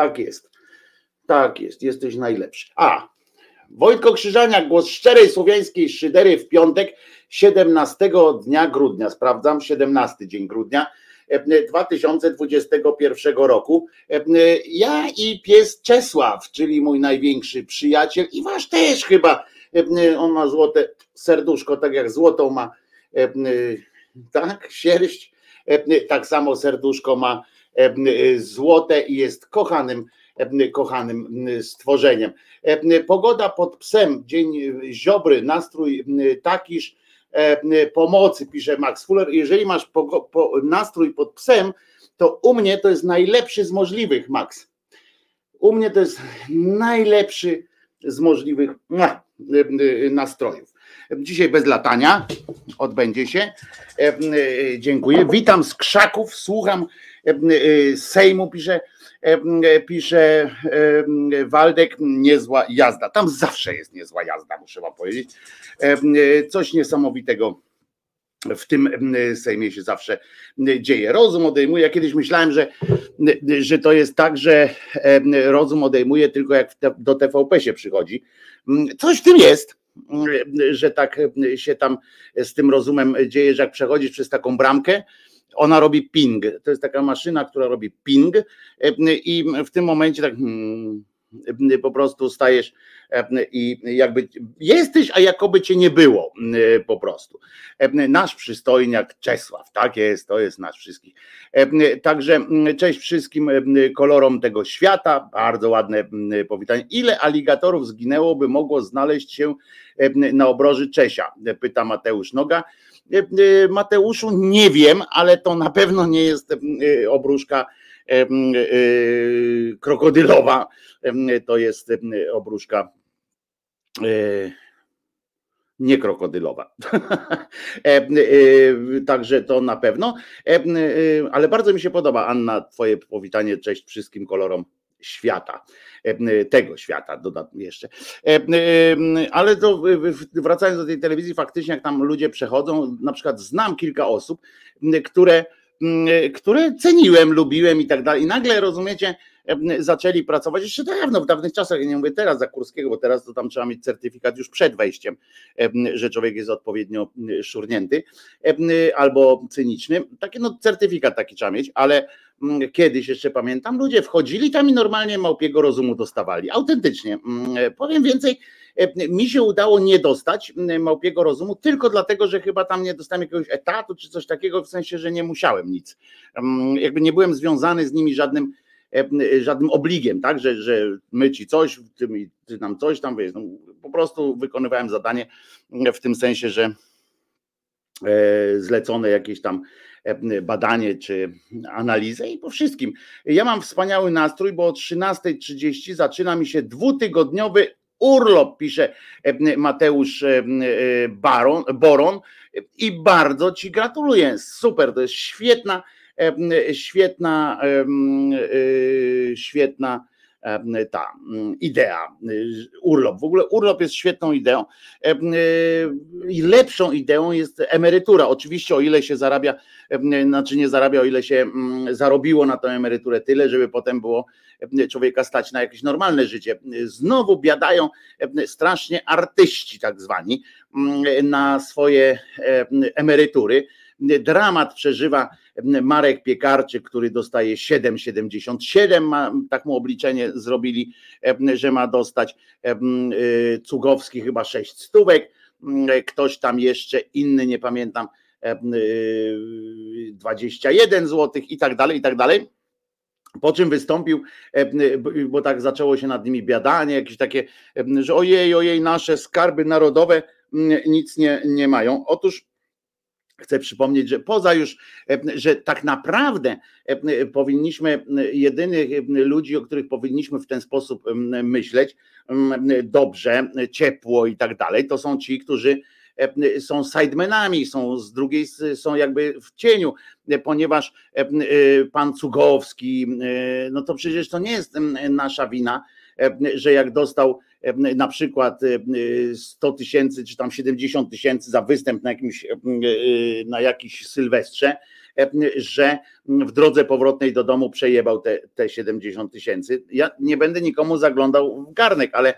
Tak jest. Tak jest, jesteś najlepszy. A, Wojtko Krzyżania, głos szczerej słowiańskiej szydery w piątek, 17 dnia grudnia, sprawdzam, 17 dzień grudnia 2021 roku. Ja i pies Czesław, czyli mój największy przyjaciel i wasz też chyba, on ma złote serduszko, tak jak złotą ma, tak, sierść, tak samo serduszko ma złote i jest kochanym kochanym stworzeniem. Pogoda pod psem, dzień ziobry, nastrój takiż pomocy, pisze Max Fuller. Jeżeli masz nastrój pod psem, to u mnie to jest najlepszy z możliwych, Max. U mnie to jest najlepszy z możliwych nastrojów. Dzisiaj bez latania odbędzie się. Dziękuję. Witam z krzaków, słucham Sejmu, pisze pisze Waldek, niezła jazda. Tam zawsze jest niezła jazda, muszę wam powiedzieć. Coś niesamowitego w tym Sejmie się zawsze dzieje. Rozum odejmuje. Ja kiedyś myślałem, że, że to jest tak, że rozum odejmuje tylko jak do TVP się przychodzi. Coś w tym jest, że tak się tam z tym rozumem dzieje, że jak przechodzisz przez taką bramkę, ona robi ping. To jest taka maszyna, która robi ping i w tym momencie tak hmm, po prostu stajesz i jakby jesteś, a jakoby cię nie było po prostu. Nasz przystojniak Czesław, tak jest, to jest nasz wszystkich. Także cześć wszystkim kolorom tego świata, bardzo ładne powitanie. Ile aligatorów zginęło, by mogło znaleźć się na obroży Czesia? Pyta Mateusz Noga. E, e, Mateuszu, nie wiem, ale to na pewno nie jest e, obruszka krokodylowa. To jest obruszka nie krokodylowa. Także to na pewno. Ale bardzo mi się podoba, Anna, Twoje powitanie. Cześć wszystkim kolorom świata, e, tego świata dodatnie jeszcze. E, ale to wracając do tej telewizji, faktycznie jak tam ludzie przechodzą, na przykład znam kilka osób, które które ceniłem, lubiłem i tak dalej. I nagle rozumiecie, zaczęli pracować jeszcze dawno, w dawnych czasach, ja nie mówię teraz za Kurskiego, bo teraz to tam trzeba mieć certyfikat już przed wejściem, że człowiek jest odpowiednio szurnięty albo cyniczny. Taki no certyfikat taki trzeba mieć, ale kiedyś jeszcze pamiętam, ludzie wchodzili tam i normalnie małpiego rozumu dostawali. Autentycznie. Powiem więcej, mi się udało nie dostać małpiego rozumu tylko dlatego, że chyba tam nie dostałem jakiegoś etatu czy coś takiego, w sensie, że nie musiałem nic. Jakby nie byłem związany z nimi żadnym żadnym obligiem, tak, że, że my ci coś, ty, ty nam coś tam, wiesz, no, po prostu wykonywałem zadanie w tym sensie, że e, zlecone jakieś tam E, badanie czy analizę i po wszystkim. Ja mam wspaniały nastrój, bo o 13.30 zaczyna mi się dwutygodniowy urlop, pisze e, Mateusz e, Baron, Boron i bardzo Ci gratuluję. Super, to jest świetna, świetna, świetna ta idea, y, urlop. W ogóle urlop jest świetną ideą y, i lepszą ideą jest emerytura. Oczywiście o ile się zarabia, znaczy nie zarabia, o ile się mm, zarobiło na tę emeryturę tyle, żeby potem było człowieka stać na jakieś normalne życie. Znowu biadają strasznie artyści tak zwani mm, na swoje emerytury dramat przeżywa Marek Piekarczyk, który dostaje 7,77, ma, tak mu obliczenie zrobili, że ma dostać y, Cugowski chyba 6 stówek, ktoś tam jeszcze inny, nie pamiętam, 21 zł i tak dalej, i tak dalej. Po czym wystąpił, bo tak zaczęło się nad nimi biadanie, jakieś takie, że ojej, ojej, nasze skarby narodowe nic nie, nie mają. Otóż Chcę przypomnieć, że poza już, e, że tak naprawdę e, powinniśmy, jedynych ludzi, o których powinniśmy w ten sposób myśleć, dobrze, ciepło i tak dalej, to są ci, którzy e, są sidemenami, są z drugiej, są jakby w cieniu, ponieważ pan Cugowski, no to przecież to nie jest nasza wina, że jak dostał na przykład 100 tysięcy czy tam 70 tysięcy za występ na jakimś, na jakiś sylwestrze, że w drodze powrotnej do domu przejebał te, te 70 tysięcy. Ja nie będę nikomu zaglądał w garnek, ale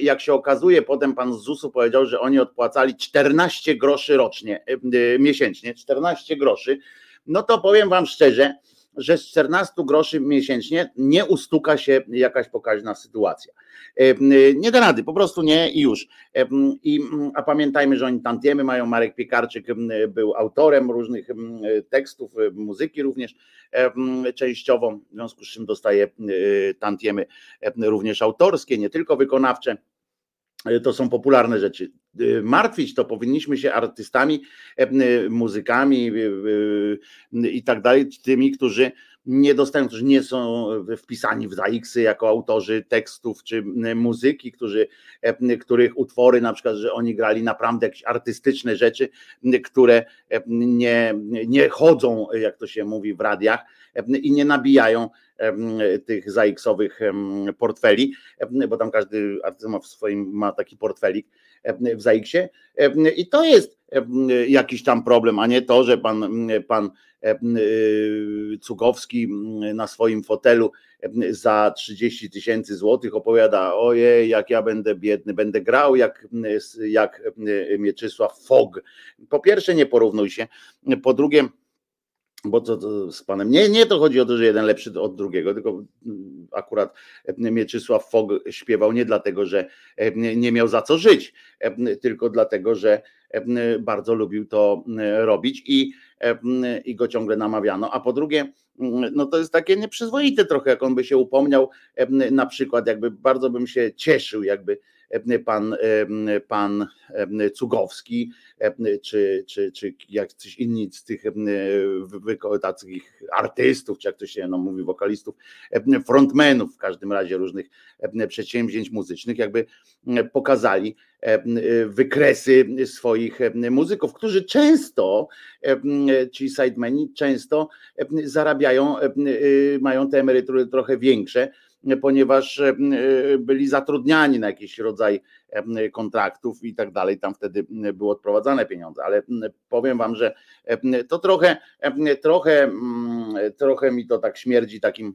jak się okazuje, potem pan z ZUS-u powiedział, że oni odpłacali 14 groszy rocznie, miesięcznie, 14 groszy, no to powiem wam szczerze, że z 14 groszy miesięcznie nie ustuka się jakaś pokaźna sytuacja. Nie da rady, po prostu nie i już. I, a pamiętajmy, że oni tantiemy mają. Marek Piekarczyk był autorem różnych tekstów, muzyki również częściowo, w związku z czym dostaje tantiemy również autorskie, nie tylko wykonawcze to są popularne rzeczy. Y, martwić to powinniśmy się artystami, y, muzykami i tak dalej, tymi, którzy nie dostają, którzy nie są wpisani w ZAX-y jako autorzy tekstów czy muzyki, którzy, których utwory, na przykład, że oni grali naprawdę jakieś artystyczne rzeczy, które nie, nie chodzą, jak to się mówi w radiach i nie nabijają tych ZAX-owych portfeli, bo tam każdy artysta ma w swoim ma taki portfelik w ZAX-ie i to jest jakiś tam problem, a nie to, że pan, pan Cugowski na swoim fotelu za 30 tysięcy złotych opowiada, ojej, jak ja będę biedny, będę grał jak, jak Mieczysław Fog. Po pierwsze nie porównuj się, po drugie bo to, to, z panem nie, nie to chodzi o to, że jeden lepszy od drugiego, tylko akurat Mieczysław Fog śpiewał nie dlatego, że nie miał za co żyć, tylko dlatego, że bardzo lubił to robić i, i go ciągle namawiano. A po drugie, no to jest takie nieprzyzwoite trochę, jak on by się upomniał, na przykład, jakby bardzo bym się cieszył, jakby pan, pan Cugowski, czy, czy, czy jacyś inni z tych takich artystów, czy jak to się no, mówi, wokalistów, frontmenów w każdym razie różnych przedsięwzięć muzycznych, jakby pokazali wykresy swoich muzyków, którzy często, ci sidemeni często zarabiają, mają te emerytury trochę większe, ponieważ e, e, byli zatrudniani na jakiś rodzaj e, kontraktów i tak dalej. Tam wtedy były odprowadzane pieniądze, ale powiem wam, że to trochę, trochę, trochę mi to tak śmierdzi takim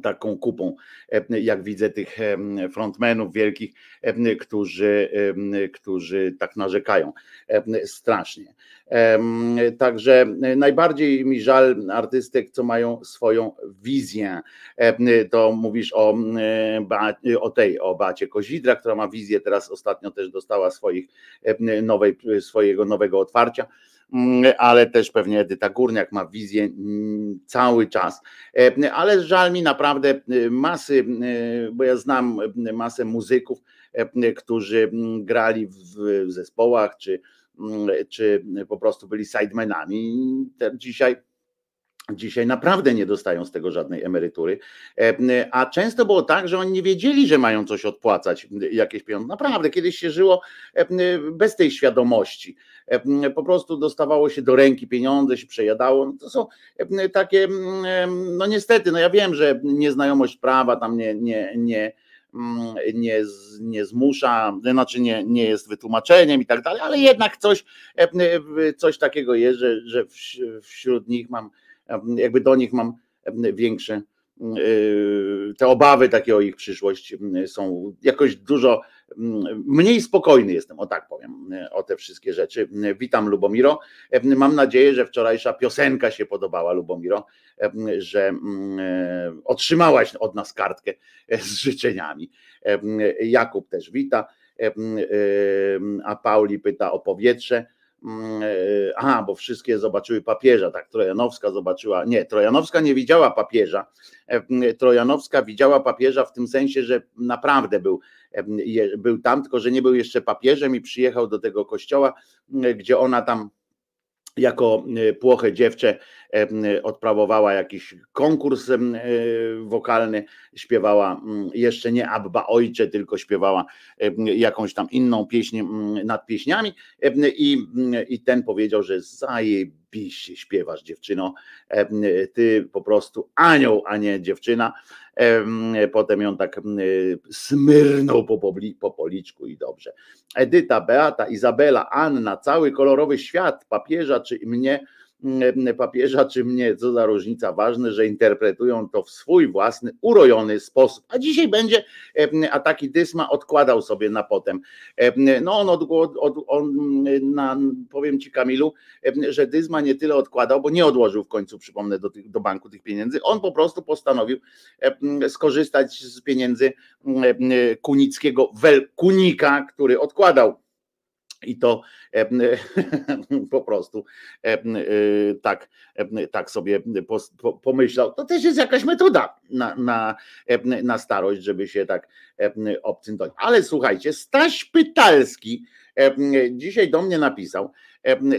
taką kupą, jak widzę tych frontmenów wielkich, którzy, którzy tak narzekają strasznie. Także najbardziej mi żal artystek, co mają swoją wizję. To mówisz o, o tej, o Bacie Kozidra, która ma wizję, teraz ostatnio też dostała swoich, nowej, swojego nowego otwarcia ale też pewnie Edyta Górniak ma wizję mm, cały czas. E, ale żal mi naprawdę e, masy, e, bo ja znam masę muzyków, którzy mm, grali w zespołach, czy, czy po prostu byli sidemenami. Dzisiaj Dzisiaj naprawdę nie dostają z tego żadnej emerytury, a często było tak, że oni nie wiedzieli, że mają coś odpłacać, jakieś pieniądze. Naprawdę, kiedyś się żyło bez tej świadomości. Po prostu dostawało się do ręki pieniądze, się przejadało. To są takie, no niestety, no ja wiem, że nieznajomość prawa tam nie, nie, nie, nie, nie zmusza, znaczy nie, nie jest wytłumaczeniem i tak dalej, ale jednak coś, coś takiego jest, że, że wśród nich mam jakby do nich mam większe y, te obawy takie o ich przyszłość są jakoś dużo mniej spokojny jestem, o tak powiem, o te wszystkie rzeczy. Witam Lubomiro. Mam nadzieję, że wczorajsza piosenka się podobała Lubomiro, że otrzymałaś od nas kartkę z życzeniami. Jakub też wita, a Pauli pyta o powietrze Mm, e, aha, bo wszystkie zobaczyły papieża, tak, Trojanowska zobaczyła, nie, Trojanowska nie widziała papieża, e, Trojanowska widziała papieża w tym sensie, że naprawdę był, e, był tam, tylko że nie był jeszcze papieżem i przyjechał do tego kościoła, gdzie ona tam jako e, płoche dziewczę e, odprawowała jakiś konkurs wokalny, śpiewała jeszcze nie Abba Ojcze, tylko śpiewała jakąś tam inną pieśń nad pieśniami i, i ten powiedział, że zaje zajebiście śpiewasz dziewczyno, ty po prostu anioł, a nie dziewczyna. Potem ją tak smyrnął po, po policzku i dobrze. Edyta, Beata, Izabela, Anna, cały kolorowy świat papieża czy mnie papieża czy mnie, co za różnica, ważne, że interpretują to w swój własny, urojony sposób. A dzisiaj będzie, a taki Dysma odkładał sobie na potem. No on, od, od, on na, powiem ci Kamilu, że Dysma nie tyle odkładał, bo nie odłożył w końcu, przypomnę, do, do banku tych pieniędzy. On po prostu postanowił skorzystać z pieniędzy kunickiego Welkunika, który odkładał i to po prostu tak, tak sobie pomyślał. To też jest jakaś metoda na, na, na starość, żeby się tak obcyntować. Ale słuchajcie, Staś Pytalski dzisiaj do mnie napisał.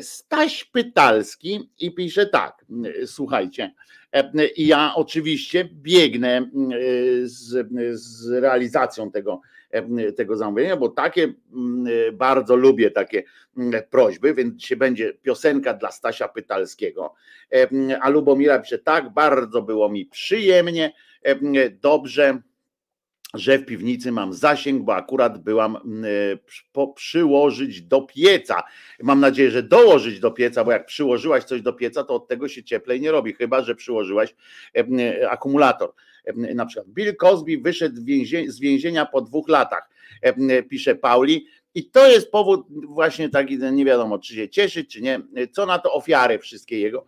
Staś Pytalski i pisze tak, słuchajcie, ja oczywiście biegnę z, z realizacją tego, tego zamówienia, bo takie bardzo lubię takie prośby, więc dzisiaj będzie piosenka dla Stasia Pytalskiego. A Lubomira pisze tak, bardzo było mi przyjemnie, dobrze że w piwnicy mam zasięg, bo akurat byłam przyłożyć do pieca. Mam nadzieję, że dołożyć do pieca, bo jak przyłożyłaś coś do pieca, to od tego się cieplej nie robi, chyba że przyłożyłaś akumulator. Na przykład Bill Cosby wyszedł z więzienia po dwóch latach, pisze Pauli. I to jest powód właśnie taki, nie wiadomo, czy się cieszyć, czy nie, co na to ofiary wszystkie jego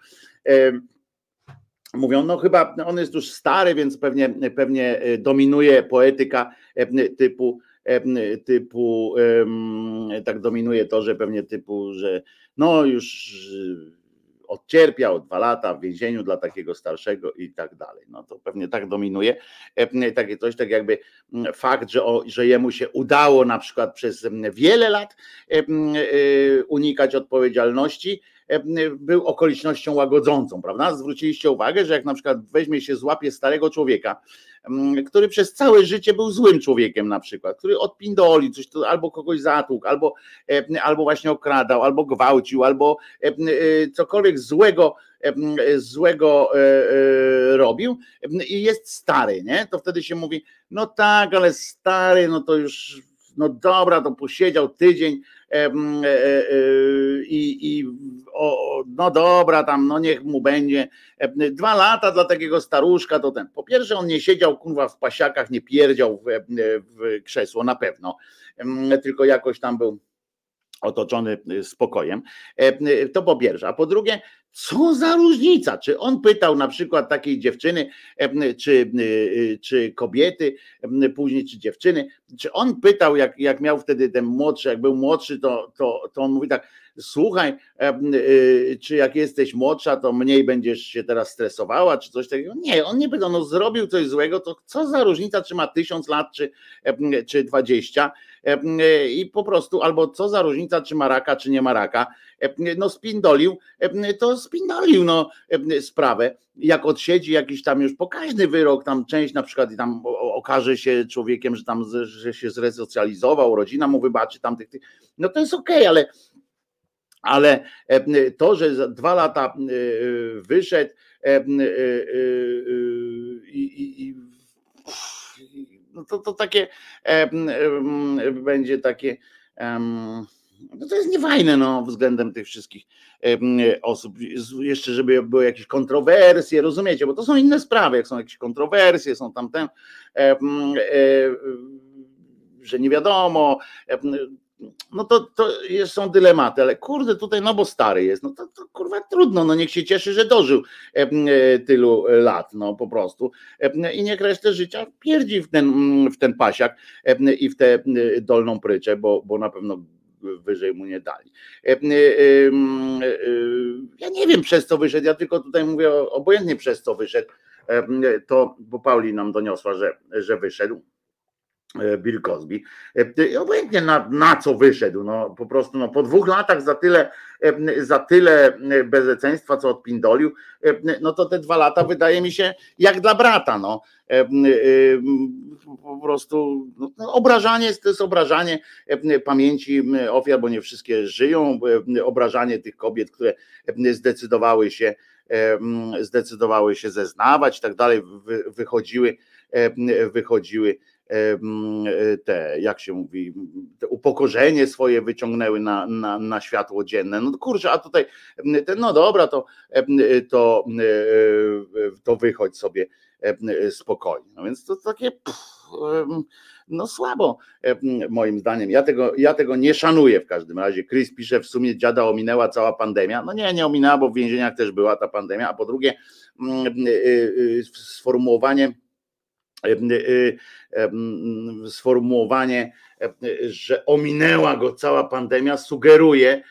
mówią, no chyba on jest już stary, więc pewnie, pewnie dominuje poetyka typu typu tak dominuje to, że pewnie typu, że no już odcierpiał dwa lata w więzieniu dla takiego starszego i tak dalej. No to pewnie tak dominuje takie coś, tak jakby fakt, że, o, że jemu się udało na przykład przez wiele lat unikać odpowiedzialności, był okolicznością łagodzącą, prawda? Zwróciliście uwagę, że jak na przykład weźmie się, złapie starego człowieka, który przez całe życie był złym człowiekiem na przykład, który odpindolił coś, albo kogoś zatłukł, albo, albo właśnie okradał, albo gwałcił, albo e, cokolwiek złego złego e, e, robił i jest stary, nie? To wtedy się mówi, no tak, ale stary, no to już no dobra, to posiedział tydzień i, i o, no dobra, tam no niech mu będzie. Dwa lata dla takiego staruszka to ten. Po pierwsze, on nie siedział kurwa w pasiakach, nie pierdział w, w krzesło, na pewno, tylko jakoś tam był otoczony spokojem. To po pierwsze. A po drugie, co za różnica? Czy on pytał na przykład takiej dziewczyny, czy, czy kobiety, później czy dziewczyny, czy on pytał, jak, jak miał wtedy ten młodszy, jak był młodszy, to, to, to on mówi tak, słuchaj, y, czy jak jesteś młodsza, to mniej będziesz się teraz stresowała, czy coś takiego. Nie, on nie pytał, no zrobił coś złego, to co za różnica, czy ma tysiąc lat, czy, czy dwadzieścia i po prostu, albo co za różnica, czy ma raka, czy nie ma raka, no spindolił, to spindolił no, sprawę. Jak odsiedzi jakiś tam już pokaźny wyrok, tam część na przykład tam okaże się człowiekiem, że tam że się zresocjalizował, rodzina mu wybaczy tamtych, no to jest okej, okay, ale ale to, że dwa lata wyszedł i, i, i no to, to takie będzie takie no to jest niefajne no, względem tych wszystkich osób. Jeszcze, żeby były jakieś kontrowersje, rozumiecie, bo to są inne sprawy, jak są jakieś kontrowersje, są tam ten, e, że nie wiadomo, no to, to są dylematy, ale kurde, tutaj no bo stary jest, no to, to kurwa trudno, no niech się cieszy, że dożył e, tylu lat, no po prostu. I niech resztę życia pierdzi w ten, w ten pasiak i w tę dolną pryczę, bo, bo na pewno wyżej mu nie dali. E, e, ja nie wiem przez co wyszedł, ja tylko tutaj mówię obojętnie przez co wyszedł, to, bo Pauli nam doniosła, że, że wyszedł. E, Bill Cosby. E, obojętnie na, na co wyszedł, no po prostu no, po dwóch latach za tyle, e, za tyle bezeceństwa, co odpindolił, no to te dwa lata wydaje mi się jak dla brata, no. Po prostu no, no obrażanie to jest obrażanie pamięci ofiar, bo nie wszystkie żyją, obrażanie tych kobiet, które zdecydowały się zdecydowały się zeznawać i tak dalej, wychodziły, wychodziły E, te, jak się mówi, te upokorzenie swoje wyciągnęły na, na, na światło dzienne. No kurczę, a tutaj, no dobra, to, to, to wychodź sobie spokojnie. No więc to takie no słabo moim zdaniem. Ja tego, ja tego nie szanuję w każdym razie. Chris pisze, w sumie dziada ominęła cała pandemia. No nie, nie ominęła, bo w więzieniach też była ta pandemia, a po drugie y, sformułowanie sformułowanie, że ominęła go cała pandemia, sugeruje,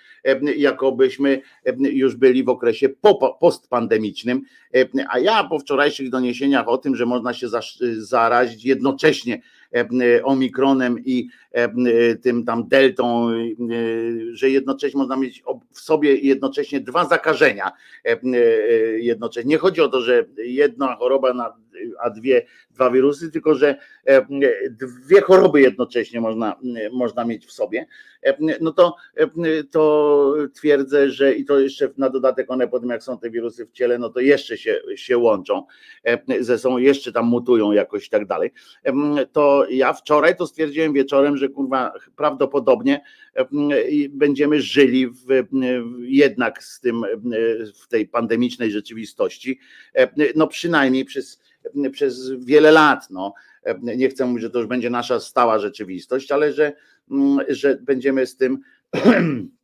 jakobyśmy już byli w okresie postpandemicznym. A ja po wczorajszych doniesieniach o tym, że można się zarazić jednocześnie omikronem i tym tam deltą, że jednocześnie można mieć w sobie jednocześnie dwa zakażenia. Jednocześnie. Nie chodzi o to, że jedna choroba na a dwie, dwa wirusy, tylko że e, dwie choroby jednocześnie można, można mieć w sobie, e, no to, e, to twierdzę, że i to jeszcze na dodatek one potem jak są te wirusy w ciele, no to jeszcze się, się łączą ze sobą, jeszcze tam mutują jakoś i tak dalej. Ja wczoraj to stwierdziłem wieczorem, że kurwa prawdopodobnie będziemy żyli w, jednak z tym w tej pandemicznej rzeczywistości, no przynajmniej przez przez wiele lat. No. Nie chcę mówić, że to już będzie nasza stała rzeczywistość, ale że, mm, że będziemy z tym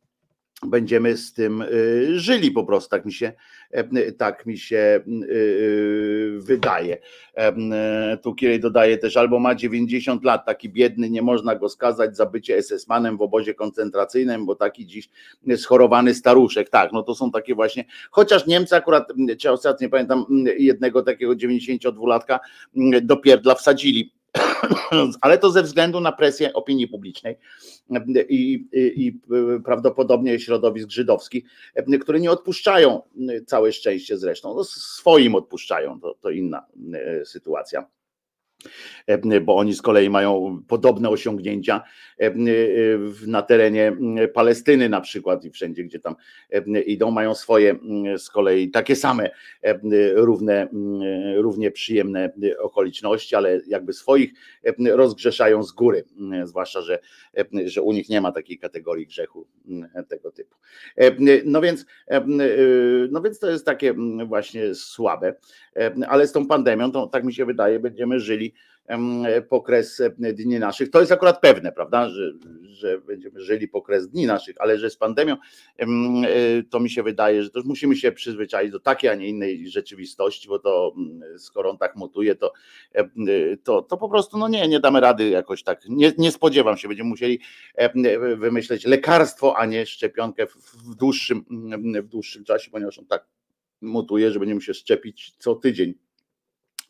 będziemy z tym y, żyli po prostu, tak mi się, e, tak mi się y, y, wydaje. E, tu Kierej dodaje też, albo ma 90 lat, taki biedny, nie można go skazać za bycie SS-manem w obozie koncentracyjnym, bo taki dziś schorowany staruszek. Tak, no to są takie właśnie, chociaż Niemcy akurat, czy ostatnio pamiętam, jednego takiego 92-latka do pierdla wsadzili ale to ze względu na presję opinii publicznej i, i, i, prawdopodobnie środowisk żydowskich, które nie odpuszczają całe szczęście zresztą, no swoim odpuszczają, to, to inna e, sytuacja. E, bo oni z kolei mają podobne osiągnięcia e, na terenie Palestyny na przykład i wszędzie, gdzie tam idą, mają swoje z kolei takie same równe, równie przyjemne okoliczności, ale jakby swoich rozgrzeszają z góry, zwłaszcza, że, że u nich nie ma takiej kategorii grzechu tego typu. No więc, no więc to jest takie właśnie słabe, ale z tą pandemią, to tak mi się wydaje, będziemy żyli po kres dni naszych. To jest akurat pewne, prawda, że, że będziemy żyli po kres dni naszych, ale że z pandemią e, to mi się wydaje, że to musimy się przyzwyczaić do takiej, a nie innej rzeczywistości, bo to skoro on tak mutuje, to, to, to po prostu no nie, nie damy rady jakoś tak. Nie, nie spodziewam się, będziemy musieli wymyśleć lekarstwo, a nie szczepionkę w dłuższym, w dłuższym czasie, ponieważ on tak mutuje, że będziemy się szczepić co tydzień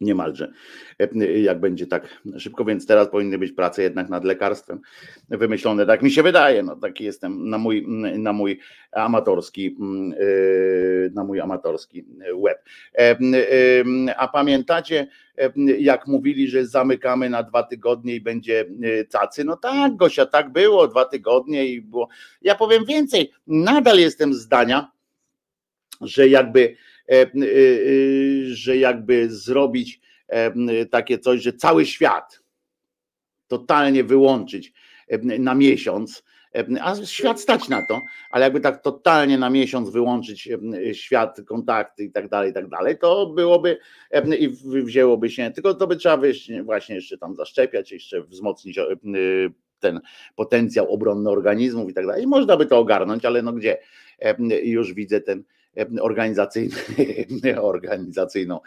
niemalże, e, jak będzie tak szybko, więc teraz powinny być prace jednak nad lekarstwem wymyślone, tak mi się wydaje, no taki jestem na mój, na mój amatorski mm, e, na mój amatorski web. E, a pamiętacie, jak mówili, że zamykamy na dwa tygodnie i będzie cacy? No tak, Gosia, tak było, dwa tygodnie i było. Ja powiem więcej, nadal jestem zdania, że jakby że jakby zrobić takie coś, że cały świat totalnie wyłączyć na miesiąc, a świat stać na to, ale jakby tak totalnie na miesiąc wyłączyć świat, kontakty i tak dalej, i tak dalej, to byłoby i wzięłoby się, tylko to by trzeba właśnie jeszcze tam zaszczepiać, jeszcze wzmocnić ten potencjał obronny organizmów i tak dalej. I można by to ogarnąć, ale no gdzie? Już widzę ten organizacyjny, organizacyjną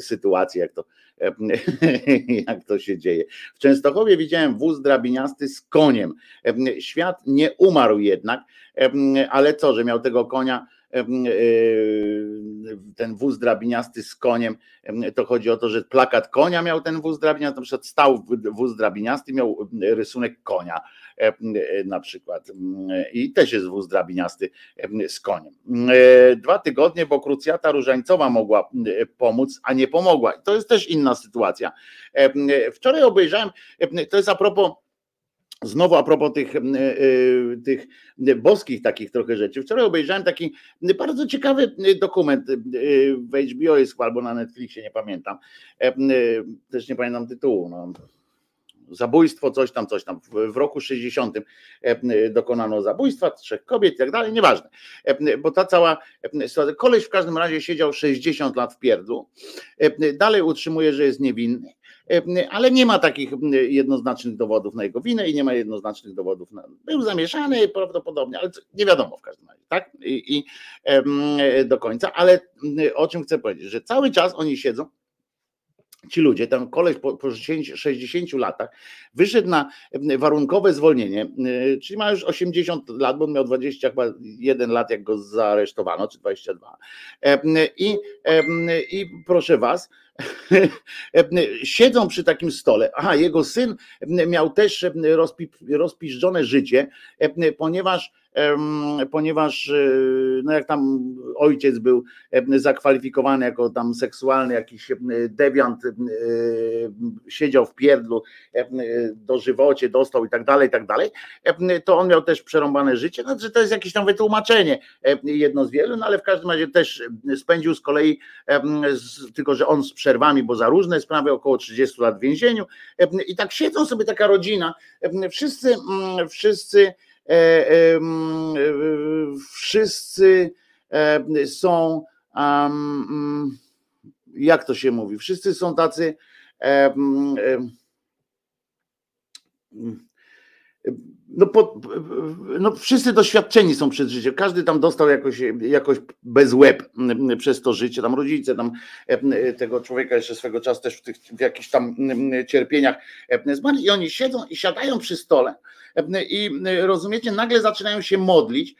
sytuację, jak to, jak to się dzieje. W Częstochowie widziałem wóz drabiniasty z koniem. Świat nie umarł jednak, ale co, że miał tego konia ten wóz drabiniasty z koniem, to chodzi o to, że plakat konia miał ten wóz drabiniasty, na przykład stał wóz drabiniasty, miał rysunek konia na przykład i też jest wóz drabiniasty z koniem. Dwa tygodnie, bo krucjata różańcowa mogła pomóc, a nie pomogła. To jest też inna sytuacja. Wczoraj obejrzałem, to jest a propos Znowu a propos tych, tych boskich takich trochę rzeczy. Wczoraj obejrzałem taki bardzo ciekawy dokument w HBO jest albo na Netflixie, nie pamiętam. Też nie pamiętam tytułu. No. Zabójstwo, coś tam, coś tam. W roku 60 dokonano zabójstwa, trzech kobiet i tak dalej, nieważne. Bo ta cała sytuacja, koleś w każdym razie siedział 60 lat w pierdlu, dalej utrzymuje, że jest niewinny ale nie ma takich jednoznacznych dowodów na jego winę i nie ma jednoznacznych dowodów na. Był zamieszany prawdopodobnie, ale nie wiadomo w każdym razie, tak? I, i do końca, ale o czym chcę powiedzieć, że cały czas oni siedzą ci ludzie, ten koleś po, po 60 latach wyszedł na warunkowe zwolnienie, czyli ma już 80 lat, bo miał 21 lat, jak go zaaresztowano, czy 22. I, i proszę was, siedzą przy takim stole. Aha, jego syn miał też rozpi, życie, ponieważ ponieważ e, no jak tam ojciec był zakwalifikowany jako tam seksualny jakiś dewiant, siedział w pierdlu, do żywocie dostał i tak dalej, i tak dalej, to on miał też przerąbane życie, znaczy to jest jakieś tam wytłumaczenie, jedno z wielu, no ale w każdym razie też spędził z kolei, tylko że on z przerwami, bo za różne sprawy, około 30 lat w więzieniu i tak siedzą sobie taka rodzina, wszyscy, wszyscy E, e, wszyscy e, są, jak to się mówi, wszyscy są tacy no, po, no wszyscy doświadczeni są przez życie, każdy tam dostał jakoś, jakoś bez łeb przez to życie, tam rodzice tam tego człowieka jeszcze swego czasu też w, tych, w jakichś tam cierpieniach zmarli. I oni siedzą i siadają przy stole i rozumiecie, nagle zaczynają się modlić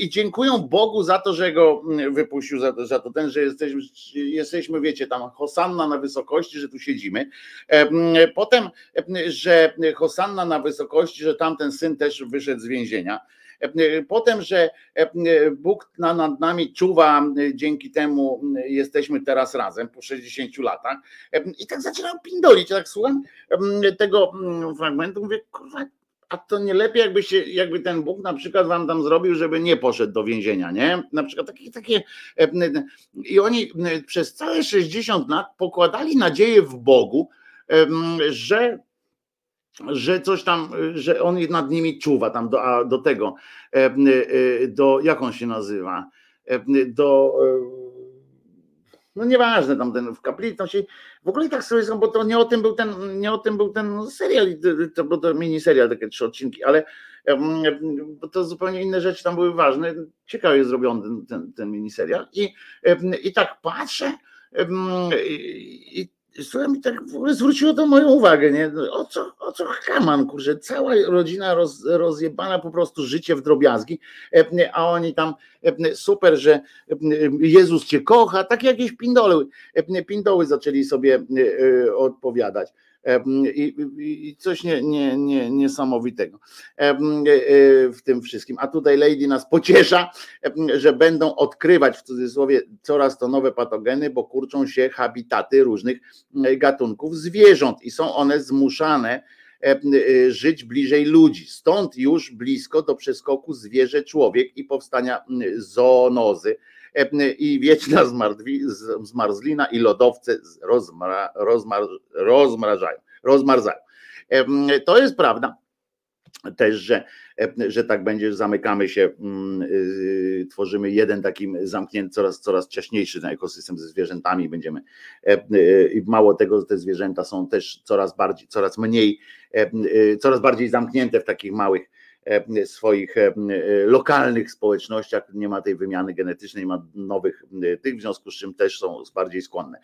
i dziękują Bogu za to, że go wypuścił, za, za to ten, że jesteśmy, jesteśmy, wiecie, tam Hosanna na wysokości, że tu siedzimy. Potem, że Hosanna na wysokości, że tamten syn też wyszedł z więzienia. Potem, że Bóg nad nami czuwa, dzięki temu jesteśmy teraz razem po 60 latach. I tak zaczynam pindolić, tak słucham tego fragmentu, mówię, kurwa, a to nie lepiej, jakby, się, jakby ten Bóg na przykład wam tam zrobił, żeby nie poszedł do więzienia, nie? Na przykład takie, takie i oni przez całe 60 lat pokładali nadzieję w Bogu, że że coś tam, że on nad nimi czuwa tam do, do tego, do, jak on się nazywa, do no nieważne, tam ten w kaplicy, tam się, w ogóle tak sobie bo to nie o tym był ten, nie o tym był ten serial, to był to miniserial, takie trzy odcinki, ale bo to zupełnie inne rzeczy tam były ważne, ciekawie zrobiony ten, ten, ten miniserial i, i tak patrzę i, Słuchaj, mi tak w to moją uwagę, nie? O co, o co Haman, kurze, cała rodzina roz, rozjebana po prostu życie w drobiazgi, e, a oni tam e, super, że e, Jezus cię kocha, tak jakieś pindoły, pindoły zaczęli sobie odpowiadać. I, i coś nie, nie, nie, niesamowitego w tym wszystkim. A tutaj Lady nas pociesza, że będą odkrywać w cudzysłowie coraz to nowe patogeny, bo kurczą się habitaty różnych gatunków zwierząt i są one zmuszane żyć bliżej ludzi. Stąd już blisko do przeskoku zwierzę-człowiek i powstania zoonozy i wieczna zmarzlina i lodowce rozmra, rozmar, rozmrażają, rozmarzają. To jest prawda też, że, że tak będzie, zamykamy się, mm, y, tworzymy jeden taki zamknięty, coraz, coraz ciaśniejszy ten ekosystem ze zwierzętami będziemy y, i mało tego, te zwierzęta są też coraz bardziej, coraz mniej, y, coraz bardziej zamknięte w takich małych swoich lokalnych społecznościach, nie ma tej wymiany genetycznej, ma nowych tych, w związku z czym też są bardziej skłonne.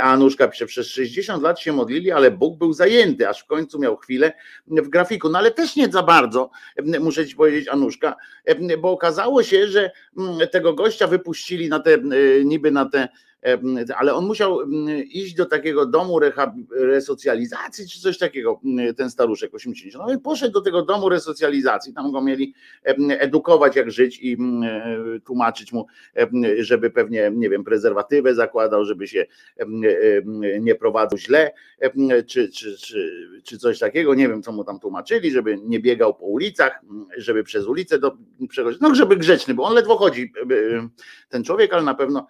A Anuszka pisze, przez 60 lat się modlili, ale Bóg był zajęty, aż w końcu miał chwilę w grafiku, no ale też nie za bardzo, muszę ci powiedzieć Anuszka, bo okazało się, że tego gościa wypuścili na te, niby na te ale on musiał iść do takiego domu resocjalizacji, czy coś takiego, ten staruszek 80. No i poszedł do tego domu resocjalizacji, tam go mieli edukować, jak żyć i tłumaczyć mu, żeby pewnie, nie wiem, prezerwatywę zakładał, żeby się nie prowadził źle, czy, czy, czy, czy coś takiego, nie wiem, co mu tam tłumaczyli, żeby nie biegał po ulicach, żeby przez ulicę do, przechodzić, no żeby grzeczny, bo on ledwo chodzi, ten człowiek, ale na pewno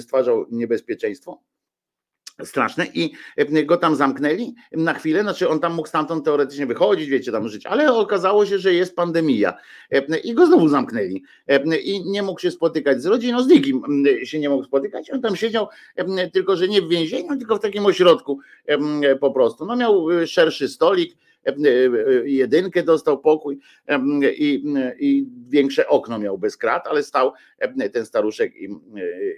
stwarzał niebezpieczeństwo straszne i go tam zamknęli na chwilę, znaczy on tam mógł stamtąd teoretycznie wychodzić, wiecie, tam żyć, ale okazało się, że jest pandemia i go znowu zamknęli i nie mógł się spotykać z rodziną, z nikim się nie mógł spotykać, on tam siedział tylko, że nie w więzieniu, tylko w takim ośrodku po prostu, no miał szerszy stolik, E, e, jedynkę dostał pokój i, i większe okno miał bez krat, ale stał ten staruszek i,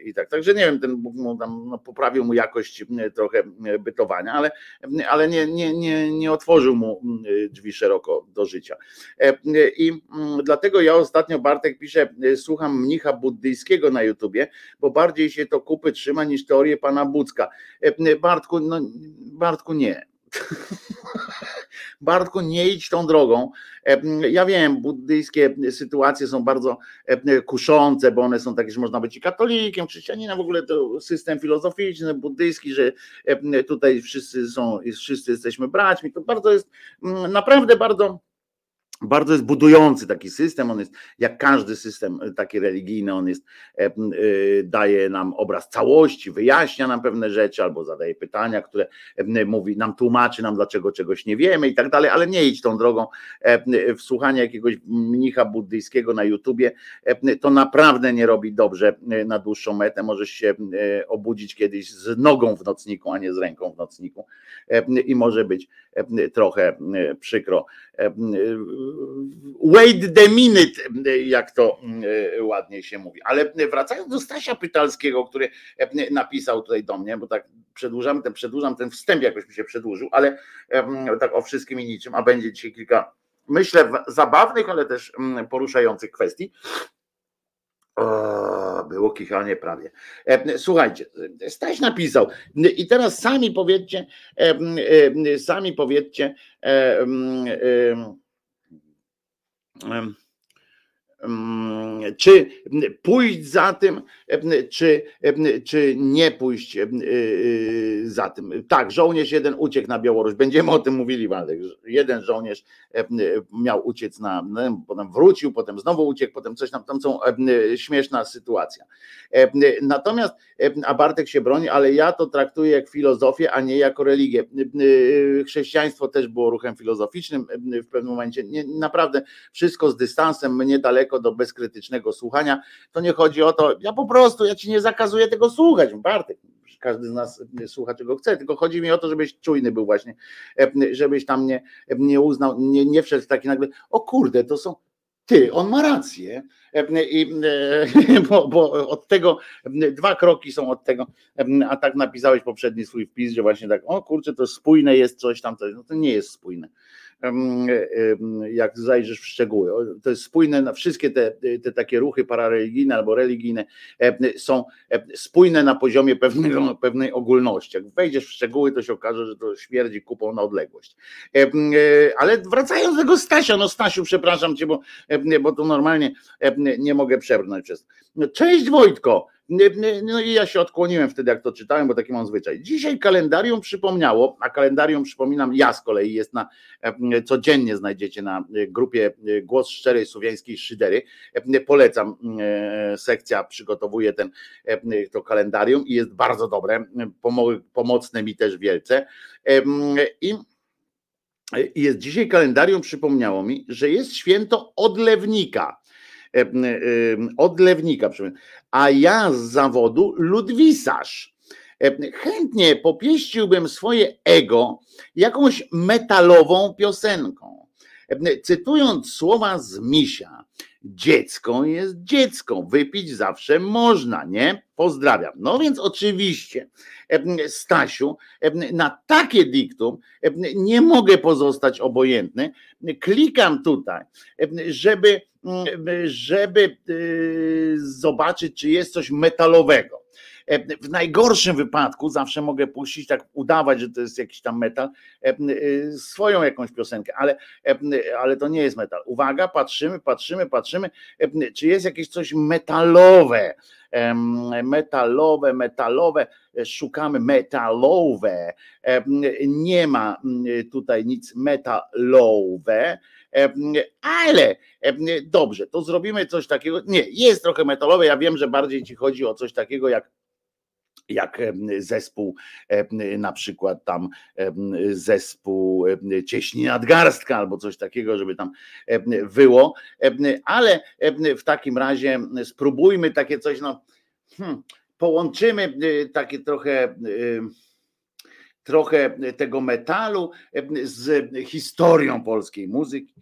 i tak. Także nie wiem, ten Bóg tam no, poprawił mu jakość trochę bytowania, ale, ale nie, nie, nie, nie otworzył mu drzwi szeroko do życia. E, I dlatego ja ostatnio, Bartek pisze, słucham mnicha buddyjskiego na YouTubie, bo bardziej się to kupy trzyma niż teorię pana Bucka. Bartku, no, Bartku nie. Bartku, nie idź tą drogą. Ja wiem, buddyjskie sytuacje są bardzo kuszące, bo one są takie, że można być i katolikiem, chrześcijaninem, w ogóle to system filozoficzny, buddyjski, że tutaj wszyscy są, wszyscy jesteśmy braćmi. To bardzo jest, naprawdę bardzo bardzo jest budujący taki system, on jest jak każdy system e, taki religijny, on jest, e, e, daje nam obraz całości, wyjaśnia nam pewne rzeczy albo zadaje pytania, które mówi, nam tłumaczy nam dlaczego czegoś nie wiemy i tak dalej, ale nie idź tą drogą wsłuchania jakiegoś mnicha buddyjskiego na YouTubie, to naprawdę nie robi dobrze na dłuższą metę, możesz się obudzić kiedyś z nogą w nocniku, a nie z ręką w nocniku i może być trochę przykro wait the minute, jak to e, ładnie się mówi. Ale wracając do Stasia Pytalskiego, który e, napisał tutaj do mnie, bo tak przedłużam ten, przedłużam ten wstęp, jakoś mi się przedłużył, ale tak o wszystkim i niczym, a będzie dzisiaj kilka, myślę, zabawnych, ale też poruszających kwestii. O, było kichanie prawie. E, słuchajcie, Staś napisał i teraz sami powiedzcie, sami powiedzcie, Um, czy pójść za tym, czy, czy nie pójść y, y, za tym. Tak, żołnierz jeden uciekł na Białoruś. Będziemy o tym mówili, Waldek. Jeden żołnierz miał uciec na, no, potem wrócił, potem znowu uciekł, potem coś tam, tam są śmieszna sytuacja. Natomiast, a Bartek się broni, ale ja to traktuję jak filozofię, a nie jako religię. Chrześcijaństwo też było ruchem filozoficznym w pewnym momencie. Nie, naprawdę wszystko z dystansem, mnie daleko do bezkrytycznego słuchania. To nie chodzi o to, ja po prostu, ja ci nie zakazuję tego słuchać, Bartek każdy z nas słucha czego chce, tylko chodzi mi o to, żebyś czujny był właśnie, żebyś tam nie, nie uznał, nie, nie wszedł taki nagle, o kurde, to są ty, on ma rację, I, bo, bo, od tego dwa kroki są od tego, a tak napisałeś poprzedni swój wpis, że właśnie tak, o kurczę, to spójne jest coś tam, no to nie jest spójne jak zajrzysz w szczegóły. To jest spójne na wszystkie te, te takie ruchy parareligijne albo religijne są spójne na poziomie pewnego, pewnej ogólności. Jak wejdziesz w szczegóły, to się okaże, że to śmierdzi kupą na odległość. Ale wracając do tego Stasia, no Stasiu, przepraszam cię, bo, bo to normalnie nie mogę przebrnąć przez. Cześć Wojtko. No i ja się odkłoniłem wtedy, jak to czytałem, bo taki mam zwyczaj. Dzisiaj kalendarium przypomniało, a kalendarium przypominam, ja z kolei jest na codziennie znajdziecie na grupie Głos Szczerej Słowiańskiej Szydery. Polecam, sekcja przygotowuje ten to kalendarium i jest bardzo dobre, pomocne mi też wielce. I jest dzisiaj kalendarium przypomniało mi, że jest święto odlewnika E, e, odlewnika, a ja z zawodu ludwisarz. E, chętnie popieściłbym swoje ego jakąś metalową piosenką. Cytując słowa z Misia, dziecko jest dziecko, wypić zawsze można, nie? Pozdrawiam. No więc oczywiście, Stasiu, na takie diktum nie mogę pozostać obojętny. Klikam tutaj, żeby, żeby y, zobaczyć, czy jest coś metalowego. W najgorszym wypadku zawsze mogę puścić, tak udawać, że to jest jakiś tam metal, y, swoją jakąś piosenkę, ale, ale to nie jest metal. Uwaga, patrzymy, patrzymy, patrzymy, czy jest jakieś coś metalowe metalowe, metalowe, szukamy metalowe, nie ma tutaj nic metalowe, ale dobrze, to zrobimy coś takiego. Nie, jest trochę metalowe. Ja wiem, że bardziej ci chodzi o coś takiego jak jak zespół, na przykład tam zespół cieśni nadgarstka albo coś takiego, żeby tam wyło, ale w takim razie spróbujmy takie coś, no hmm, połączymy y, takie trochę y, trochę tego metalu z historią polskiej muzyki,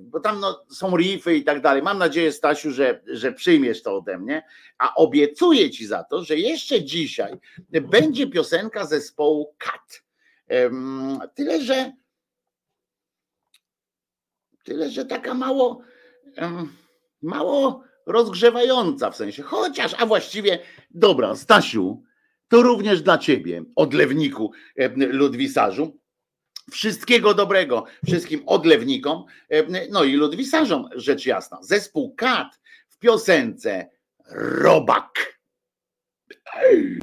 bo tam no, są riffy i tak dalej. Mam nadzieję, Stasiu, że, że przyjmiesz to ode mnie, a obiecuję ci za to, że jeszcze dzisiaj będzie piosenka zespołu Kat. Tyle, że tyle, że taka mało mało rozgrzewająca w sensie, chociaż, a właściwie, dobra, Stasiu, to również dla ciebie, odlewniku e, ludwisarzu. Wszystkiego dobrego wszystkim odlewnikom, e, no i ludwisarzom, rzecz jasna. Zespół Kat w piosence Robak. Ej.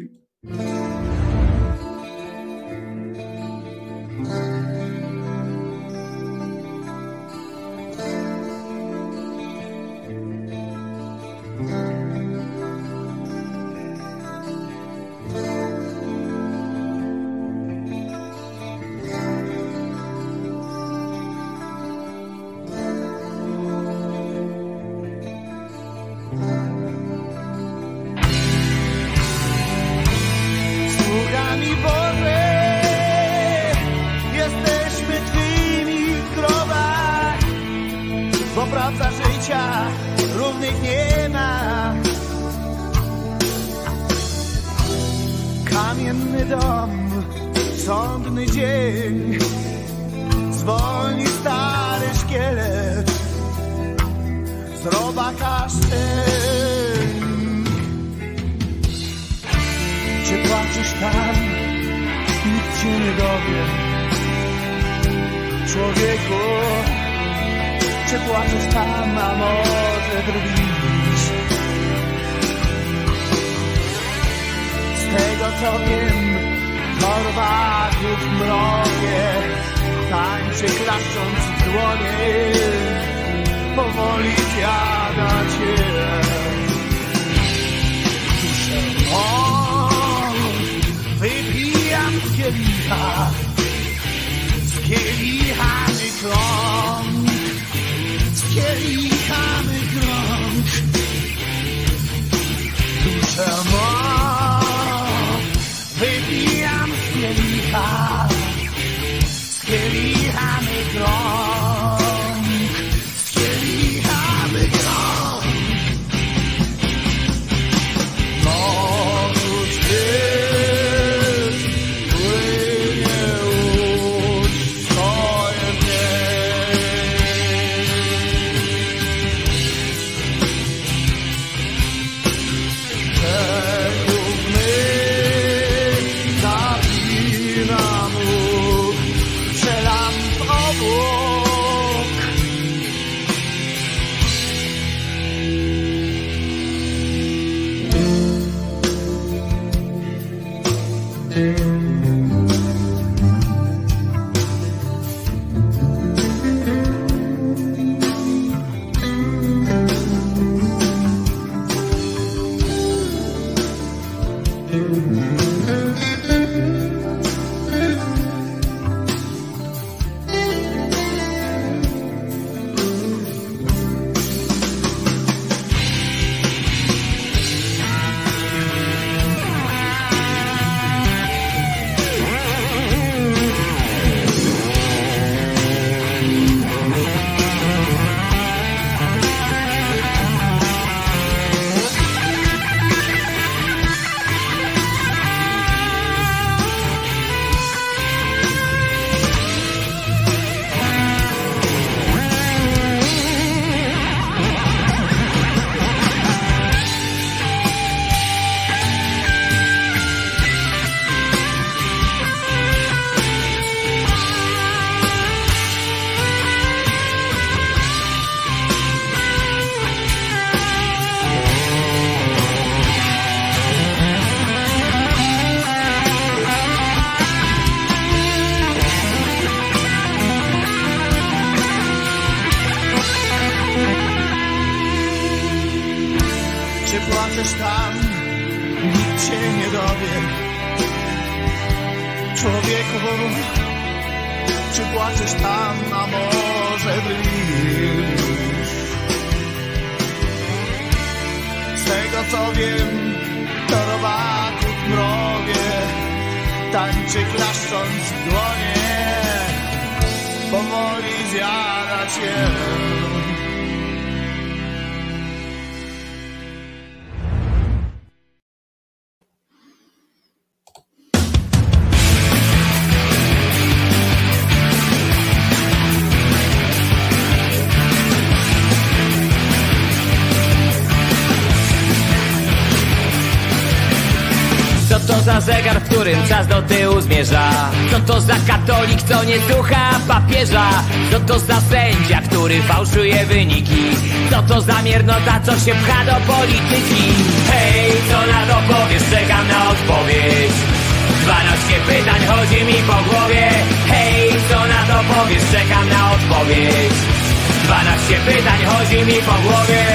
Co nie słucha papieża? Co to za sędzia, który fałszuje wyniki? Co to za miernota, co się pcha do polityki? Hej, co na to powiesz? Czekam na odpowiedź 12 pytań chodzi mi po głowie Hej, co na to powiesz? Czekam na odpowiedź 12 pytań chodzi mi po głowie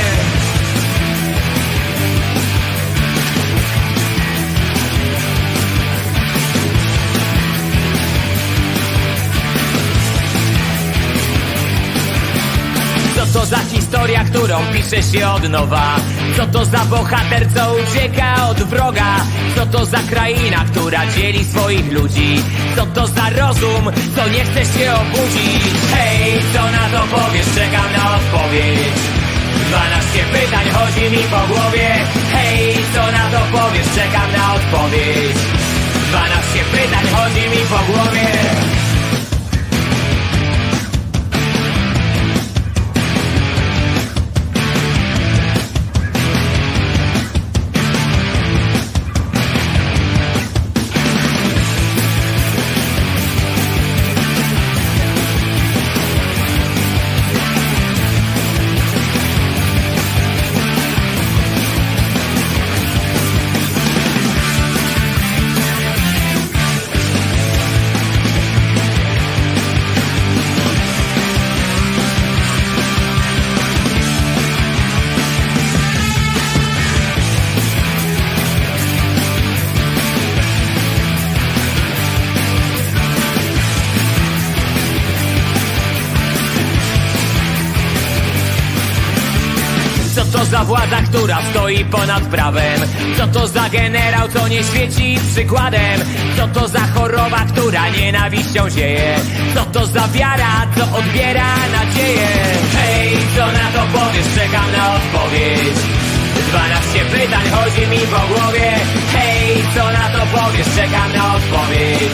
to za historia, którą pisze się od nowa? Co to za bohater, co ucieka od wroga? Co to za kraina, która dzieli swoich ludzi? Co to za rozum, co nie chce się obudzić? Hej, co na to powiesz? Czekam na odpowiedź 12 pytań chodzi mi po głowie Hej, co na to powiesz? Czekam na odpowiedź 12 pytań chodzi mi po głowie która stoi ponad prawem? Co to za generał, co nie świeci przykładem? Co to za choroba, która nienawiścią zieje? Co to za wiara, co odbiera nadzieję? Hej, co na to powiesz? Czekam na odpowiedź 12 pytań chodzi mi po głowie Hej, co na to powiesz? Czekam na odpowiedź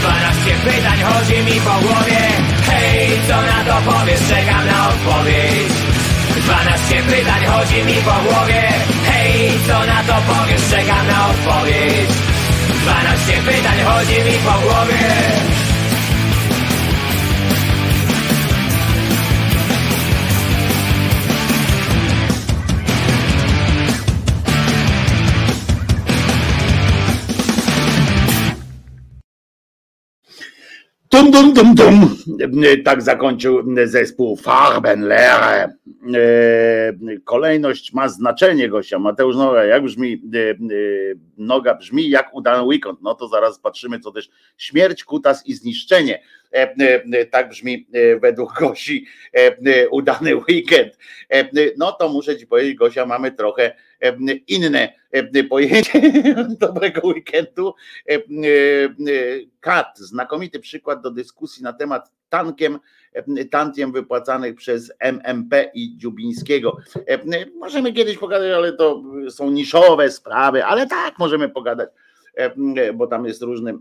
12 pytań chodzi mi po głowie Hej, co na to powiesz? Czekam na odpowiedź 12 pytań chodzi mi po głowie. Hej, co na to powiesz? Czekam na odpowiedź. 12 pytań chodzi mi po głowie Dum, dum, dum, dum. Tak zakończył zespół Farbenlehre. E, Kolejność ma znaczenie, Gosia. Mateusz Noga, jak brzmi, e, e, noga brzmi jak udany weekend. No to zaraz patrzymy, co też śmierć, kutas i zniszczenie. Tak brzmi według Gosi udany weekend. No to muszę ci powiedzieć, Gosia, mamy trochę inne e, pojęcie dobrego weekendu. E, e, e, Kat, znakomity przykład do dyskusji na temat tankiem, e, tantiem wypłacanych przez MMP i Dziubińskiego. E, e, Możemy kiedyś pogadać, ale to są niszowe sprawy, ale tak możemy pogadać e, e, bo tam jest różny.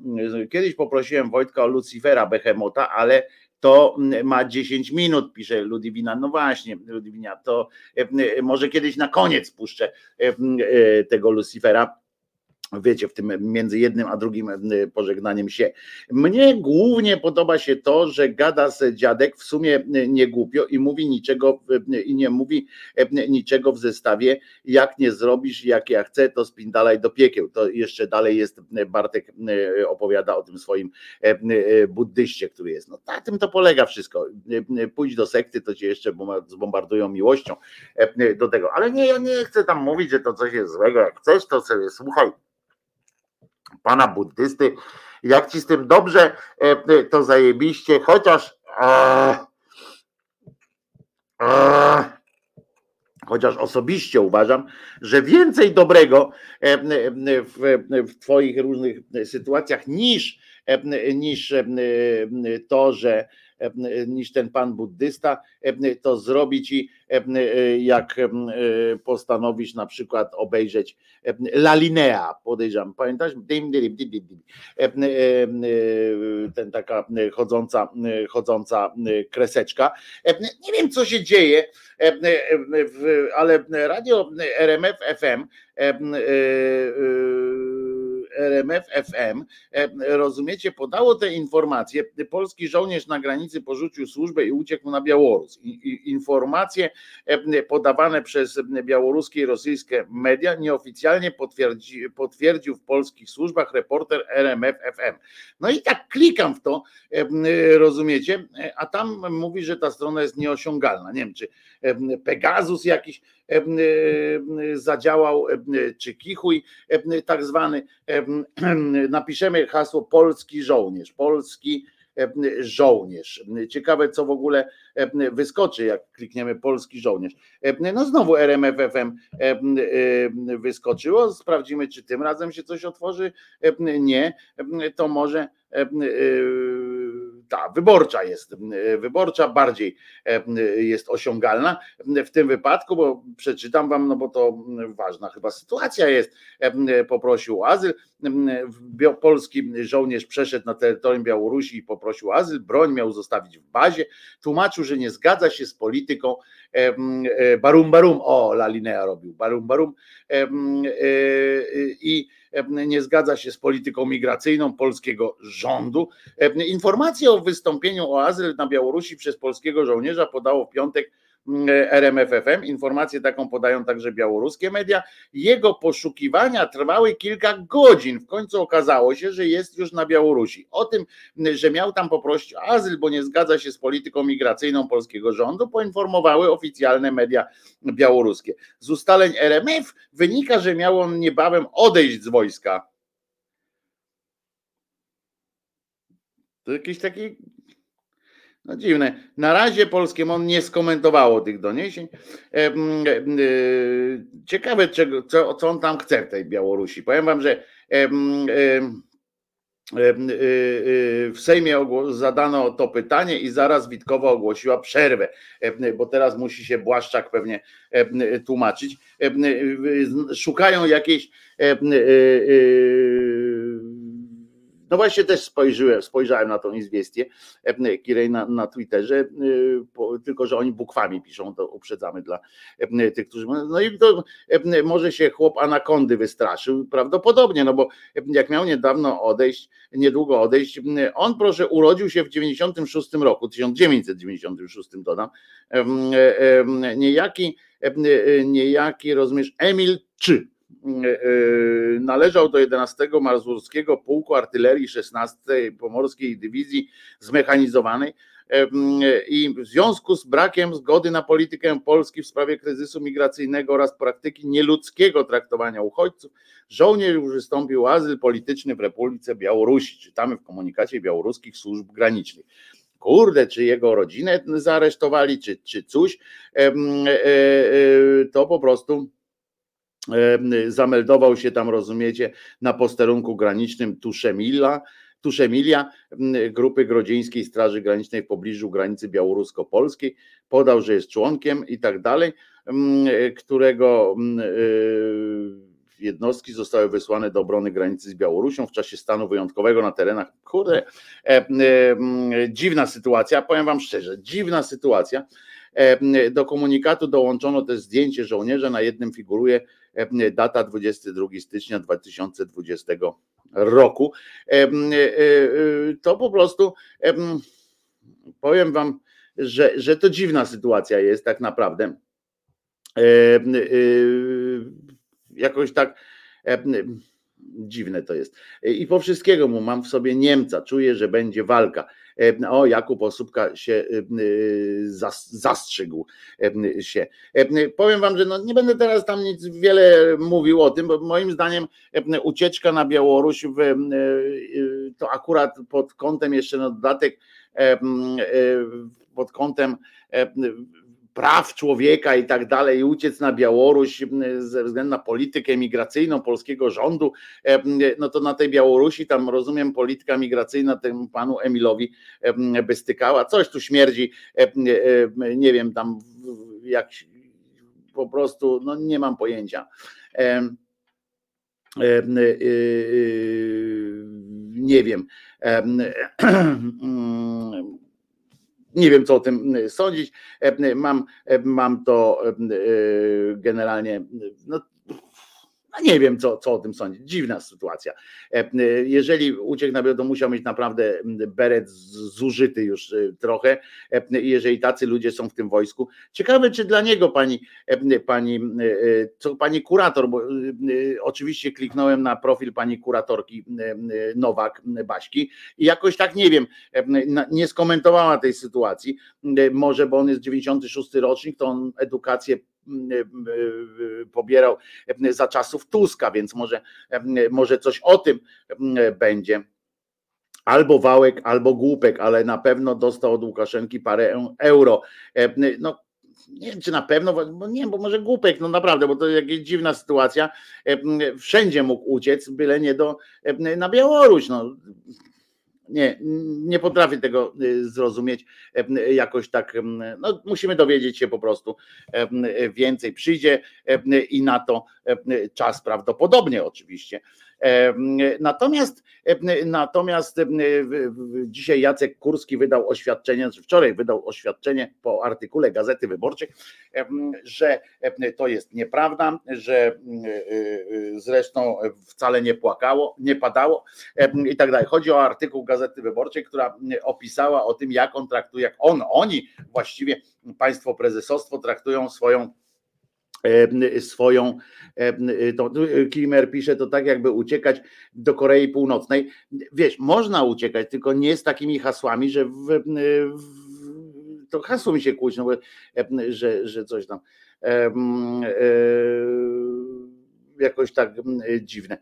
Kiedyś poprosiłem Wojtka o Lucifera Behemota, ale to ma 10 minut, pisze Ludwina. No właśnie, Ludwina, to e, może kiedyś na koniec puszczę e, e, tego Lucifera. Wiecie, w tym między jednym a drugim e, pożegnaniem się. Mnie głównie podoba się to, że gada z dziadek w sumie e, nie głupio i mówi niczego e, i nie mówi niczego w zestawie, jak nie zrobisz, jak ja chcę, to spindalaj do piekieł. To jeszcze dalej jest Bartek opowiada o tym swoim buddyście, który jest. No na tym to polega wszystko. Pójdź do sekty, to cię jeszcze zbombardują miłością do tego. Ale nie, ja nie chcę tam mówić, że to coś jest złego. Jak chcesz, to sobie słuchaj pana buddysty. Jak ci z tym dobrze, e, to zajebiście, chociaż a, a, chociaż osobiście uważam, że więcej dobrego e, w, w Twoich różnych sytuacjach niż, e, niż to, że niż ten pan buddysta, to zrobi ci, jak postanowisz na przykład obejrzeć La Linea, podejrzewam, pamiętasz? Ten taka chodząca, chodząca kreseczka. Nie wiem, co się dzieje, ale radio RMF FM RMF FM, e, rozumiecie, podało te informacje. Polski żołnierz na granicy porzucił służbę i uciekł na Białoruś. Informacje e, podawane przez białoruskie i rosyjskie media nieoficjalnie potwierdzi, potwierdził w polskich służbach reporter RMF FM. No i tak klikam w to, e, rozumiecie, a tam mówi, że ta strona jest nieosiągalna. Nie wiem, czy Pegasus jakiś zadziałał, czy Kichuj tak zwany. Napiszemy hasło polski żołnierz, polski żołnierz. Ciekawe, co w ogóle wyskoczy, jak klikniemy polski żołnierz. No znowu RMFFM wyskoczyło. Sprawdzimy, czy tym razem się coś otworzy. Nie, to może ta wyborcza jest, wyborcza bardziej jest osiągalna w tym wypadku, bo przeczytam wam, no bo to ważna chyba sytuacja jest. Poprosił o azyl. Polski żołnierz przeszedł na terytorium Białorusi i poprosił azyl. Broń miał zostawić w bazie. Tłumaczył, że nie zgadza się z polityką barum barum. O, La Linea robił barum barum i nie zgadza się z polityką migracyjną polskiego rządu. Informację o wystąpieniu o azyl na Białorusi przez polskiego żołnierza podało w piątek RMFFM. Informację taką podają także białoruskie media. Jego poszukiwania trwały kilka godzin. W końcu okazało się, że jest już na Białorusi. O tym, że miał tam poprosić o azyl, bo nie zgadza się z polityką migracyjną polskiego rządu, poinformowały oficjalne media białoruskie. Z ustaleń RMF wynika, że miał on niebawem odejść z wojska. To jakiś taki no dziwne. Na razie polskie MON nie skomentowało tych doniesień. E, e, ciekawe, czego, co, co on tam chce w tej Białorusi. Powiem wam, że e, w Sejmie zadano to pytanie i zaraz Witkowa ogłosiła przerwę, bo teraz musi się Błaszczak pewnie tłumaczyć. Szukają jakiejś no właśnie też spojrzyłem, spojrzałem na tą izwiestię e, Kirej na, na Twitterze, e, tylko że oni bukwami piszą, to uprzedzamy dla e, tych, którzy. No i to może się chłop anakondy wystraszył, prawdopodobnie, no bo jak miał niedawno odejść, niedługo odejść, on proszę urodził się w 96 roku, 1996 dodam, niejaki, niejaki rozumiesz, Emil Czy należał do 11 Mazurskiego Pułku Artylerii 16 Pomorskiej Dywizji Zmechanizowanej e, i w związku z brakiem zgody na politykę Polski w sprawie kryzysu migracyjnego oraz praktyki nieludzkiego traktowania uchodźców, żołnierz już wystąpił azyl polityczny w Republice Białorusi. Czytamy w komunikacie białoruskich służb granicznych kurde, czy jego rodzinę zaaresztowali, czy, czy coś, to po prostu zameldował się tam, rozumiecie, na posterunku granicznym Tuszemila, Tuszemilia, grupy Grodzieńskiej Straży Granicznej w pobliżu granicy białorusko-polskiej. Podał, że jest członkiem i tak dalej, którego y, jednostki zostały wysłane do obrony granicy z Białorusią w czasie stanu wyjątkowego na terenach. Kurde, dziwna sytuacja, powiem wam szczerze, dziwna sytuacja Do komunikatu dołączono też zdjęcie żołnierza, na jednym figuruje data 22 stycznia 2020 roku. To po prostu powiem wam, że, że to dziwna sytuacja jest tak naprawdę. Jakoś tak dziwne to jest. I po wszystkiego mu mam w sobie Niemca, czuję, że będzie walka. O, Jakub Osóbka się zastrzygł się. Powiem wam, że no nie będę teraz tam nic wiele mówił o tym, bo moim zdaniem ucieczka na Białoruś to akurat pod kątem jeszcze na dodatek pod kątem praw człowieka i tak dalej, uciec na Białoruś ze względu na politykę migracyjną polskiego rządu, no to na tej Białorusi tam rozumiem polityka migracyjna temu panu Emilowi by stykała, coś tu śmierdzi, nie wiem tam jak po prostu, no nie mam pojęcia. Nie wiem. Nie wiem, co o tym sądzić. Mam, mam to generalnie. No, no nie wiem, co, co o tym sądzić. Dziwna sytuacja. Jeżeli uciekł na to musiał mieć naprawdę beret zużyty już trochę. Jeżeli tacy ludzie są w tym wojsku. Ciekawe, czy dla niego pani, pani, co pani kurator, bo oczywiście kliknąłem na profil pani kuratorki Nowak Baśki i jakoś tak nie wiem, nie skomentowała tej sytuacji. Może, bo on jest 96 rocznik, to on edukację pobierał za czasów Tuska, więc może, może coś o tym będzie. Albo wałek, albo głupek, ale na pewno dostał od Łukaszenki parę euro. No, nie wiem, czy na pewno, bo nie, bo może głupek, no naprawdę, bo to jakaś dziwna sytuacja. Wszędzie mógł uciec, byle nie do na Białoruś. No nie, nie potrafię tego y, zrozumieć jakoś tak. No, musimy dowiedzieć się po prostu więcej. Przyjdzie i na to czas prawdopodobnie oczywiście. Natomiast, natomiast dzisiaj Jacek Kurski wydał oświadczenie, wczoraj wydał oświadczenie po artykule Gazety Wyborczej, że to jest nieprawda, że y, y, zresztą wcale nie płakało, nie padało i tak dalej. Chodzi o artykuł Gazety Wyborczej, która opisała o tym, jak on traktuje, jak on, oni właściwie państwo prezesostwo traktują swoją swoją, to Klimer pisze to tak, jakby uciekać do Korei Północnej. Wiesz, można uciekać, tylko nie z takimi hasłami, że w, w to hasło mi się kłóci, no bo, że, że coś tam. E, jakoś tak dziwne.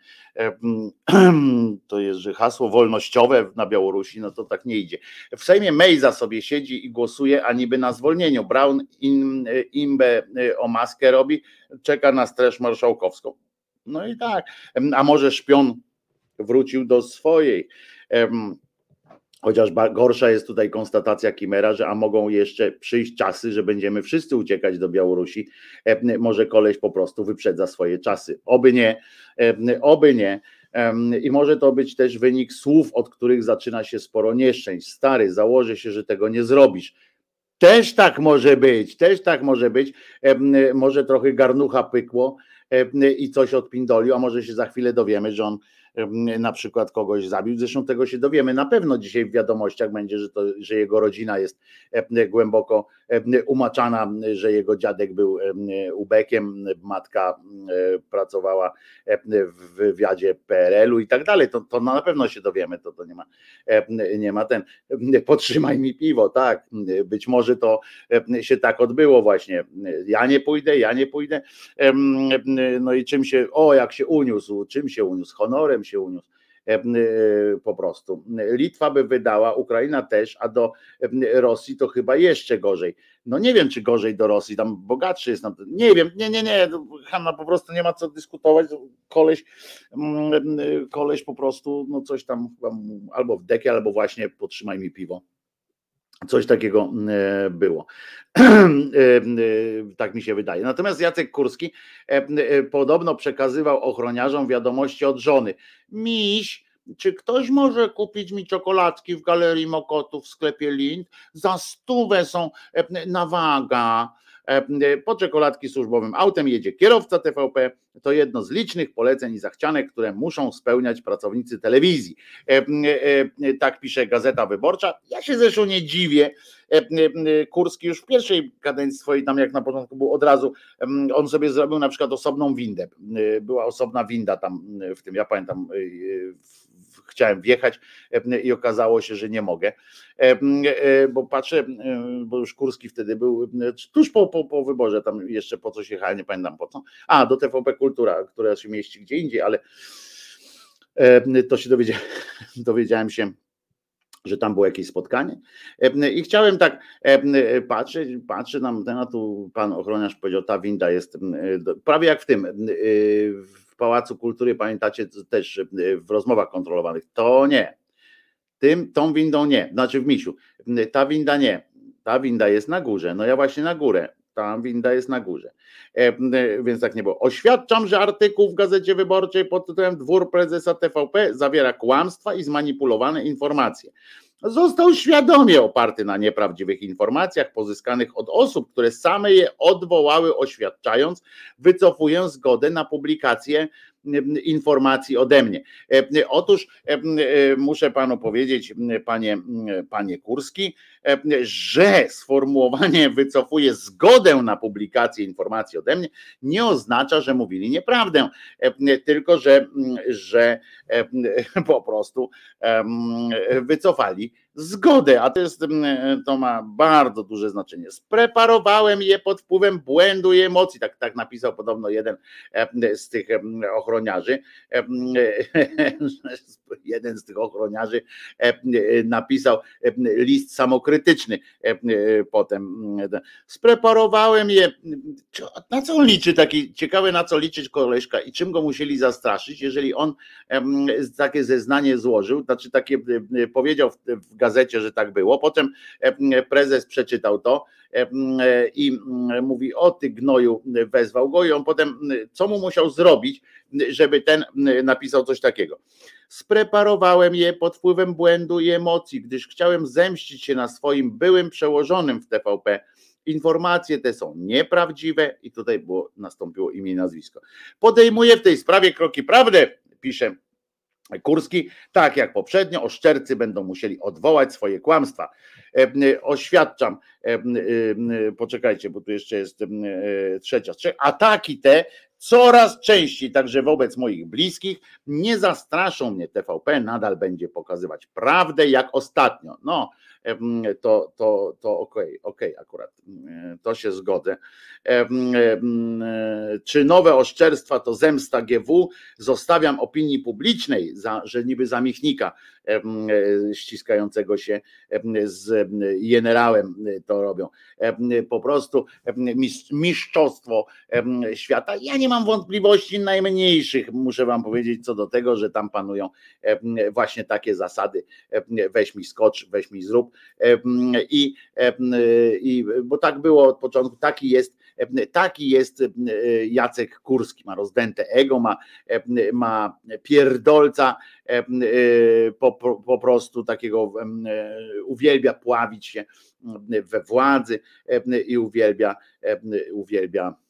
To jest, że hasło wolnościowe na Białorusi, no to tak nie idzie. W Sejmie Mejza sobie siedzi i głosuje, a niby na zwolnieniu. Brown im, imbę o maskę robi, czeka na straż marszałkowską. No i tak. A może szpion wrócił do swojej. Chociaż gorsza jest tutaj konstatacja Kimera, że a mogą jeszcze przyjść czasy, że będziemy wszyscy uciekać do Białorusi. Może koleś po prostu wyprzedza swoje czasy. Oby nie, oby nie. I może to być też wynik słów, od których zaczyna się sporo nieszczęść. Stary, założę się, że tego nie zrobisz. Też tak może być, też tak może być. Może trochę garnucha pykło i coś odpindolił, a może się za chwilę dowiemy, że on na przykład kogoś zabił. Zresztą tego się dowiemy na pewno dzisiaj w wiadomościach będzie, że, to, że jego rodzina jest głęboko umaczana, że jego dziadek był ubekiem, matka pracowała w wywiadzie PRL-u i tak dalej. To, to na pewno się dowiemy, to, to nie ma, nie ma ten. Podtrzymaj mi piwo, tak. Być może to się tak odbyło właśnie. Ja nie pójdę, ja nie pójdę. No i czym się, o jak się uniósł, czym się uniósł? Honorem się uniósł e, e, po prostu. Litwa by wydała, Ukraina też, a do Rosji to chyba jeszcze gorzej. No nie wiem, czy gorzej do Rosji, tam bogatszy jest. Nie wiem, nie, nie, nie, Hanna po prostu nie ma co dyskutować. Koleś, koleś po prostu, no coś tam albo w dekie, albo właśnie potrzymaj mi piwo. Coś takiego e, było. Tak mi się wydaje. Natomiast Jacek Kurski podobno przekazywał ochroniarzom wiadomości od żony. Miś, czy ktoś może kupić mi czekoladki w Galerii Mokotów w sklepie Lind? Za stówę są e, na waga. E, po czekoladki służbowym autem jedzie kierowca TVP. To jedno z licznych poleceń i zachcianek, które muszą spełniać pracownicy telewizji. E, tak pisze Gazeta Wyborcza. Ja się zresztą nie dziwię. Kurski już w pierwszej kadencji swojej, tam jak na początku był od razu, on sobie zrobił na przykład osobną windę. Była osobna winda tam w tym, ja pamiętam, chciałem wjechać i okazało się, że nie mogę, bo patrzę, bo już Kurski wtedy był tuż po, po, po wyborze, tam jeszcze po coś jechałem, nie pamiętam po co, a do TVP Kultura, która się mieści gdzie indziej, ale to się dowiedziałem, dowiedziałem się że tam było jakieś spotkanie. I chciałem tak patrzeć, patrzy nam ten, a tu pan ochroniarz powiedział, ta winda jest prawie jak w tym, w Pałacu Kultury, pamiętacie też w rozmowach kontrolowanych, to nie, tym, tą windą nie, znaczy w misiu, ta winda nie, ta winda jest na górze, no ja właśnie na górę, ta winda jest na górze. Więc tak nie było. Oświadczam, że artykuł w Gazecie Wyborczej pod tytułem Dwór prezesa TVP zawiera kłamstwa i zmanipulowane informacje. Został świadomie oparty na nieprawdziwych informacjach pozyskanych od osób, które same je odwołały, oświadczając, wycofuję zgodę na publikację informacji ode mnie. E, otóż e, muszę panu powiedzieć, panie, panie Kurski, e, że sformułowanie wycofuje zgodę na publikację informacji ode mnie nie oznacza, że mówili nieprawdę, tylko że, że po prostu wycofali zgodę, a to jest, to ma bardzo duże znaczenie. Spreparowałem je pod wpływem błędu i emocji, tak, tak napisał podobno jeden z tych ochroniarzy. Jeden z tych ochroniarzy napisał list samokrytyczny potem. Spreparowałem je. Na co on liczy taki, ciekawe na co liczyć koleżka i czym go musieli zastraszyć, jeżeli on takie zeznanie złożył, znaczy takie powiedział w gazecie, że tak było. Potem prezes przeczytał to i mówi: O ty gnoju, wezwał go. I on potem, co mu musiał zrobić, żeby ten napisał coś takiego. Spreparowałem je pod wpływem błędu i emocji, gdyż chciałem zemścić się na swoim byłym przełożonym w TVP. Informacje te są nieprawdziwe i tutaj było, nastąpiło imię i nazwisko. Podejmuję w tej sprawie kroki prawdy, pisze Kurski, tak jak poprzednio, oszczercy będą musieli odwołać swoje kłamstwa. Oświadczam, poczekajcie, bo tu jeszcze jest trzecia. Ataki te coraz częściej, także wobec moich bliskich, nie zastraszą mnie TVP, nadal będzie pokazywać prawdę jak ostatnio. No, to, to, to okej, okay, okay, akurat to się zgodzę. Czy nowe oszczerstwa to zemsta GW? Zostawiam opinii publicznej, za, że niby zamichnika ściskającego się z generałem to robią. Po prostu mistrzostwo świata. Ja nie mam wątpliwości najmniejszych, muszę wam powiedzieć, co do tego, że tam panują właśnie takie zasady. Weź mi skocz, weź mi zrób. I, i bo tak było od początku, taki jest, taki jest Jacek Kurski, ma rozdęte ego, ma, ma pierdolca, po, po prostu takiego uwielbia pławić się we władzy i uwielbia, uwielbia E,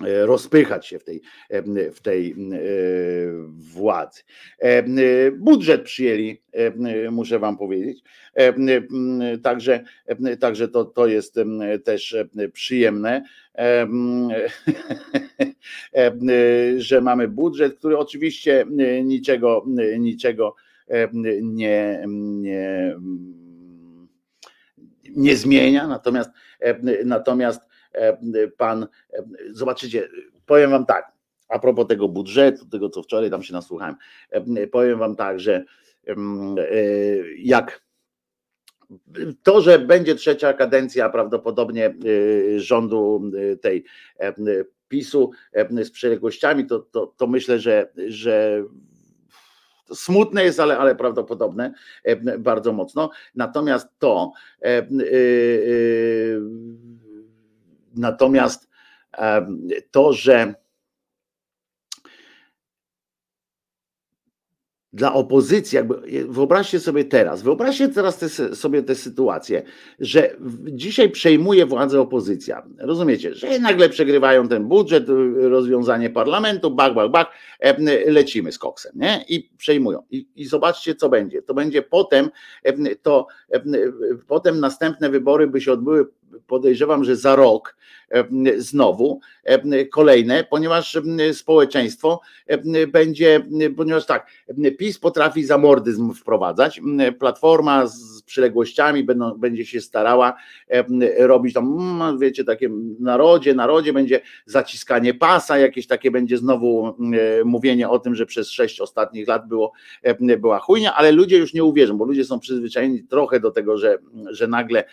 rozpychać się w tej, w tej e, władzy. E, budżet przyjęli, muszę wam powiedzieć. Także, także to, to jest też przyjemne, że mamy budżet, który oczywiście niczego, niczego nie, nie, nie zmienia, natomiast natomiast E, pan, e, zobaczycie, powiem wam tak, a propos tego budżetu, tego co wczoraj tam się nasłuchałem, e, powiem wam tak, że jak to, że będzie trzecia kadencja prawdopodobnie rządu tej PiSu z przeległościami, to, to, to myślę, że, że smutne jest, ale, ale prawdopodobne bardzo mocno. Natomiast to Natomiast to, że dla opozycji, jakby wyobraźcie sobie teraz, wyobraźcie teraz te, sobie tę sytuację, że dzisiaj przejmuje władzę opozycja. Rozumiecie, że nagle przegrywają ten budżet, rozwiązanie parlamentu, bak, bak, bak, lecimy z koksem, nie? I przejmują. I, I zobaczcie, co będzie. To będzie potem, to potem następne wybory by się odbyły podejrzewam, że za rok znowu kolejne, ponieważ społeczeństwo będzie, ponieważ tak, PiS potrafi zamordyzm wprowadzać, Platforma z przyległościami będą, będzie się starała robić tam, wiecie, takie narodzie, narodzie będzie zaciskanie pasa, jakieś takie będzie znowu mówienie o tym, że przez sześć ostatnich lat było, była chujnia, ale ludzie już nie uwierzą, bo ludzie są przyzwyczajeni trochę do tego, że, że nagle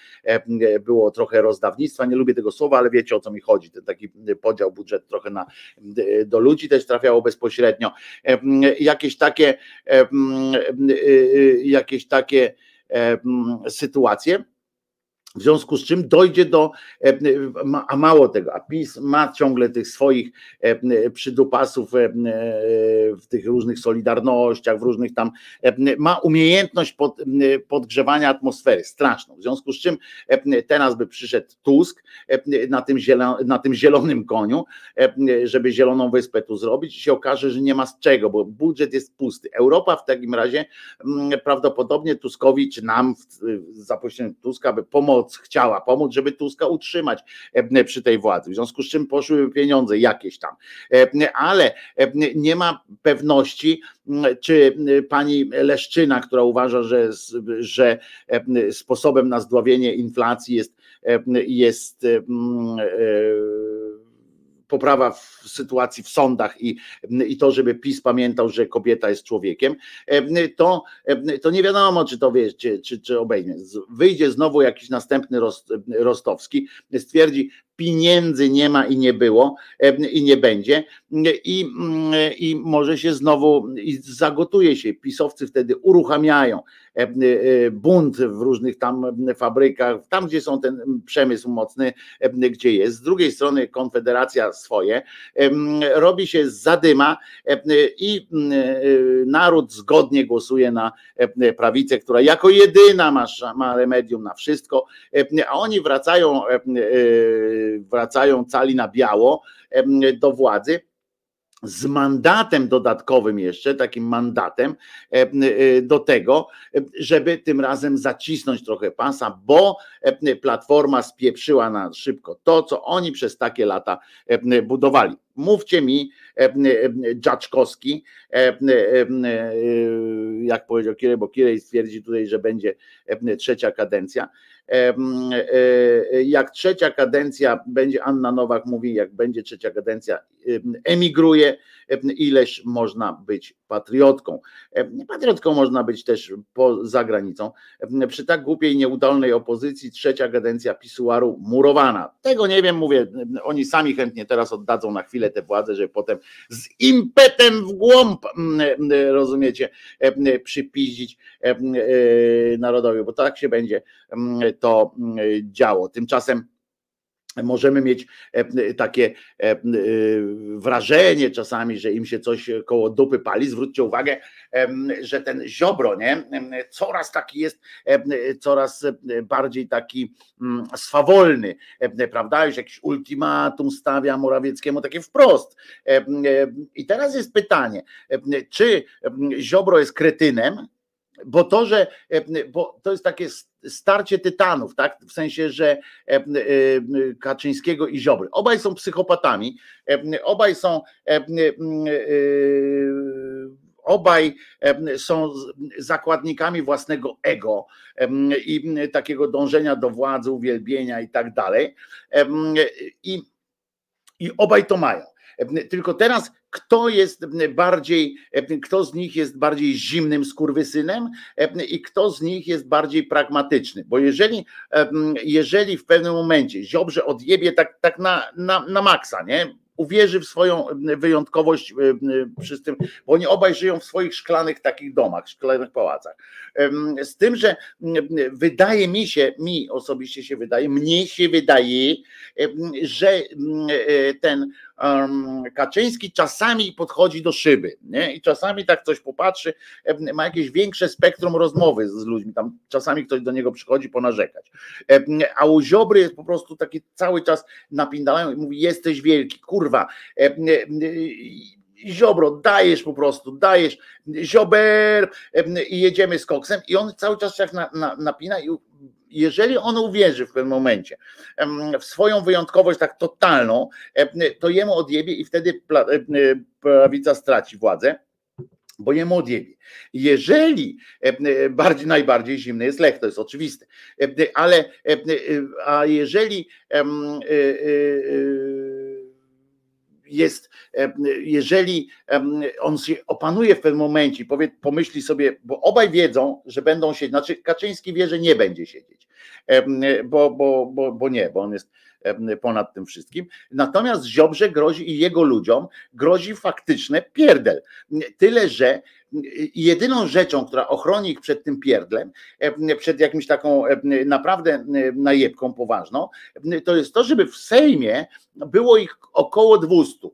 było trochę trochę rozdawnictwa, nie lubię tego słowa, ale wiecie o co mi chodzi, ten taki podział budżet trochę na, do ludzi też trafiało bezpośrednio. Jakieś takie, jakieś takie sytuacje. W związku z czym dojdzie do, a mało tego, a PiS ma ciągle tych swoich przydupasów w tych różnych solidarnościach, w różnych tam, ma umiejętność pod, podgrzewania atmosfery straszną. W związku z czym teraz by przyszedł Tusk na tym, zielonym, na tym zielonym koniu, żeby zieloną wyspę tu zrobić i się okaże, że nie ma z czego, bo budżet jest pusty. Europa w takim razie prawdopodobnie Tuskowi, czy nam za pośrednictwem Tuska by pomóc chciała pomóc, żeby Tuska utrzymać e, przy tej władzy. W związku z czym poszły pieniądze jakieś tam. E, ale e, nie ma pewności, czy pani Leszczyna, która uważa, że, że sposobem na zdławienie inflacji jest, jest poprawa w sytuacji w sądach i, i to, żeby PiS pamiętał, że kobieta jest człowiekiem, to, to nie wiadomo, czy to wiesz, czy, czy, czy obejmie. Wyjdzie znowu jakiś następny rost, Rostowski, stwierdzi, pieniędzy nie ma i nie było i nie będzie i, i może się znowu i zagotuje się. Pisowcy wtedy uruchamiają bunt w różnych tam fabrykach, tam gdzie są ten przemysł mocny, gdzie jest. Z drugiej strony Konfederacja swoje robi się zadyma i naród zgodnie głosuje na prawicę, która jako jedyna ma, ma remedium na wszystko, a oni wracają wracają cali na biało do władzy z mandatem dodatkowym jeszcze, takim mandatem do tego, żeby tym razem zacisnąć trochę pasa, bo Platforma spieprzyła na szybko to, co oni przez takie lata budowali. Mówcie mi, Dżaczkowski, jak powiedział Kirej, bo Kirej stwierdzi tutaj, że będzie trzecia kadencja, jak trzecia kadencja będzie, Anna Nowak mówi, jak będzie trzecia kadencja, emigruje, ileś można być patriotką. Patriotką można być też poza granicą. Przy tak głupiej, nieudolnej opozycji trzecia kadencja pisuaru murowana. Tego nie wiem, mówię, oni sami chętnie teraz oddadzą na chwilę tę władzę, żeby potem z impetem w głąb, rozumiecie, przypiździć narodowi, bo tak się będzie to działo. Tymczasem możemy mieć e, takie e, e, wrażenie czasami, że im się coś koło dupy pali. Zwróćcie uwagę, że ten Ziobro, nie, coraz taki jest, coraz bardziej taki mm, swawolny, prawda? Już jakiś ultimatum stawia Morawieckiemu, takie wprost. I teraz jest pytanie, czy Ziobro jest kretynem, bo to, że bo to jest takie starcie tytanów, tak? W sensie, że Kaczyńskiego i Ziobry. Obaj są psychopatami, obaj są obaj są zakładnikami własnego ego i takiego dążenia do władzy, uwielbienia i tak dalej. I, i obaj to mają. Tylko teraz kto jest bardziej, kto z nich jest bardziej zimnym skurwysynem i kto z nich jest bardziej pragmatyczny. Bo jeżeli, jeżeli w pewnym momencie Ziobrze odjebie tak, tak na, na, na maksa, nie? uwierzy w swoją wyjątkowość przy tym, bo oni obaj żyją w swoich szklanych takich domach, szklanych pałacach. Z tym, że wydaje mi się, mi osobiście się wydaje, mnie się wydaje, że ten Kaczyński czasami podchodzi do szyby nie? i czasami tak coś popatrzy, ma jakieś większe spektrum rozmowy z ludźmi, tam czasami ktoś do niego przychodzi ponarzekać, a u Ziobry jest po prostu taki cały czas napindalają i mówi jesteś wielki, kurwa, Ziobro, dajesz po prostu, dajesz, Ziober i jedziemy z koksem. I on cały czas jak na, na, napina i jeżeli on uwierzy w pewnym momencie w swoją wyjątkowość tak totalną, to jemu odjebie i wtedy prawica straci władzę bo jemu odjebie. Jeżeli bardziej, najbardziej zimny jest lech, to jest oczywiste, ale a jeżeli jest, jeżeli on się opanuje w pewnym momencie, powie, pomyśli sobie, bo obaj wiedzą, że będą siedzieć, znaczy Kaczyński wie, że nie będzie siedzieć, bo, bo, bo, bo nie, bo on jest ponad tym wszystkim. Natomiast Ziobrze grozi i jego ludziom grozi faktyczne pierdel. Tyle, że jedyną rzeczą, która ochroni ich przed tym pierdlem, przed jakimś taką naprawdę najebką poważną, to jest to, żeby w Sejmie było ich około 200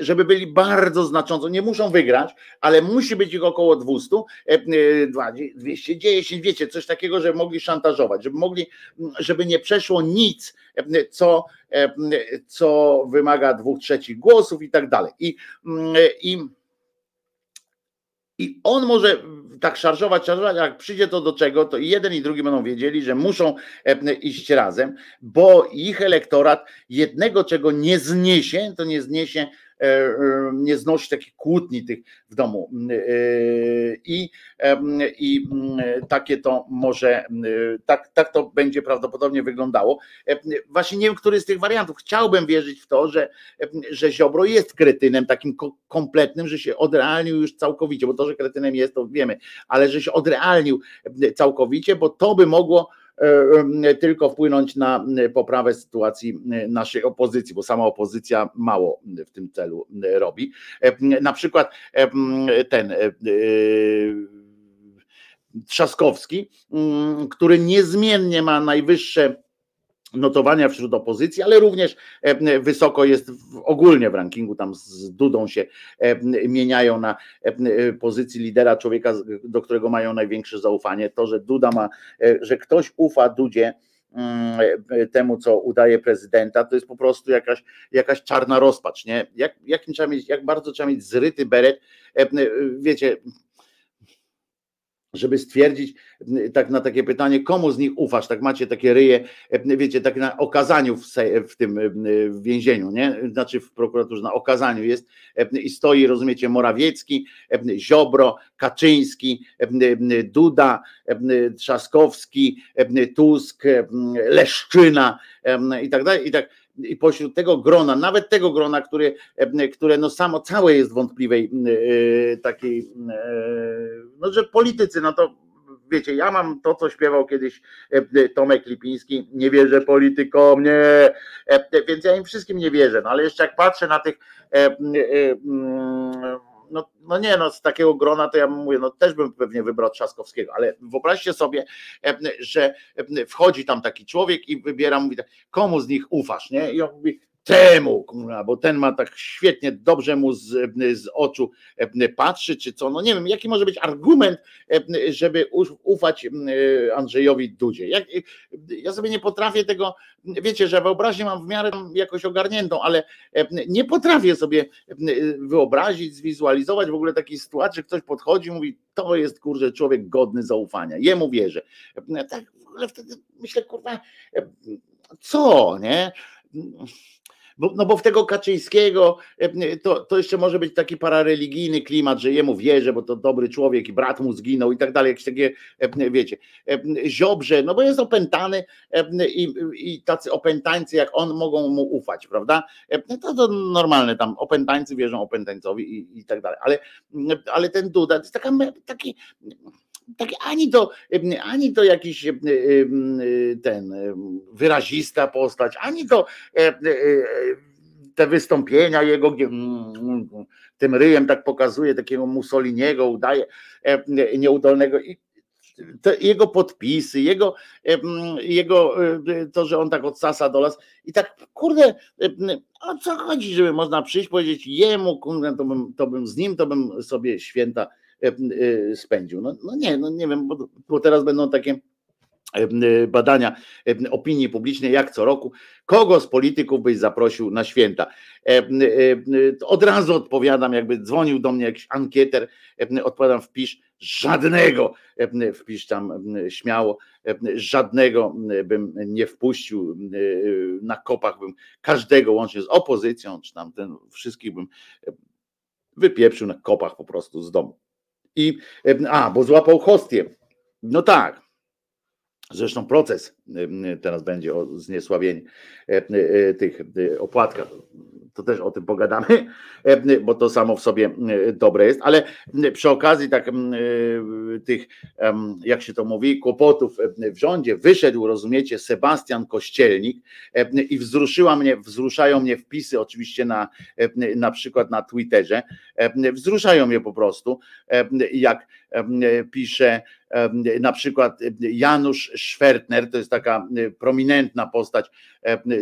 żeby byli bardzo znacząco, nie muszą wygrać, ale musi być ich około 200, 210, wiecie, coś takiego, żeby mogli szantażować, żeby mogli, żeby nie przeszło nic, co, co wymaga dwóch trzecich głosów i tak dalej. I, i i on może tak szarżować, szarżować, jak przyjdzie to do czego, to i jeden i drugi będą wiedzieli, że muszą iść razem, bo ich elektorat jednego, czego nie zniesie, to nie zniesie nie znosi takich kłótni tych w domu. E, I, i takie to może, tak, tak to będzie prawdopodobnie wyglądało. Właśnie nie wiem, który z tych wariantów. Chciałbym wierzyć w to, że, że Ziobro jest kretynem takim kompletnym, że się odrealnił już całkowicie, bo to, że kretynem jest, to wiemy, ale że się odrealnił całkowicie, bo to by mogło E, tylko wpłynąć na poprawę sytuacji naszej opozycji, bo sama opozycja mało w tym celu robi. E, na przykład e, ten Trzaskowski, który niezmiennie ma najwyższe notowania wśród opozycji, ale również e, wysoko jest ogólnie w rankingu, tam z Dudą się e, mieniają na e, pozycji lidera człowieka, do którego mają największe zaufanie. To, że Duda ma, że ktoś ufa Dudzie, mm, temu, co udaje prezydenta, to jest po prostu jakaś, jakaś czarna rozpacz, nie? Jak, jakim trzeba mieć, jak bardzo trzeba mieć zryty beret, wiecie, żeby stwierdzić tak na takie pytanie, komu z nich ufasz, tak macie takie ryje, wiecie, tak na okazaniu w, w tym w więzieniu, nie? Znaczy w prokuraturze na okazaniu jest i stoi, rozumiecie, Morawiecki, Ziobro, Kaczyński, Duda, Trzaskowski, Tusk, Leszczyna i tak dalej. I tak i pośród tego grona, nawet tego grona, które, które no samo całe jest wątpliwej e, takiej, e, no że politycy, no to wiecie, ja mam to, co śpiewał kiedyś e, Tomek Lipiński, nie wierzę politykom, nie, więc ja im wszystkim nie wierzę, no ale jeszcze jak patrzę na tych no, no nie, no z takiego grona to ja mówię, no też bym pewnie wybrał Trzaskowskiego, ale wyobraźcie sobie, że wchodzi tam taki człowiek i wybiera, mówi tak, komu z nich ufasz, nie? I on mówi, temu, bo ten ma tak świetnie, dobrze mu z, z oczu e, patrzy, czy co, no nie wiem, jaki może być argument, e, żeby ufać e, Andrzejowi Dudzie. Ja sobie nie potrafię tego, wiecie, że wyobraźnię mam w miarę jakoś ogarniętą, ale nie potrafię sobie wyobrazić, zwizualizować w ogóle takiej sytuacji, że ktoś podchodzi i mówi, to jest, kurczę, człowiek godny zaufania, jemu wierzę. Tak, ale wtedy myślę, kurwa, co, nie? Bo, no bo w tego Kaczyńskiego e, to, to jeszcze może być taki parareligijny klimat, że jemu wierzę, bo to dobry człowiek i brat mu zginął i tak dalej, jakieś takie, e, wiecie, e, Ziobrze, no bo jest opętany i, i tacy opętańcy jak on mogą mu ufać, prawda? To, to normalne tam, opętańcy wierzą opętańcowi i, i tak dalej, ale, ale ten Duda to jest taka, taki tak ani to, ani to jakiś ten wyrazista postać, ani to e, e, te wystąpienia jego, gdzie mm, tym ryjem tak pokazuje takiego Mussoliniego, udaje nieudolnego i jego podpisy, jego, jego e, to, że on tak od sasa do las i tak, kurde, o co chodzi, żeby można przyjść, powiedzieć jemu, to bym, to bym z nim, to bym sobie święta spędził. No, no nie, no nie wiem, bo, bo teraz będą takie em, badania opinii publicznej, jak co roku, kogo z polityków byś zaprosił na święta. Od razu odpowiadam, jakby dzwonił do mnie jakiś ankieter, odpowiadam, wpisz żadnego, wpisz tam śmiało, żadnego bym nie wpuścił na kopach, bym każdego łącznie z opozycją, czy tam ten, wszystkich bym wypieprzył na kopach po prostu z domu. I, a, bo złapał hostię. No tak, Zresztą proces teraz będzie o zniesławienie e, y, tych y, opłatka. To też o tym pogadamy, e, bo to samo w sobie dobre jest, ale przy okazji tak tych, jak się to mówi, kłopotów w rządzie wyszedł, rozumiecie, Sebastian Kościelnik e, i wzruszyła mnie, wzruszają mnie wpisy oczywiście na, na przykład na Twitterze, wzruszają mnie po prostu, jak pisze na przykład Janusz Szwertner, to jest taka prominentna postać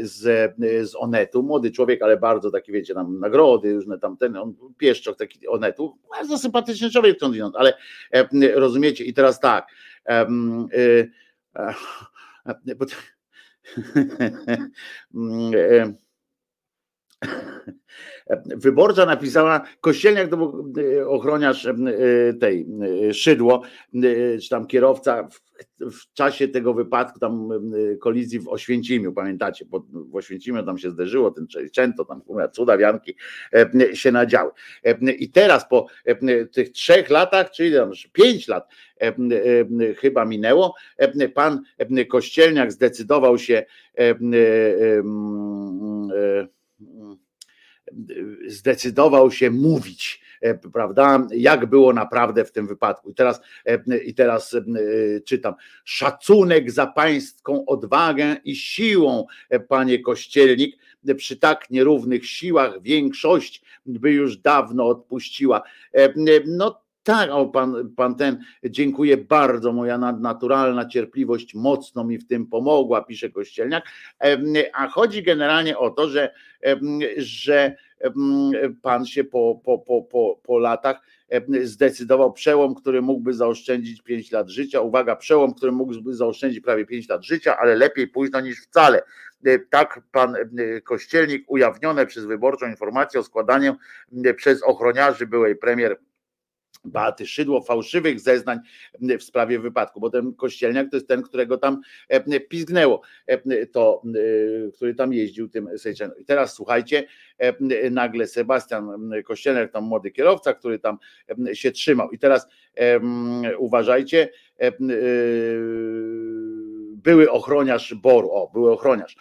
z, z Onetu, młody człowiek, ale bardzo taki, wiecie, tam nagrody, różne tam ten, on pieszczok taki Onetu, bardzo sympatyczny człowiek, ale rozumiecie, i teraz tak, y, y, bo, Wyborcza napisała, Kościelniak to e, ochroniarz e, tej e, Szydło, czy tam kierowca w, w czasie tego wypadku, tam kolizji w Oświęcimiu, pamiętacie, bo w Oświęcimiu tam się zderzyło, ten Często tam cuda wianki się nadziały. I teraz po tych trzech latach, czyli tam pięć lat chyba minęło, pan Kościelniak zdecydował się zdecydował się mówić, e, prawda, jak było naprawdę w tym wypadku. I teraz, e, i teraz e, czytam. Szacunek za pańską odwagę i siłą, panie Kościelnik, przy tak nierównych siłach większość by już dawno odpuściła. No tak, o pan, pan ten, dziękuję bardzo, moja nadnaturalna cierpliwość mocno mi w tym pomogła, pisze Kościelniak. A chodzi generalnie o to, że, że pan się po, po, po, po, po latach zdecydował przełom, który mógłby zaoszczędzić 5 lat życia. Uwaga, przełom, który mógłby zaoszczędzić prawie 5 lat życia, ale lepiej późno niż wcale. Tak pan Kościelnik ujawnione przez wyborczą informację o składaniu przez ochroniarzy byłej premier Beaty Szydło, fałszywych zeznań w sprawie wypadku, bo ten kościelniak to jest ten, którego tam e, pizgnęło, e, to, e, który tam jeździł tym Sejczenem. I teraz słuchajcie, nagle Sebastian Kościelniak, tam młody kierowca, który tam się trzymał. I teraz uważajcie, były ochroniarz Boru, o, były ochroniarz,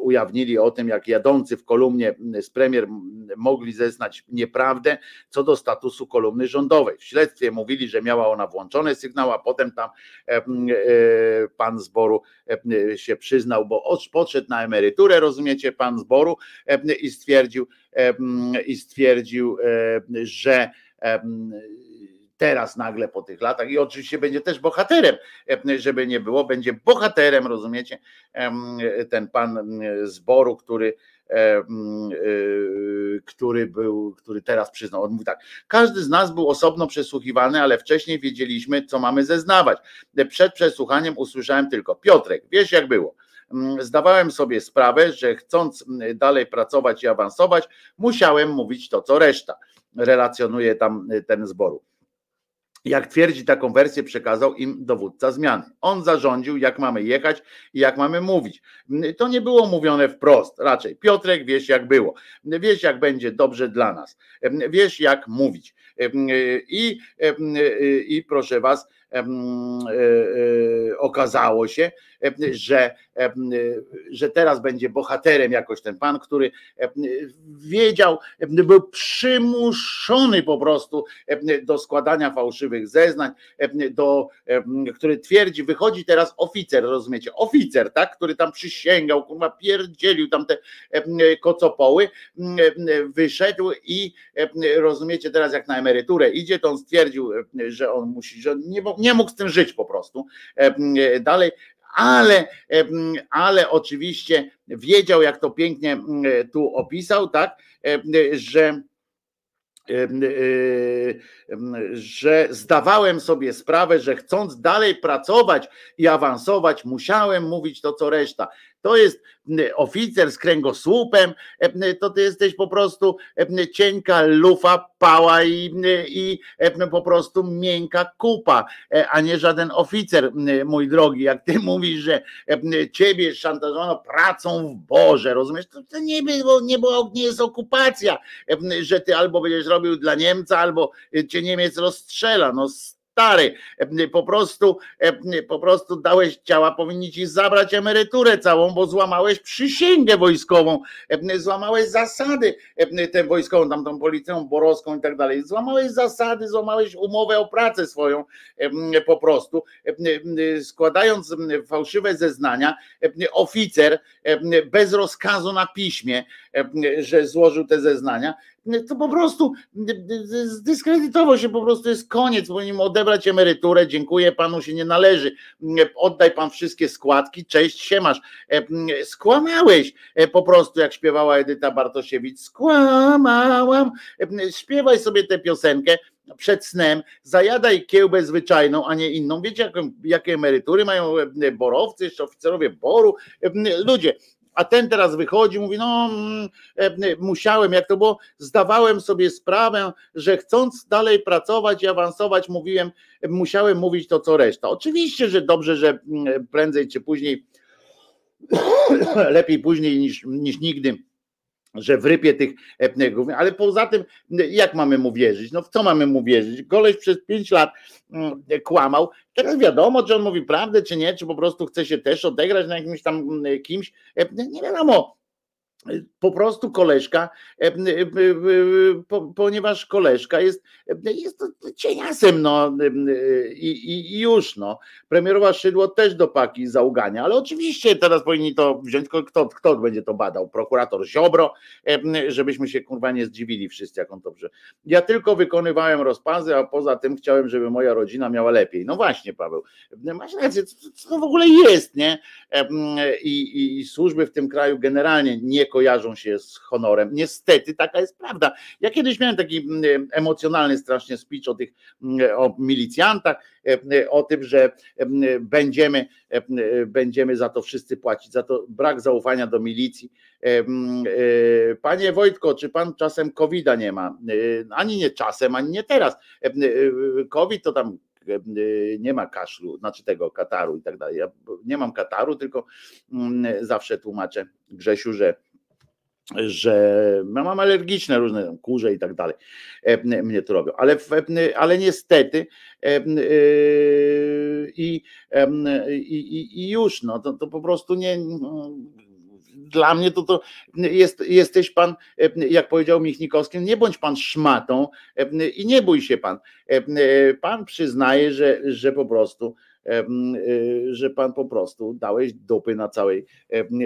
ujawnili o tym, jak jadący w kolumnie z premier mogli zeznać nieprawdę co do statusu kolumny rządowej. W śledztwie mówili, że miała ona włączony sygnał, a potem tam e, pan zboru się przyznał, bo podszedł na emeryturę, rozumiecie, pan zboru i stwierdził, i stwierdził, że teraz nagle po tych latach i oczywiście będzie też bohaterem, żeby nie było, będzie bohaterem, rozumiecie, ten pan zboru, który e, który był, który teraz przyznał. On mówi tak, każdy z nas był osobno przesłuchiwany, ale wcześniej wiedzieliśmy, co mamy zeznawać. Przed przesłuchaniem usłyszałem tylko, Piotrek, wiesz jak było. Zdawałem sobie sprawę, że chcąc dalej pracować i awansować, musiałem mówić to, co reszta. Relacjonuje tam ten zboru. Jak twierdzi, taką wersję przekazał im dowódca zmiany. On zarządził, jak mamy jechać i jak mamy mówić. To nie było mówione wprost, raczej. Piotrek, wiesz jak było. Wiesz, jak będzie dobrze dla nas. Wiesz, jak mówić. I, i proszę was, okazało się, że, że teraz będzie bohaterem jakoś ten pan, który wiedział, był przymuszony po prostu do składania fałszywych zeznań, do, który twierdzi, wychodzi teraz oficer, rozumiecie, oficer, tak, który tam przysięgał, kurwa, pierdzielił tam te kocopoły, wyszedł i rozumiecie, teraz jak na emeryturę idzie, to on stwierdził, że on musi, że nie, nie mógł z tym żyć po prostu. Dalej, ale, ale oczywiście wiedział, jak to pięknie tu opisał, tak, że że zdawałem sobie sprawę, że chcąc dalej pracować i awansować, musiałem mówić to, co reszta to jest oficer z kręgosłupem, to ty jesteś po prostu cienka lufa, pała i, i po prostu miękka kupa, e, a nie żaden oficer, mój drogi. Jak ty mówisz, że ciebie szantażowano pracą w Boże, rozumiesz? To, nie, było, nie, było, nie jest okupacja, że ty albo będziesz robił dla Niemca, albo cię Niemiec rozstrzela. No stary, po prostu, po prostu dałeś ciała, powinni ci zabrać emeryturę całą, bo złamałeś przysięgę wojskową, złamałeś zasady tę wojskową, tam tą policją borowską i tak dalej, złamałeś zasady, złamałeś umowę o pracę swoją po prostu, składając fałszywe zeznania, oficer bez rozkazu na piśmie, że złożył te zeznania, to po prostu zdyskredytował się, po prostu jest koniec, powinien odebrać emeryturę, dziękuję panu, się nie należy, oddaj pan wszystkie składki, cześć, siemasz. Skłamałeś po prostu, jak śpiewała Edyta Bartosiewicz, skłamałam, śpiewaj sobie tę piosenkę, przed snem, zajadaj kiełbę zwyczajną, a nie inną. Wiecie, jakie, jakie emerytury mają borowcy, jeszcze oficerowie boru? Ludzie, a ten teraz wychodzi, mówi, no mm, e, musiałem, jak to było, zdawałem sobie sprawę, że chcąc dalej pracować i awansować, mówiłem, musiałem mówić to, co reszta. Oczywiście, że dobrze, że mm, prędzej czy później, lepiej później niż, niż nigdy że w rypie tych epnegów, ale poza tym, jak mamy mu wierzyć? No w co mamy mu wierzyć? Koleś przez pięć lat mm, kłamał, teraz wiadomo, czy on mówi prawdę, czy nie, czy po prostu chce się też odegrać na jakimś tam mm, kimś, nie wiadomo, po prostu koleżka, e, e, e, ponieważ koleżka jest, jest cieniasem, no i, i, już, no. Premierowa Szydło też do paki zaugania, ale oczywiście teraz powinni to wziąć, kto, kto będzie to badał? Prokurator Ziobro, żebyśmy się kurwa nie zdziwili wszyscy, jak on dobrze. Ja tylko wykonywałem rozpazy, a poza tym chciałem, żeby moja rodzina miała lepiej. No właśnie, Paweł, masz rację, co to w ogóle jest, nie? I, i, i służby w tym kraju generalnie nie kojarzą się z honorem. Niestety taka jest prawda. Ja kiedyś miałem taki mm, emocjonalny strasznie speech o tych mm, o milicjantach, e, o tym, że mm, będziemy, e, będziemy za to wszyscy płacić, za to brak zaufania do milicji. E, panie Wojtko, czy pan czasem COVID-a nie ma? Ani nie czasem, ani nie teraz. COVID to tam nie ma kaszlu, znaczy tego kataru i tak dalej. Ja nie mam kataru, tylko zawsze tłumaczę Grzesiu, że że mam alergiczne różne kurze i tak dalej, e, mnie to robią, ale, ale niestety e, e, i, i, i już, no to, to po prostu nie dla mnie to, to jest, jesteś pan, jak powiedział Michnikowski, nie bądź pan szmatą i nie bój się pan. Pan przyznaje, że, że po prostu że pan po prostu dałeś dupy na całej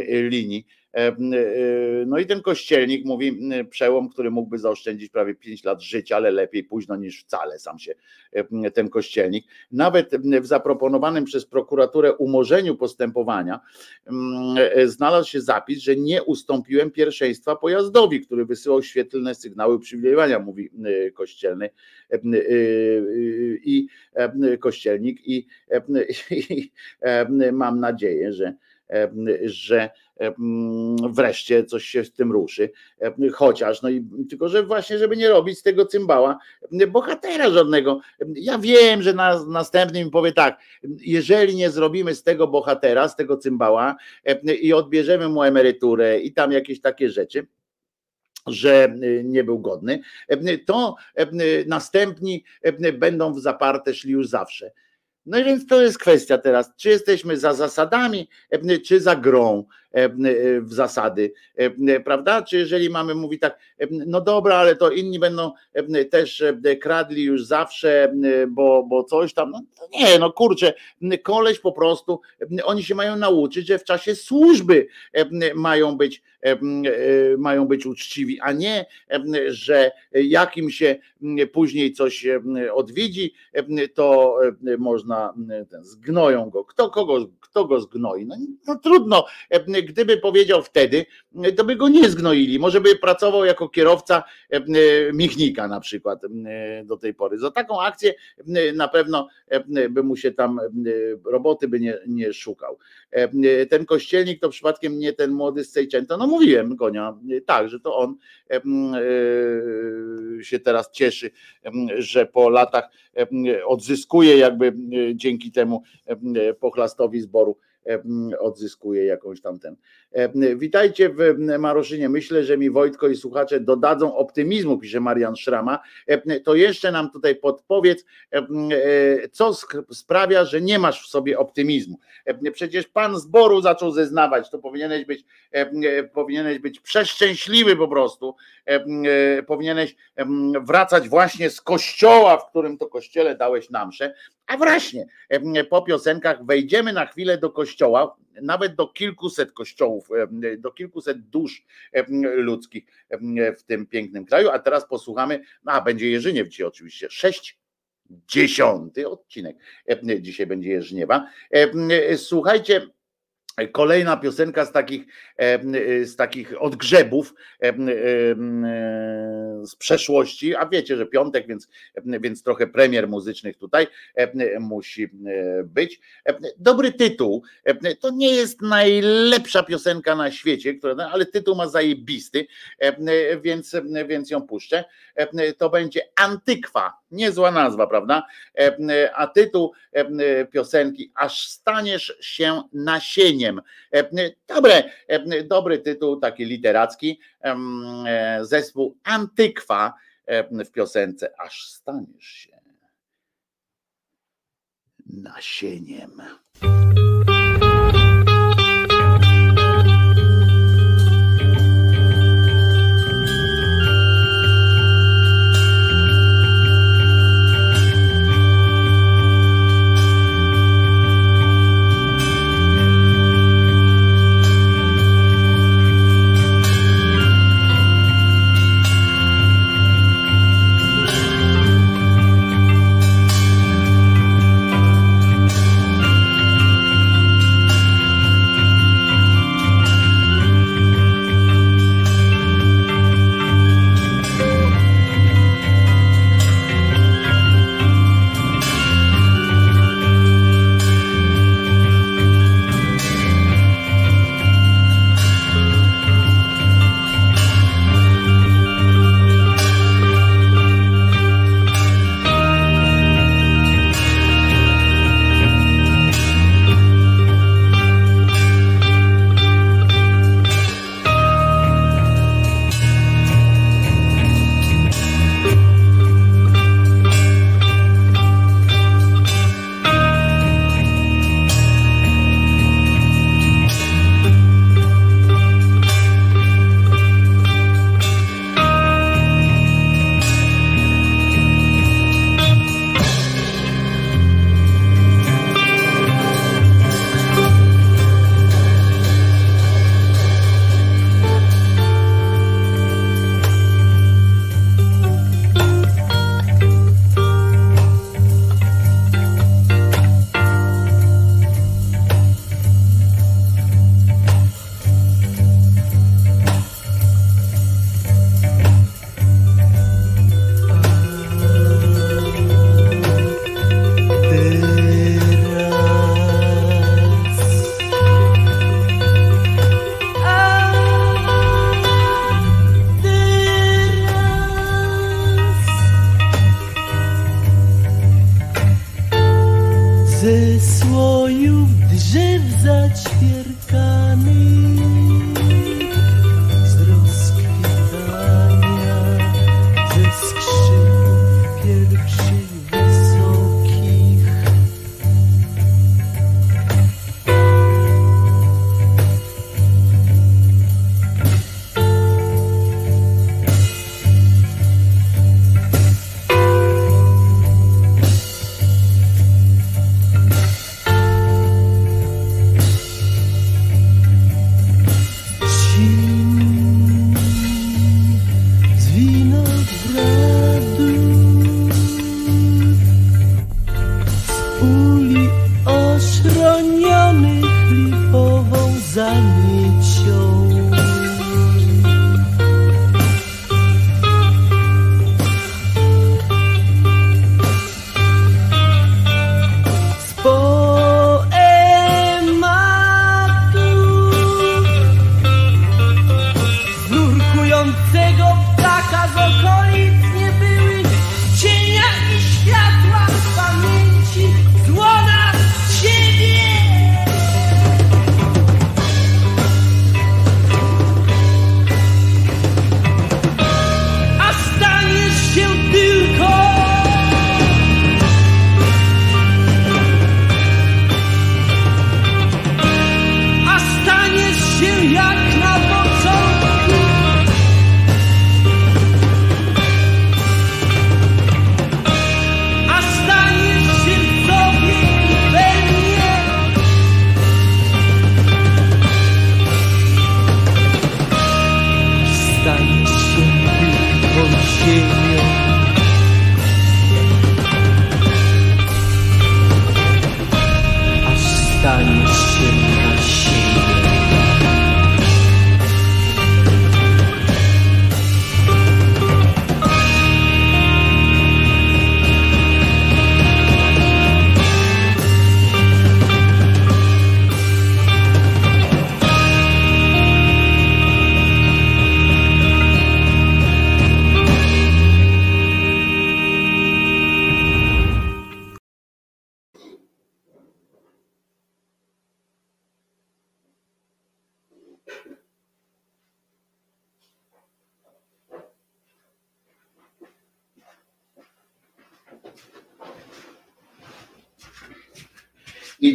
linii E, e, no i ten kościelnik mówi, przełom, który mógłby zaoszczędzić prawie 5 lat życia, ale lepiej późno niż wcale, sam się e, ten kościelnik. Nawet w zaproponowanym przez prokuraturę umorzeniu postępowania znalazł się zapis, że nie ustąpiłem pierwszeństwa pojazdowi, który wysyłał świetlne sygnały uprzywilejowania, mówi kościelny i kościelnik i, i mam nadzieję, że że wreszcie coś się z tym ruszy, chociaż, no i tylko, że właśnie, żeby nie robić z tego cymbała bohatera żadnego. Ja wiem, że na następnym powie tak, jeżeli nie zrobimy z tego bohatera, z tego cymbała i odbierzemy mu emeryturę i tam jakieś takie rzeczy, że nie był godny, to następni będą w zaparte szli już zawsze. No i więc to jest kwestia teraz, czy jesteśmy za zasadami, czy za grą. W zasady, prawda? Czy jeżeli mamy mówić tak, no dobra, ale to inni będą też kradli już zawsze, bo, bo coś tam, no nie, no kurczę, koleś po prostu, oni się mają nauczyć, że w czasie służby mają być, mają być uczciwi, a nie, że jak im się później coś odwiedzi, to można, zgnoją go. Kto kogo, kto go zgnoi? No, no trudno, gdyby powiedział wtedy, to by go nie zgnoili. Może by pracował jako kierowca Michnika na przykład do tej pory. Za taką akcję na pewno by mu się tam roboty by nie, nie szukał. Ten kościelnik to przypadkiem nie ten młody z Sejczęta. No mówiłem, Gonia, tak, że to on się teraz cieszy, że po latach odzyskuje jakby dzięki temu pochlastowi zboru odzyskuje jakąś tam ten. Witajcie w Maroszynie. Myślę, że mi Wojtko i słuchacze dodadzą optymizmu, pisze Marian Szrama. To jeszcze nam tutaj podpowiedz, co sprawia, że nie masz w sobie optymizmu. Przecież pan zboru zaczął zeznawać, to powinieneś być, powinieneś być przeszczęśliwy po prostu. Powinieneś wracać właśnie z kościoła, w którym to kościele dałeś namsze. A właśnie, po piosenkach wejdziemy na chwilę do kościoła, nawet do kilkuset kościołów, do kilkuset dusz ludzkich w tym pięknym kraju. A teraz posłuchamy, a będzie Jerzyniew dzisiaj oczywiście, sześć dziesiąty odcinek dzisiaj będzie Jerzyniewa. Słuchajcie, Kolejna piosenka z takich, z takich odgrzebów z przeszłości, a wiecie, że piątek, więc, więc trochę premier muzycznych tutaj musi być. Dobry tytuł. To nie jest najlepsza piosenka na świecie, ale tytuł ma zajebisty, więc, więc ją puszczę. To będzie Antykwa. Niezła nazwa, prawda? A tytuł piosenki Aż staniesz się nasieniem. Dobre, dobry tytuł, taki literacki. Zespół Antykwa w piosence Aż staniesz się nasieniem.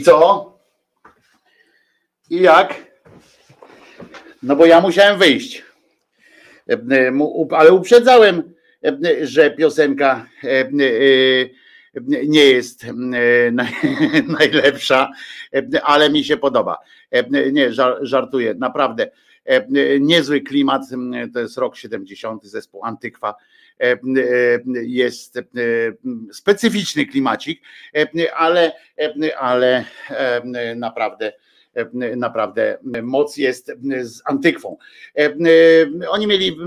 Co? I jak? No bo ja musiałem wyjść. Ale uprzedzałem, że piosenka e, nie jest naj- najlepsza, ale mi się podoba. Nie, żar- żartuję, naprawdę. Niezły klimat, m, to jest rok 70, zespół Antykwa. E, e, Jest e, specyficzny klimacik, e, ale, e, ale e, naprawdę e, naprawdę moc jest z antykwą. E, e, Oni mieli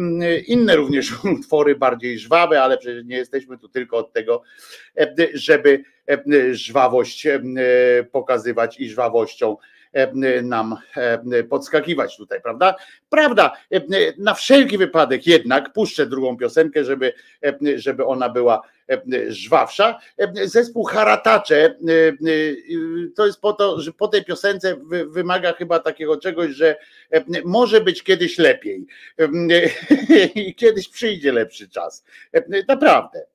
inne również utwory, bardziej żwawe, ale przecież nie jesteśmy tu tylko od tego, e, żeby e, żwawość e, pokazywać i żwawością e, nam e, podskakiwać tutaj, prawda? Prawda, e, na wszelki wypadek jednak puszczę drugą piosenkę, żeby, e, żeby ona była e, żwawsza. E, Zespół Haratacze e, e, to jest po to, że po tej piosence wy- wymaga chyba takiego czegoś, że e, może być kiedyś lepiej E, i kiedyś przyjdzie lepszy czas. E, Naprawdę.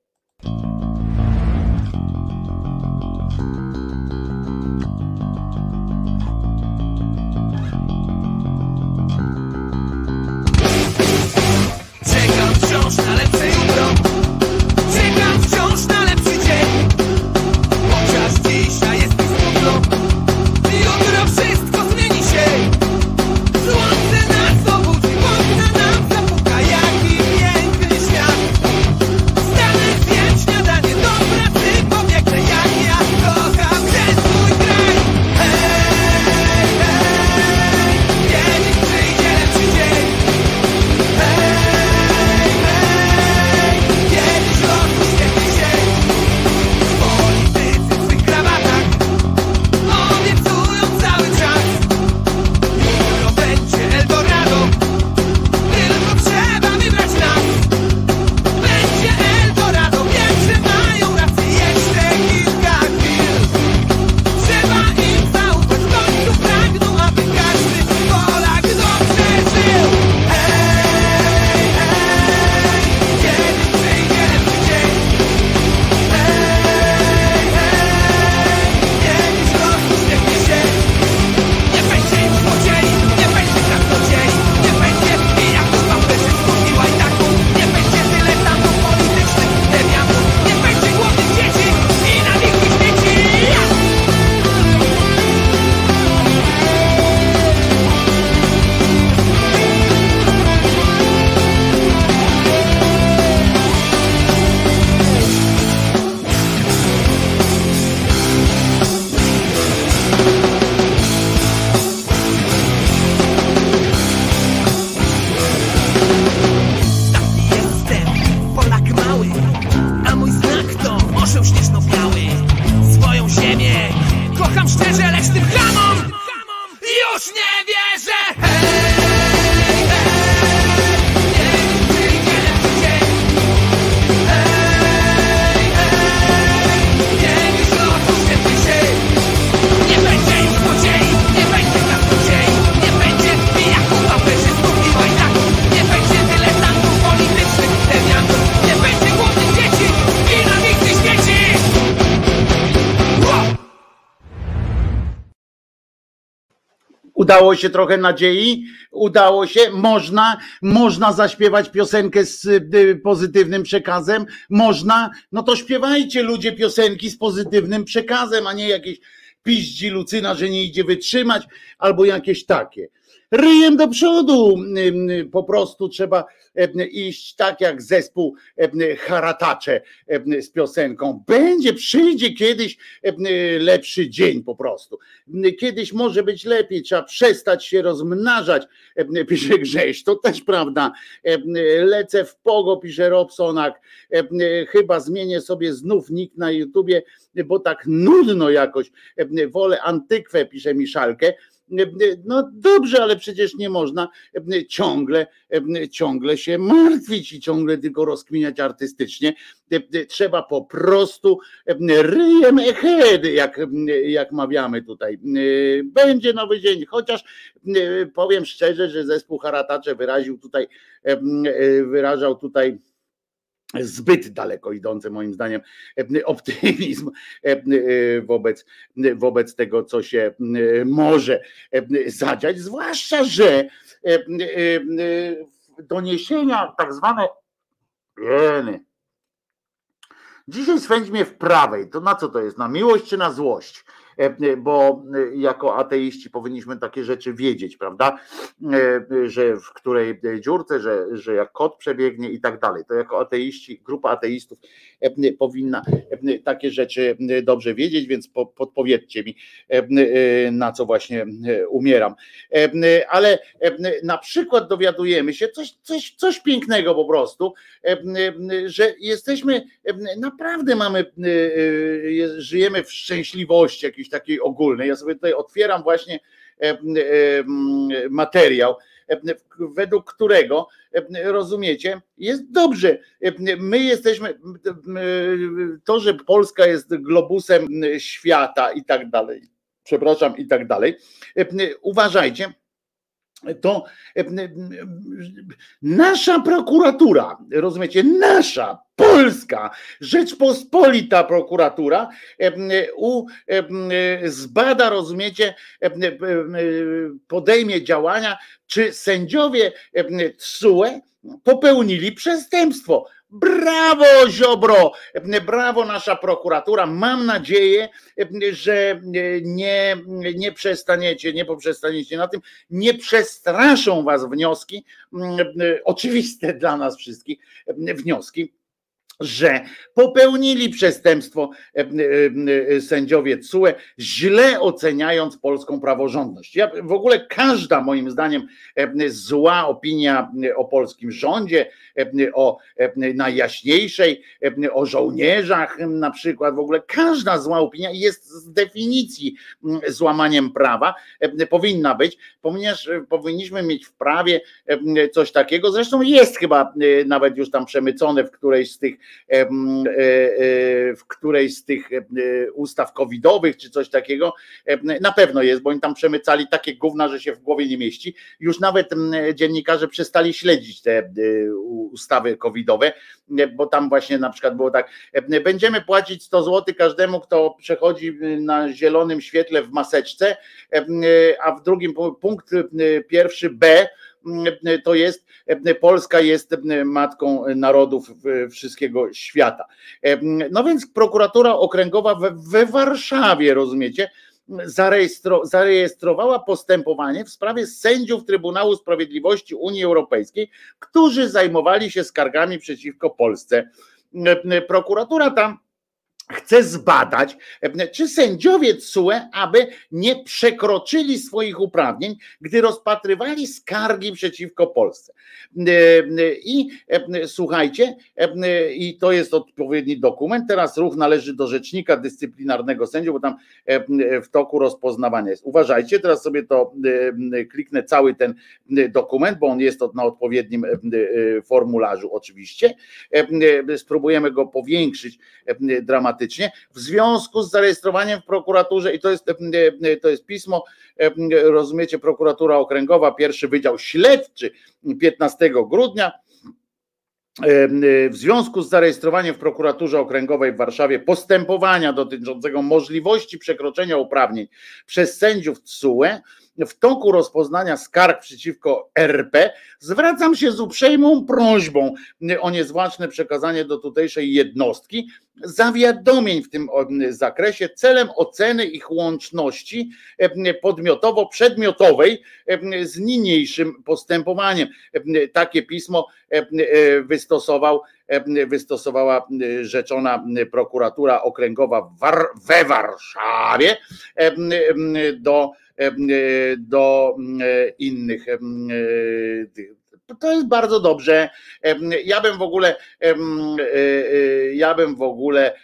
Udało się trochę nadziei, udało się, można, można zaśpiewać piosenkę z y, pozytywnym przekazem, można, no to śpiewajcie ludzie piosenki z pozytywnym przekazem, a nie jakieś piździ Lucyna, że nie idzie wytrzymać, albo jakieś takie. Ryjem do przodu, po prostu trzeba iść tak jak zespół Haratacze z piosenką. Będzie, przyjdzie kiedyś lepszy dzień po prostu. Kiedyś może być lepiej, trzeba przestać się rozmnażać, pisze Grześ, to też prawda. Lecę w pogo, pisze Robsonak. Chyba zmienię sobie znów nick na YouTubie, bo tak nudno jakoś. Wolę antykwę, pisze Miszalkę. No dobrze, ale przecież nie można ciągle, ciągle się martwić i ciągle tylko rozkminiać artystycznie. Trzeba po prostu ryjem ahead, jak, jak mawiamy tutaj. Będzie nowy dzień, chociaż powiem szczerze, że zespół Haratacze wyraził tutaj, wyrażał tutaj zbyt daleko idący moim zdaniem optymizm wobec, wobec tego, co się może zadziać, zwłaszcza, że doniesienia tak zwane Dzisiaj swędź mnie w prawej. To na co to jest? Na miłość czy na złość? E, bo e, jako ateiści powinniśmy takie rzeczy wiedzieć, prawda? E, że w której dziurce, że, że jak kot przebiegnie i tak dalej. To jako ateiści, grupa ateistów powinna takie rzeczy dobrze wiedzieć, więc podpowiedzcie mi, na co właśnie umieram. Ale na przykład dowiadujemy się coś, coś, coś pięknego po prostu, że jesteśmy, naprawdę mamy, żyjemy w szczęśliwości jakiejś takiej ogólnej. Ja sobie tutaj otwieram właśnie materiał, według którego, rozumiecie, jest dobrze. My jesteśmy, to, że Polska jest globusem świata i tak dalej, przepraszam, i tak dalej. Uważajcie, to nasza prokuratura, rozumiecie, nasza polska Rzeczpospolita prokuratura u, zbada, rozumiecie, podejmie działania, czy sędziowie TSUE popełnili przestępstwo. Brawo, Ziobro! Brawo, nasza prokuratura. Mam nadzieję, że nie, nie przestaniecie, nie poprzestaniecie na tym. Nie przestraszą Was wnioski, oczywiste dla nas wszystkich wnioski że popełnili przestępstwo e, e, e, sędziowie CUE, źle oceniając polską praworządność. Ja, w ogóle każda, moim zdaniem, zła opinia o polskim rządzie, o najjaśniejszej, o żołnierzach na przykład, w ogóle każda zła opinia jest z definicji złamaniem prawa, powinna być, ponieważ powinniśmy mieć w prawie coś takiego, zresztą jest chyba nawet już tam przemycone w którejś z tych w którejś z tych e, ustaw covidowych czy coś takiego. Na pewno jest, bo oni tam przemycali takie gówna, że się w głowie nie mieści. Już nawet dziennikarze przestali śledzić te ustawy covidowe, bo tam właśnie na przykład było tak, będziemy płacić 100 zł każdemu, kto przechodzi na zielonym świetle w maseczce, a w drugim punkt pierwszy B, to jest, Polska jest matką narodów wszystkiego świata. No więc prokuratura okręgowa we, we Warszawie, rozumiecie, zarejestro, zarejestrowała postępowanie w sprawie sędziów Trybunału Sprawiedliwości Unii Europejskiej, którzy zajmowali się skargami przeciwko Polsce. Prokuratura tam chce zbadać, czy sędziowie TSUE, aby nie przekroczyli swoich uprawnień, gdy rozpatrywali skargi przeciwko Polsce. I słuchajcie, i to jest odpowiedni dokument. Teraz ruch należy do rzecznika dyscyplinarnego sędziów, bo tam w toku rozpoznawania jest. Uważajcie, teraz sobie to kliknę cały ten dokument, bo on jest na odpowiednim formularzu oczywiście. Spróbujemy go powiększyć dramatycznie w związku z zarejestrowaniem w prokuraturze, i to jest, to jest pismo, rozumiecie, prokuratura okręgowa, pierwszy wydział śledczy 15 grudnia. W związku z zarejestrowaniem w prokuraturze okręgowej w Warszawie postępowania dotyczącego możliwości przekroczenia uprawnień przez sędziów TSUE, w toku rozpoznania skarg przeciwko RP zwracam się z uprzejmą prośbą o niezwłaczne przekazanie do tutejszej jednostki zawiadomień w tym zakresie celem oceny ich łączności podmiotowo-przedmiotowej z niniejszym postępowaniem. Takie pismo wystosował, wystosowała rzeczona prokuratura okręgowa we Warszawie do do innych to jest bardzo dobrze. Ja bym w ogóle ja bym w ogóle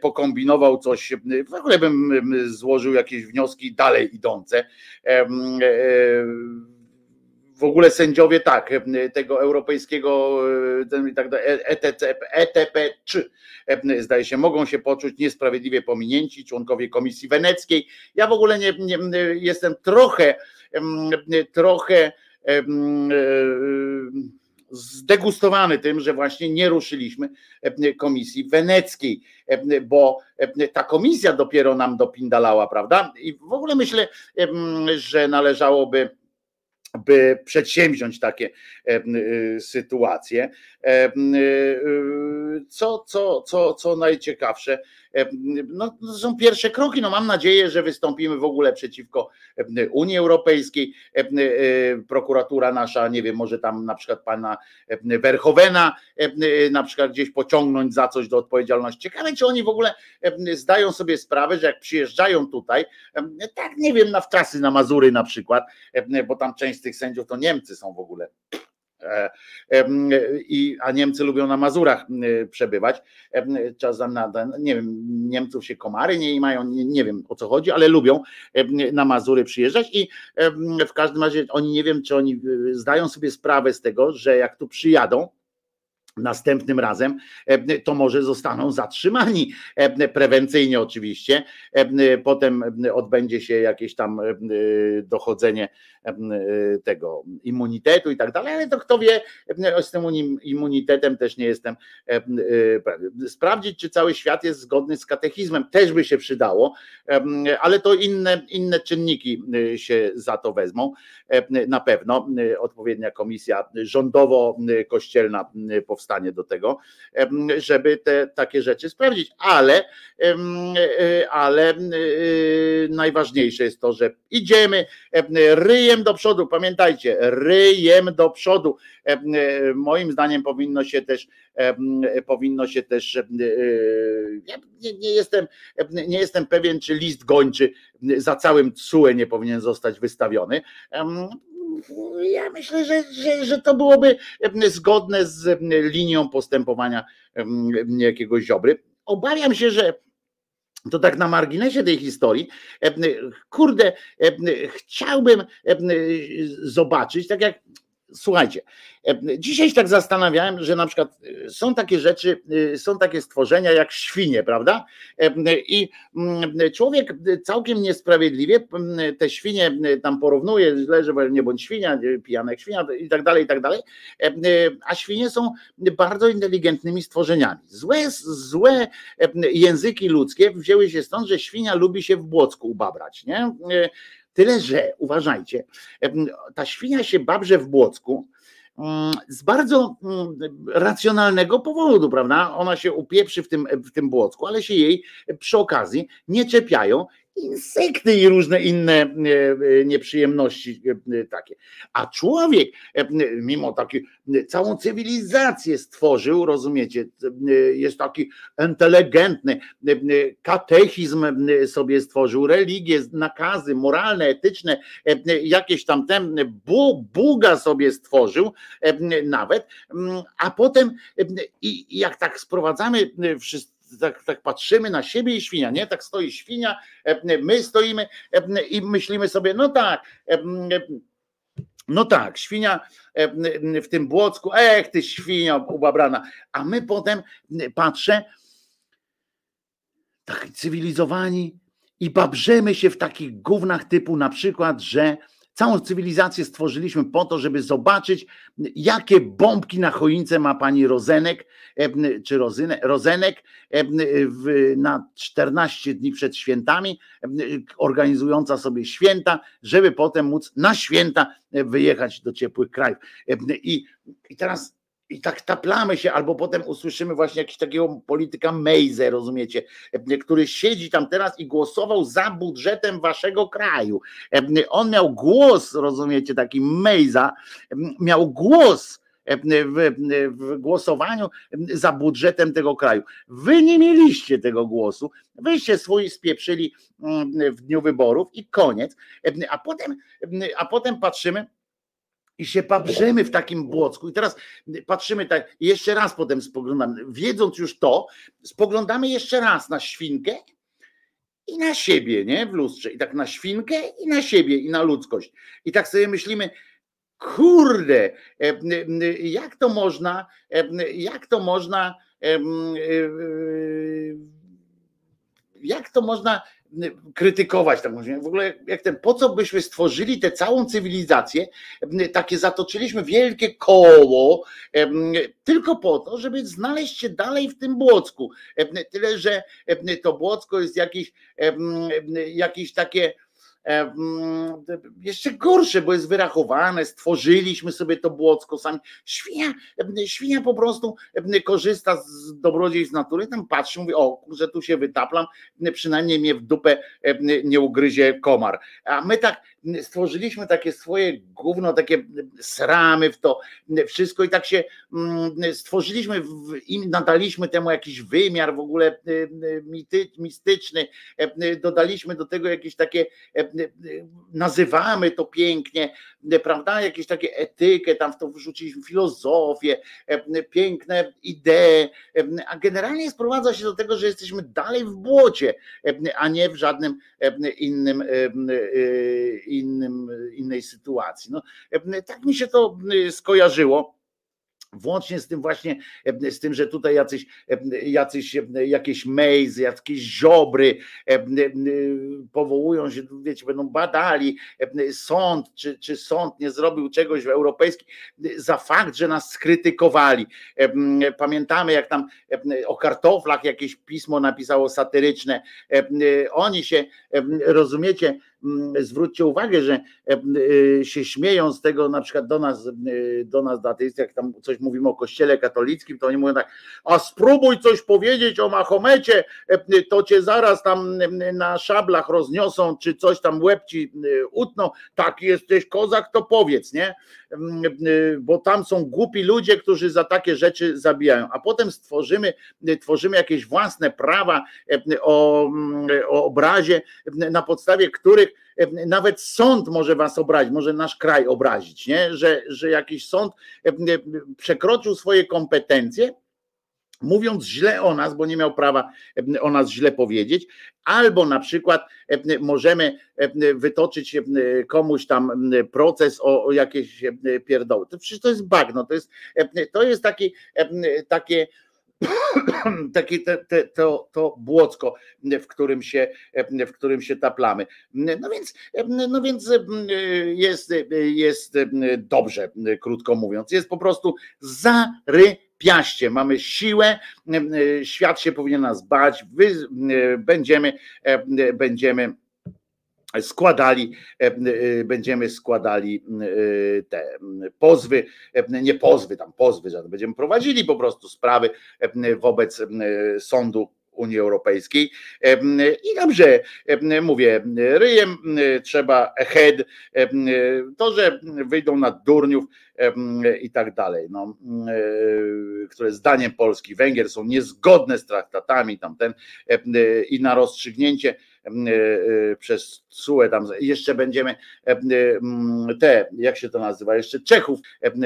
pokombinował coś, w ogóle bym złożył jakieś wnioski dalej idące w ogóle sędziowie tak, tego europejskiego ETC, ETP 3 zdaje się, mogą się poczuć niesprawiedliwie pominięci członkowie Komisji Weneckiej. Ja w ogóle nie, nie jestem trochę, trochę zdegustowany tym, że właśnie nie ruszyliśmy Komisji Weneckiej, bo ta komisja dopiero nam dopindalała, prawda? I w ogóle myślę, że należałoby by przedsięwziąć takie y, sytuacje. Y, co, co, co, co najciekawsze, no, to są pierwsze kroki. No, mam nadzieję, że wystąpimy w ogóle przeciwko Unii Europejskiej. Prokuratura nasza, nie wiem, może tam na przykład pana Verhovena na przykład gdzieś pociągnąć za coś do odpowiedzialności. Ciekawe, czy oni w ogóle zdają sobie sprawę, że jak przyjeżdżają tutaj, tak nie wiem, na wczasy na Mazury na przykład, bo tam część z tych sędziów to Niemcy są w ogóle E, i, a Niemcy lubią na Mazurach przebywać. Czasem na, nie wiem, Niemców się komary nie mają, nie, nie wiem o co chodzi, ale lubią na Mazury przyjeżdżać i w każdym razie oni nie wiem, czy oni e, zdają sobie sprawę z tego, że jak tu przyjadą, następnym razem, e, to może zostaną zatrzymani e, prewencyjnie oczywiście. E, potem odbędzie się jakieś tam dochodzenie tego immunitetu i tak dalej, ale to kto wie, z tym immunitetem też nie jestem sprawdzić, czy cały świat jest zgodny z katechizmem, też by się przydało, ale to inne, inne czynniki się za to wezmą, na pewno odpowiednia komisja rządowo-kościelna powstanie stanie do tego, żeby te takie rzeczy sprawdzić. Ale, e, ale e, najważniejsze jest to, że idziemy ryjem do przodu. Pamiętajcie, ryjem do przodu. E, moim zdaniem powinno się też powinno się też ja nie, nie, jestem, nie jestem pewien, czy list gończy za całym TSUE nie powinien zostać wystawiony ja myślę, że, że, że to byłoby zgodne z linią postępowania jakiegoś Ziobry. Obawiam się, że to tak na marginesie tej historii, kurde, chciałbym zobaczyć, tak jak słuchajcie, dzisiaj się tak zastanawiałem, że na przykład y, są takie rzeczy, y, są takie stworzenia jak świnie, prawda? I mm, człowiek całkiem niesprawiedliwie mm, te świnie tam porównuje, źle, że nie bądź świnia, pijanek świnia i tak dalej, i tak dalej, a świnie są bardzo inteligentnymi stworzeniami. Złe, złe języki ludzkie wzięły się stąd, że świnia lubi się w błocku ubabrać, nie? Tyle, że uważajcie, ta świnia się babrze w błocku mm, z bardzo mm, racjonalnego powodu, prawda? Ona się upieprzy w tym, w tym błocku, ale się jej przy okazji nie czepiają insekty i różne inne e, e, nieprzyjemności e, takie. A człowiek, mimo taki, całą cywilizację stworzył, rozumiecie, jest taki inteligentny, katechizm sobie stworzył, religie, nakazy moralne, etyczne, jakieś tam ten Buga sobie stworzył nawet, a potem i jak tak sprowadzamy wszystko tak, tak patrzymy na siebie i świnia, nie? Tak stoi świnia, e, my stoimy e, i myślimy sobie, no tak, e, no tak, świnia w tym błocku, ech ty świnia ubabrana, a my potem patrzę, tak cywilizowani i babrzemy się w takich gównach typu na przykład, że Całą cywilizację stworzyliśmy po to, żeby zobaczyć, jakie bombki na choince ma pani Rozenek, czy Rozyne, Rozenek na 14 dni przed świętami, organizująca sobie święta, żeby potem móc na święta wyjechać do ciepłych krajów. I, i teraz i tak taplamy się, albo potem usłyszymy właśnie jakiegoś takiego polityka Mejze, rozumiecie, który siedzi tam teraz i głosował za budżetem waszego kraju. On miał głos, rozumiecie, taki Mejza, miał głos w, w, głosowaniu za budżetem tego kraju. Wy nie mieliście tego głosu, wyście swój spieprzyli w dniu wyborów i koniec. A potem, a potem patrzymy, i się patrzymy w takim błocku. I teraz patrzymy tak, jeszcze raz potem spoglądamy, wiedząc już to, spoglądamy jeszcze raz na świnkę i na siebie, nie? W lustrze. I tak na świnkę i na siebie i na ludzkość. I tak sobie myślimy, kurde, jak to można, jak to można, jak to można krytykować tak w ogóle jak ten, po co byśmy stworzyli tę całą cywilizację, takie zatoczyliśmy wielkie koło, tylko po to, żeby znaleźć się dalej w tym błocku. Tyle, że to błocko jest jakieś, jakieś takie jeszcze gorsze, bo jest wyrachowane, stworzyliśmy sobie to błocko sami. Świnia, świnia po prostu korzysta z dobrodziejstw natury, tam patrzy, mówi, o, że tu się wytaplam, przynajmniej mnie w dupę nie ugryzie komar. A my tak stworzyliśmy takie swoje gówno, takie sramy w to wszystko i tak się stworzyliśmy i nadaliśmy temu jakiś wymiar w ogóle mistyczny, dodaliśmy do tego jakieś takie nazywamy to pięknie, prawda? Jakieś takie etykę, tam w to wrzuciliśmy filozofię, piękne idee, a generalnie sprowadza się do tego, że jesteśmy dalej w błocie, a nie w żadnym innym, innym innej sytuacji. No, tak mi się to skojarzyło Włącznie z tym właśnie, e, z tym, że tutaj jacyś, e, jacyś e, jakieś mejzy, jakieś ziobry powołują się, wiecie, będą badali sąd, czy, czy sąd nie zrobił czegoś w europejskim za fakt, że nas skrytykowali. Pamiętamy, jak tam o kartoflach jakieś pismo napisało satyryczne. Oni się, rozumiecie, zwróćcie uwagę, że e, e, się śmieją z tego na przykład do nas, e, do nas ateistów, jak tam coś mówimy o kościele katolickim, to oni mówią tak, a spróbuj coś powiedzieć o Mahomecie, to cię zaraz tam na szablach rozniosą, czy coś tam łeb ci utną, tak jesteś kozak, to powiedz, nie? Mm, bo tam są głupi ludzie, którzy za takie rzeczy zabijają, a potem stworzymy, tworzymy jakieś własne prawa o, mm, o obrazie, na podstawie których nawet sąd może was obrazić, może nasz kraj obrazić, nie? Że, że jakiś sąd przekroczył swoje kompetencje, mówiąc źle o nas, bo nie miał prawa o nas źle powiedzieć, albo na przykład możemy wytoczyć komuś tam proces o, o jakieś pierdoły. To przecież to jest bagno, to jest, to jest taki, takie takie te, te, to, to błocko, w którym, się, w którym się taplamy. No więc, no więc jest, jest dobrze, krótko mówiąc. Jest po prostu zarypiaście. Mamy siłę, świat się powinien nas bać, wy, będziemy, będziemy składali, e, e, będziemy składali e, te pozwy, nie pozwy, tam pozwy, będziemy prowadzili po prostu sprawy wobec sądu Unii Europejskiej. I dobrze, mówię, ryjem trzeba head, to, że wyjdą na durniów i tak dalej, no, które zdaniem Polski, Węgier są niezgodne z traktatami, tamten i na rozstrzygnięcie przez CUE tam jeszcze będziemy e, te, jak się to nazywa, jeszcze Czechów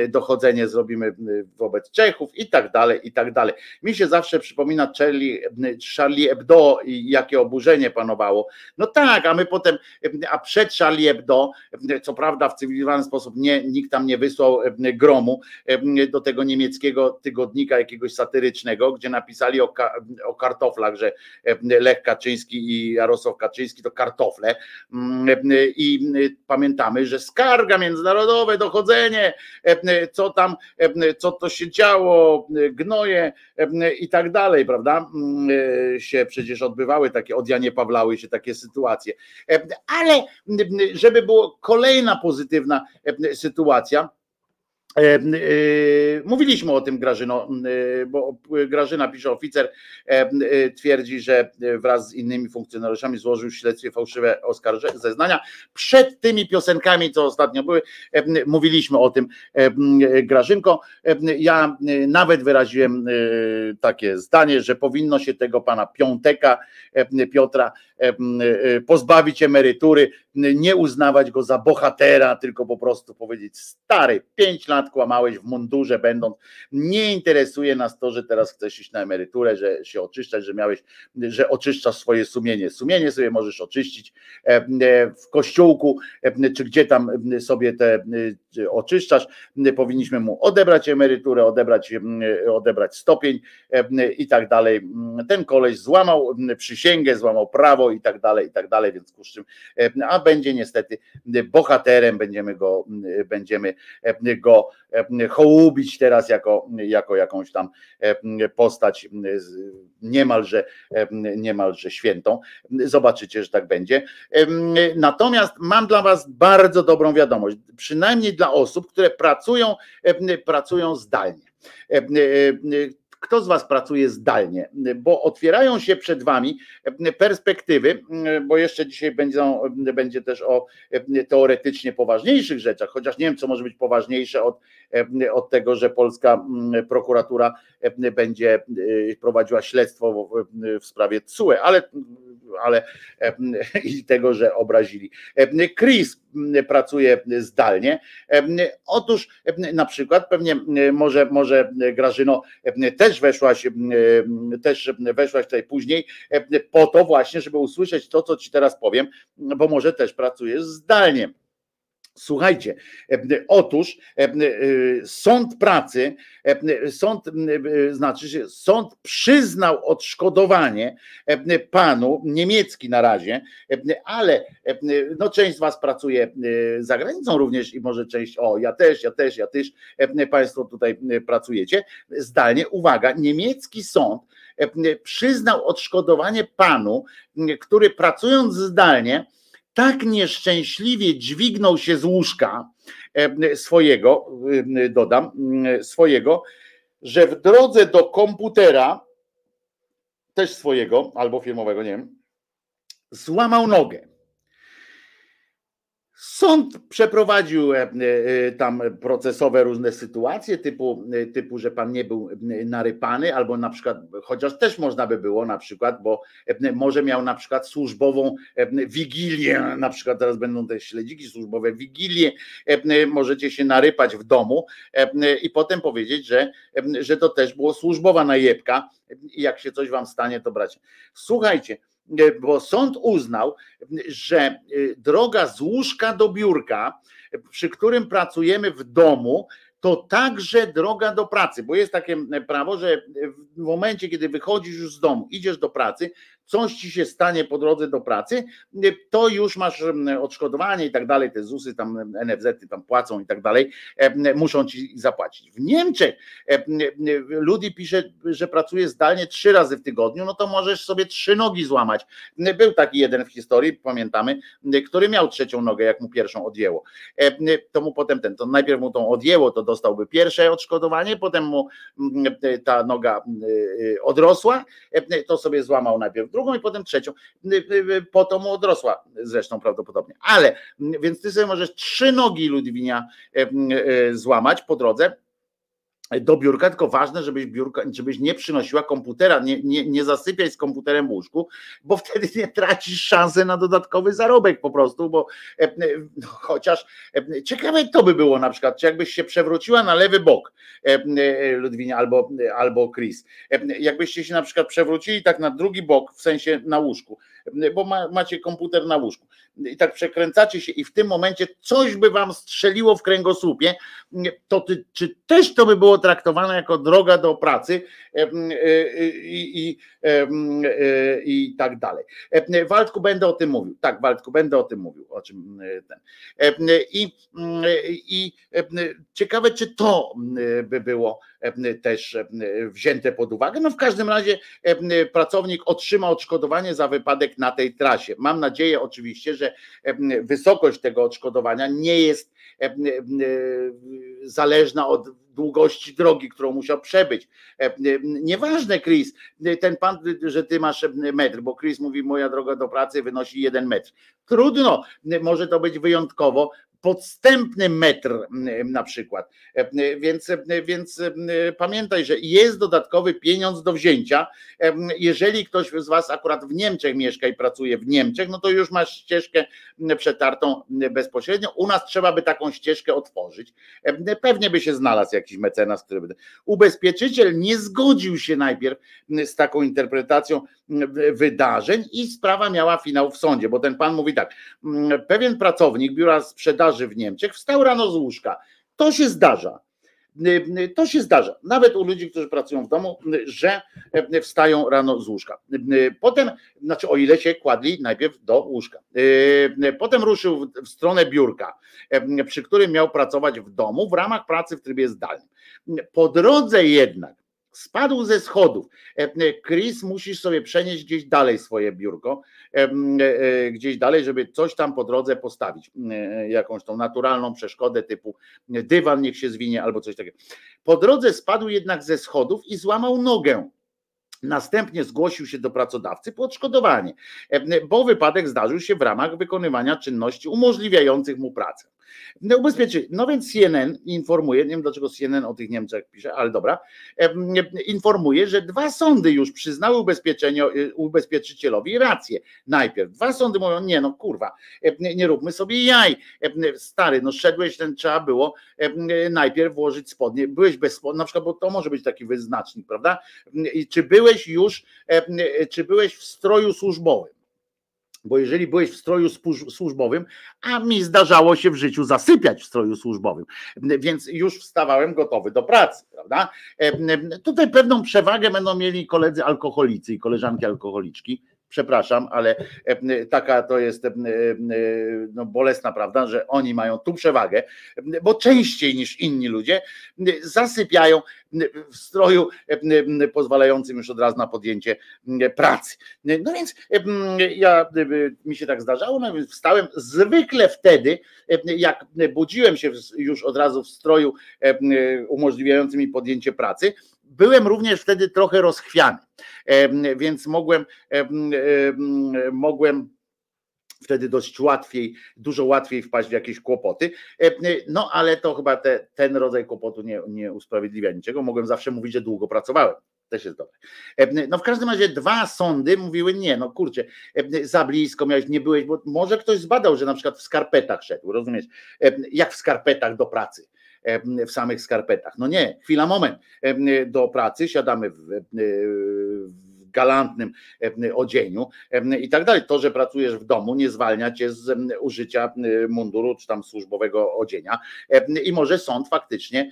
dochodzenie zrobimy wobec Czechów i tak dalej, i tak dalej. Mi się zawsze przypomina Charlie, Charlie Hebdo i jakie oburzenie panowało. No tak, a my potem, a przed Charlie Hebdo, co prawda w cywilizowany sposób nie, nikt tam nie wysłał gromu do tego niemieckiego tygodnika jakiegoś satyrycznego, gdzie napisali o, o kartoflach, że Lech Kaczyński i Jarosław Jarosław Kaczyński to kartofle mm, i pamiętamy, że skarga międzynarodowe, dochodzenie, co tam, co to się działo, gnoje i tak dalej, prawda, mm, się przecież odbywały takie, od Janie Pawlały się takie sytuacje. Ale żeby było kolejna pozytywna sytuacja, E, e, mówiliśmy o tym Grażyno, e, bo Grażyna pisze oficer, twierdzi, że wraz z innymi funkcjonariuszami złożył w śledztwie fałszywe oskarżenia, zeznania. Przed tymi piosenkami, co ostatnio były, mówiliśmy o tym Grażynko. Ja nawet wyraziłem takie zdanie, że powinno się tego pana Piąteka, Piotra pozbawić emerytury nie uznawać go za bohatera, tylko po prostu powiedzieć stary, pięć lat kłamałeś w mundurze będąc, nie interesuje nas to, że teraz chcesz iść na emeryturę, że się oczyszczać, że miałeś, że oczyszczasz swoje sumienie. Sumienie sobie możesz oczyścić w kościółku, czy gdzie tam sobie te oczyszczasz, powinniśmy mu odebrać emeryturę, odebrać, odebrać stopień i tak dalej. Ten koleś złamał przysięgę, złamał prawo i tak dalej, i tak dalej, więc czym, a będzie niestety bohaterem, będziemy go, będziemy go hołubić teraz jako, jako jakąś tam postać niemalże, niemalże świętą. Zobaczycie, że tak będzie. Natomiast mam dla Was bardzo dobrą wiadomość, przynajmniej dla osób, które pracują, pracują zdalnie kto z Was pracuje zdalnie, bo otwierają się przed Wami perspektywy, bo jeszcze dzisiaj będą, będzie też o teoretycznie poważniejszych rzeczach, chociaż nie wiem, co może być poważniejsze od, od tego, że polska prokuratura będzie prowadziła śledztwo w, w sprawie CUE, ale ale i tego, że obrazili. Chris pracuje zdalnie. Otóż na przykład pewnie może, może Grażyno też weszłaś, też weszłaś tutaj później po to właśnie, żeby usłyszeć to, co ci teraz powiem, bo może też pracujesz zdalnie. Słuchajcie, otóż sąd pracy, sąd znaczy się, sąd przyznał odszkodowanie panu, niemiecki na razie, ale no część z was pracuje za granicą również i może część, o ja też, ja też, ja też, państwo tutaj pracujecie zdalnie. Uwaga, niemiecki sąd przyznał odszkodowanie panu, który pracując zdalnie, tak nieszczęśliwie dźwignął się z łóżka swojego, dodam, swojego, że w drodze do komputera, też swojego, albo firmowego, nie wiem, złamał nogę. Sąd przeprowadził e, e, tam procesowe różne sytuacje, typu, e, typu, że pan nie był narypany, albo na przykład, chociaż też można by było na przykład, bo może miał na przykład służbową wigilię, na przykład teraz będą te śledziki służbowe, wigilię, możecie się narypać w domu i potem powiedzieć, że, że to też było służbowa najebka i jak się coś wam stanie, to bracie. Słuchajcie, bo sąd uznał, że e, droga z łóżka do biurka, przy którym pracujemy w domu, to także droga do pracy, bo jest takie prawo, że w momencie, kiedy wychodzisz już z domu, idziesz do pracy, coś ci się stanie po drodze do pracy, to już masz odszkodowanie i tak dalej, te ZUSy tam, NFZ-y tam płacą i tak dalej, muszą ci zapłacić. W Niemczech Ludi pisze, że pracuje zdalnie trzy razy w tygodniu, no to możesz sobie trzy nogi złamać. Był taki jeden w historii, pamiętamy, który miał trzecią nogę, jak mu pierwszą odjęło. To mu potem ten, to najpierw mu tą odjęło, to dostałby pierwsze odszkodowanie, potem mu ta noga odrosła, to sobie złamał najpierw drugą i potem trzecią. Po to mu odrosła zresztą prawdopodobnie. Ale więc ty sobie możesz trzy nogi Ludwinia złamać po drodze do biurka, tylko ważne, żebyś, biurka, żebyś nie przynosiła komputera, nie, nie, nie zasypiaj z komputerem w łóżku, bo wtedy nie tracisz szansy na dodatkowy zarobek po prostu, bo e, e, no, chociaż e, ciekawe to by było na przykład, czy jakbyś się przewróciła na lewy bok Ludwinia albo, albo Chris, jakbyście się na przykład przewrócili tak na drugi bok, w sensie na łóżku, bo ma, macie komputer na łóżku i tak przekręcacie się i w tym momencie coś by wam strzeliło w kręgosłupie, to ty, czy też to by było traktowane jako droga do pracy e, e, i, e, i tak dalej. Waldku będę o tym mówił. Tak, Waldku będę o tym mówił, o czym ten. I, i ciekawe, czy to by było też wzięte pod uwagę. No w każdym razie pracownik otrzyma odszkodowanie za wypadek na tej trasie. Mam nadzieję oczywiście, że wysokość tego odszkodowania nie jest zależna od długości drogi, którą musiał przebyć. Nieważne, Chris, ten pan, że ty masz metr, bo Chris mówi, moja droga do pracy wynosi jeden metr. Trudno, może to być wyjątkowo podstępny metr na przykład. Więc, więc pamiętaj, że jest dodatkowy pieniądz do wzięcia. Jeżeli ktoś z Was akurat w Niemczech mieszka i pracuje w Niemczech, no to już masz ścieżkę przetartą bezpośrednio. U nas trzeba by taką ścieżkę otworzyć. Pewnie by się znalazł jakiś mecenas, który by. Ubezpieczyciel nie zgodził się najpierw z taką interpretacją wydarzeń i sprawa miała finał w sądzie, bo ten pan mówi tak, pewien pracownik biura sprzedaży w Niemczech wstał rano z łóżka. To się zdarza. To się zdarza, nawet u ludzi, którzy pracują w domu, że wstają rano z łóżka. Potem, znaczy o ile się kładli najpierw do łóżka. Potem ruszył w stronę biurka, przy którym miał pracować w domu w ramach pracy w trybie zdalnym. Po drodze jednak Spadł ze schodów. E, e, Chris, musisz sobie przenieść gdzieś dalej swoje biurko, e, gdzieś dalej, żeby coś tam po drodze postawić. Jakąś tą naturalną przeszkodę typu dywan niech się zwinie albo coś takiego. Po drodze spadł jednak ze schodów i złamał nogę. Następnie zgłosił się do pracodawcy po odszkodowanie, bo wypadek zdarzył się w ramach wykonywania czynności umożliwiających mu pracę. No, ubezpieczy. No więc CNN informuje, nie wiem dlaczego CNN o tych Niemczech pisze, ale dobra, informuje, że dwa sądy już przyznały y, ubezpieczycielowi rację. Najpierw dwa sądy mówią, nie no kurwa, nie róbmy sobie jaj. Stary, no szedłeś, ten trzeba było najpierw włożyć spodnie. Byłeś bez spodni, na przykład, bo to może być taki wyznacznik, prawda? Czy byłeś już, czy byłeś w stroju służbowym? Bo jeżeli byłeś w stroju służbowym, a mi zdarzało się w życiu zasypiać w stroju służbowym, więc już wstawałem gotowy do pracy, prawda? Tutaj pewną przewagę będą mieli koledzy alkoholicy i koleżanki alkoholiczki, przepraszam, ale taka to jest no, bolesna prawda, że oni mają tu przewagę, bo częściej niż inni ludzie zasypiają w stroju pozwalającym już od razu na podjęcie pracy. No więc ja mi się tak zdarzało, no wstałem zwykle wtedy, jak budziłem się już od razu w stroju umożliwiającym mi podjęcie pracy, byłem również wtedy trochę rozchwiany, więc mogłem, mogłem wtedy dość łatwiej, dużo łatwiej wpaść w jakieś kłopoty. No ale to chyba te, ten rodzaj kłopotu nie, nie usprawiedliwia niczego. Mogłem zawsze mówić, że długo pracowałem. Też jest dobre. No w każdym razie dwa sądy mówiły nie, no kurczę, za blisko miałeś, nie byłeś, bo może ktoś zbadał, że na przykład w skarpetach szedł, rozumiesz, jak w skarpetach do pracy w samych skarpetach. No nie, chwila, moment. Do pracy siadamy w, w galantnym odzieniu i tak dalej. To, że pracujesz w domu, nie zwalnia cię z użycia munduru czy tam służbowego odzienia i może sąd faktycznie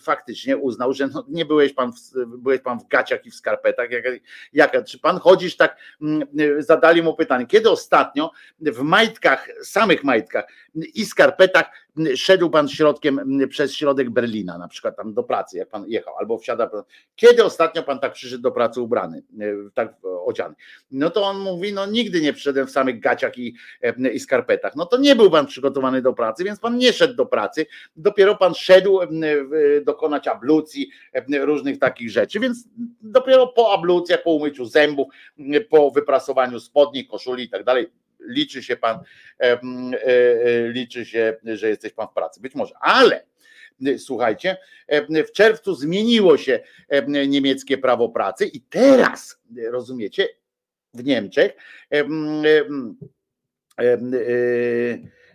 faktycznie uznał, że no nie byłeś pan, w, byłeś pan w gaciach i w skarpetach. Jak, jak, czy pan chodzisz tak, zadali mu pytanie, kiedy ostatnio w majtkach, samych majtkach i skarpetach szedł pan środkiem przez środek Berlina, na przykład tam do pracy, jak pan jechał, albo wsiada. Kiedy ostatnio pan tak przyszedł do pracy ubrany, e, tak odziany? No to on mówi, no nigdy nie przyszedłem w samych gaciach i, e, i skarpetach. No to nie był pan przygotowany do pracy, więc pan nie szedł do pracy. Dopiero pan szedł e, dokonać ablucji, różnych takich rzeczy, więc dopiero po ablucjach, po umyciu zębów, po wyprasowaniu spodni, koszuli i tak dalej, liczy się pan, liczy się, że jesteś pan w pracy. Być może, ale słuchajcie, w czerwcu zmieniło się niemieckie prawo pracy i teraz, rozumiecie, w Niemczech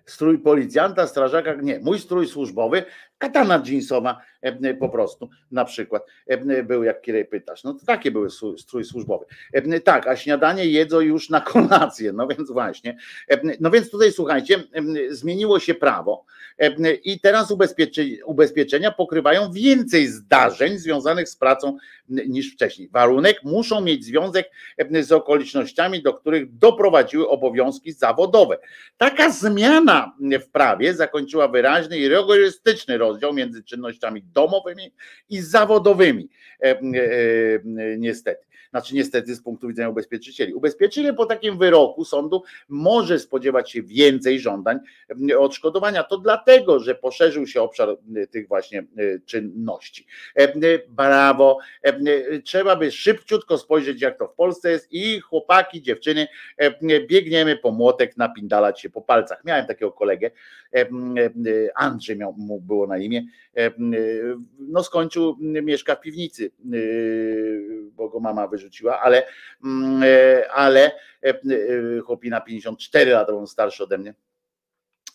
strój policjanta, strażaka, nie, mój strój służbowy, katana jeansowa po prostu na przykład był jak kiedy pytasz. No to takie były strój służbowy. Tak, a śniadanie jedzą już na kolację. No więc właśnie. No więc tutaj słuchajcie, zmieniło się prawo i teraz ubezpieczenia pokrywają więcej zdarzeń związanych z pracą niż wcześniej. Warunek muszą mieć związek z okolicznościami, do których doprowadziły obowiązki zawodowe. Taka zmiana w prawie zakończyła wyraźny i rygorystyczny rozdział między czynnościami domowymi i zawodowymi. E, e, niestety. Znaczy niestety z punktu widzenia ubezpieczycieli. Ubezpieczyciel po takim wyroku sądu może spodziewać się więcej żądań odszkodowania. To dlatego, że poszerzył się obszar tych właśnie czynności. Brawo. Trzeba by szybciutko spojrzeć, jak to w Polsce jest i chłopaki, dziewczyny, biegniemy po młotek napindalać się po palcach. Miałem takiego kolegę, Andrzej miał, mu było na imię, no skończył, mieszka w piwnicy, bo go mama wyrzuciła, ale, ale chłopina 54 lata, on starszy ode mnie,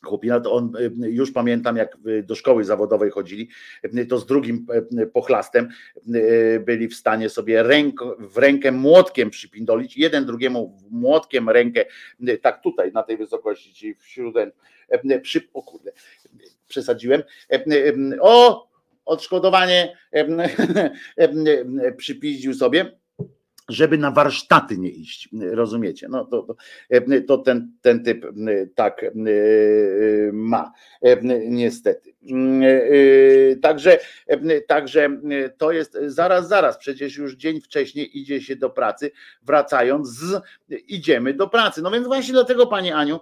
chłopina, to on już pamiętam, jak do szkoły zawodowej chodzili, to z drugim pochlastem byli w stanie sobie ręko, w rękę młotkiem przypindolić, jeden drugiemu młotkiem rękę, tak tutaj na tej wysokości, czyli wśród, przy, o kurde, przesadziłem, o odszkodowanie przypiździł sobie, żeby na warsztaty nie iść, rozumiecie? No to, to ten, ten typ tak ma, niestety. Także, także to jest zaraz, zaraz, przecież już dzień wcześniej idzie się do pracy, wracając z idziemy do pracy. No więc właśnie dlatego, Pani Aniu,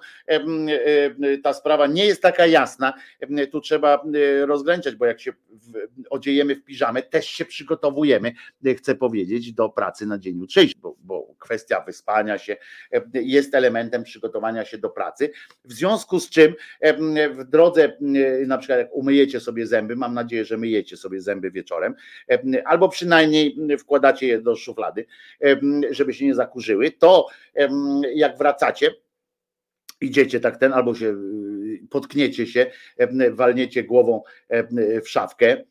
ta sprawa nie jest taka jasna. Tu trzeba rozgraniczać, bo jak się odziejemy w piżamę, też się przygotowujemy, chcę powiedzieć, do pracy na dzień jutrzejszy, bo, bo kwestia wyspania się jest elementem przygotowania się do pracy. W związku z czym w drodze, na przykład jak umyjecie sobie zęby, mam nadzieję, że myjecie sobie zęby wieczorem, albo przynajmniej wkładacie je do szuflady, żeby się nie zakurzyły, to jak wracacie, idziecie tak ten, albo się potkniecie się, walniecie głową w szafkę,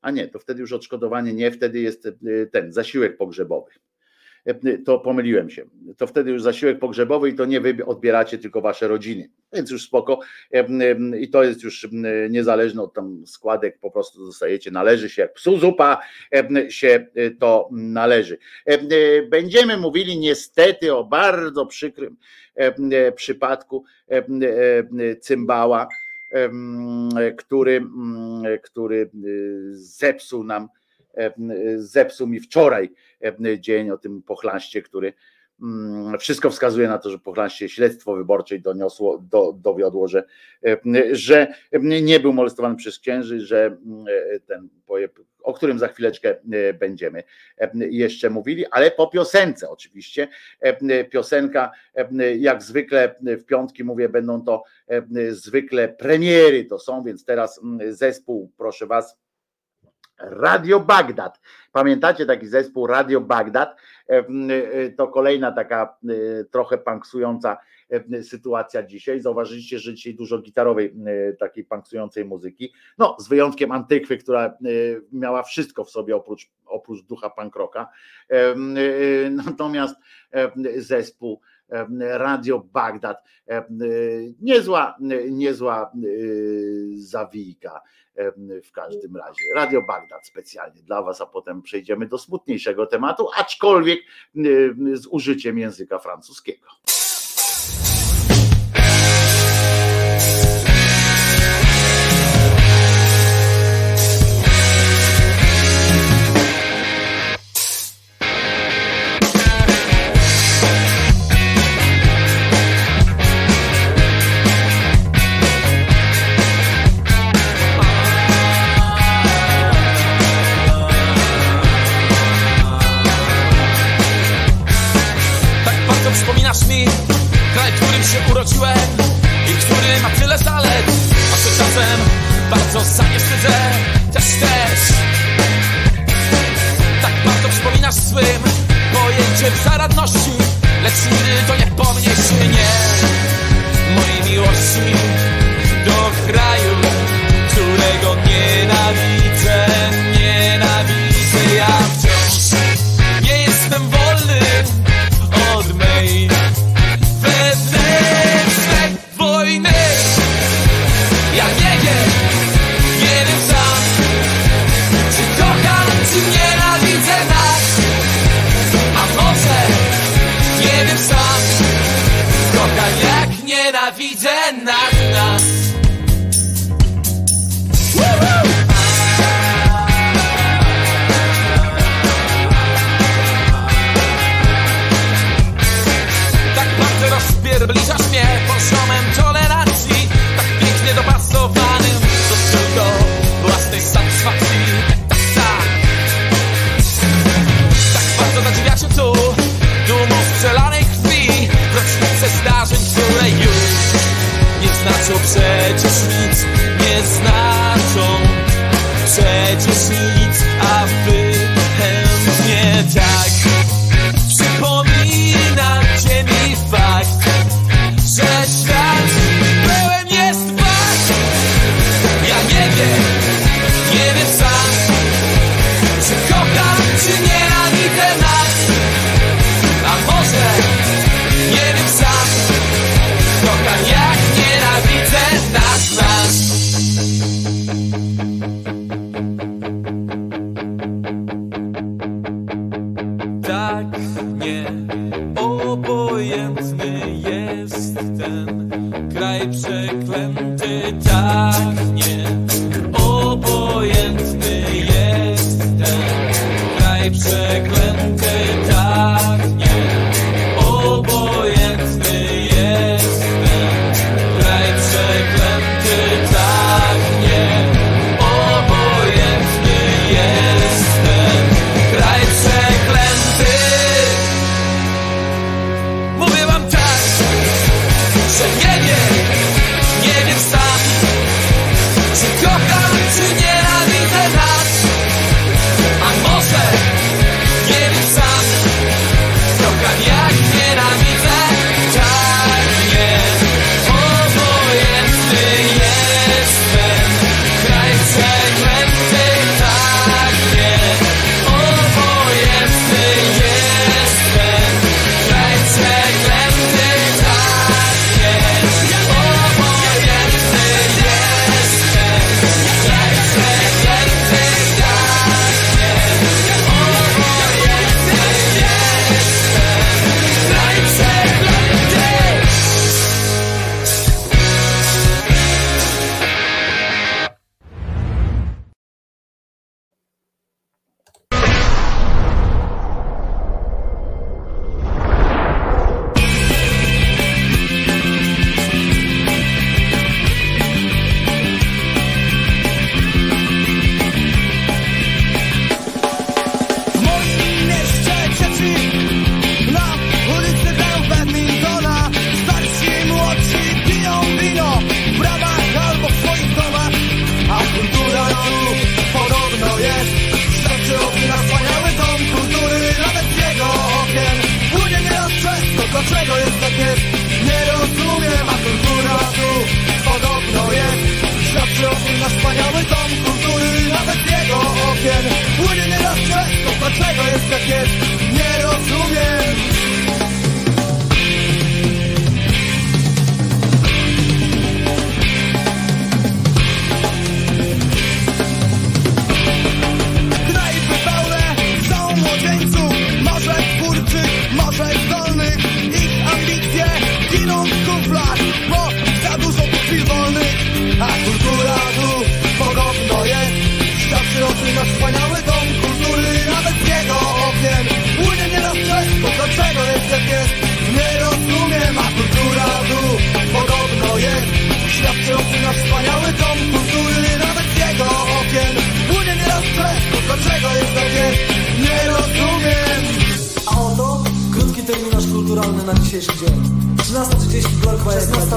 a nie, to wtedy już odszkodowanie nie, wtedy jest ten zasiłek pogrzebowy to pomyliłem się. To wtedy już zasiłek pogrzebowy i to nie wy odbieracie, tylko wasze rodziny. Więc już spoko. I to jest już niezależne od tam składek, po prostu dostajecie, należy się, jak psu zupa się to należy. Będziemy mówili niestety o bardzo przykrym przypadku cymbała, który, który zepsuł nam zepsuł mi wczoraj dzień o tym pochlaście, który mm, wszystko wskazuje na to, że pochlaście śledztwo wyborcze doniosło, do, dowiodło, że, że nie był molestowany przez księży, że ten o którym za chwileczkę będziemy jeszcze mówili, ale po piosence oczywiście. Piosenka, jak zwykle w piątki mówię, będą to zwykle premiery to są, więc teraz zespół, proszę Was, Radio Bagdad. Pamiętacie taki zespół Radio Bagdad? E, e, to kolejna taka e, trochę punksująca sytuacja dzisiaj. Zauważyliście, że dzisiaj dużo gitarowej, takiej punksującej muzyki. No, z wyjątkiem Antykwy, która miała wszystko w sobie oprócz, oprócz ducha punk rocka. Natomiast zespół Radio Bagdad, niezła, niezła zawijka w każdym razie. Radio Bagdad specjalnie dla Was, a potem przejdziemy do smutniejszego tematu, aczkolwiek z użyciem języka francuskiego.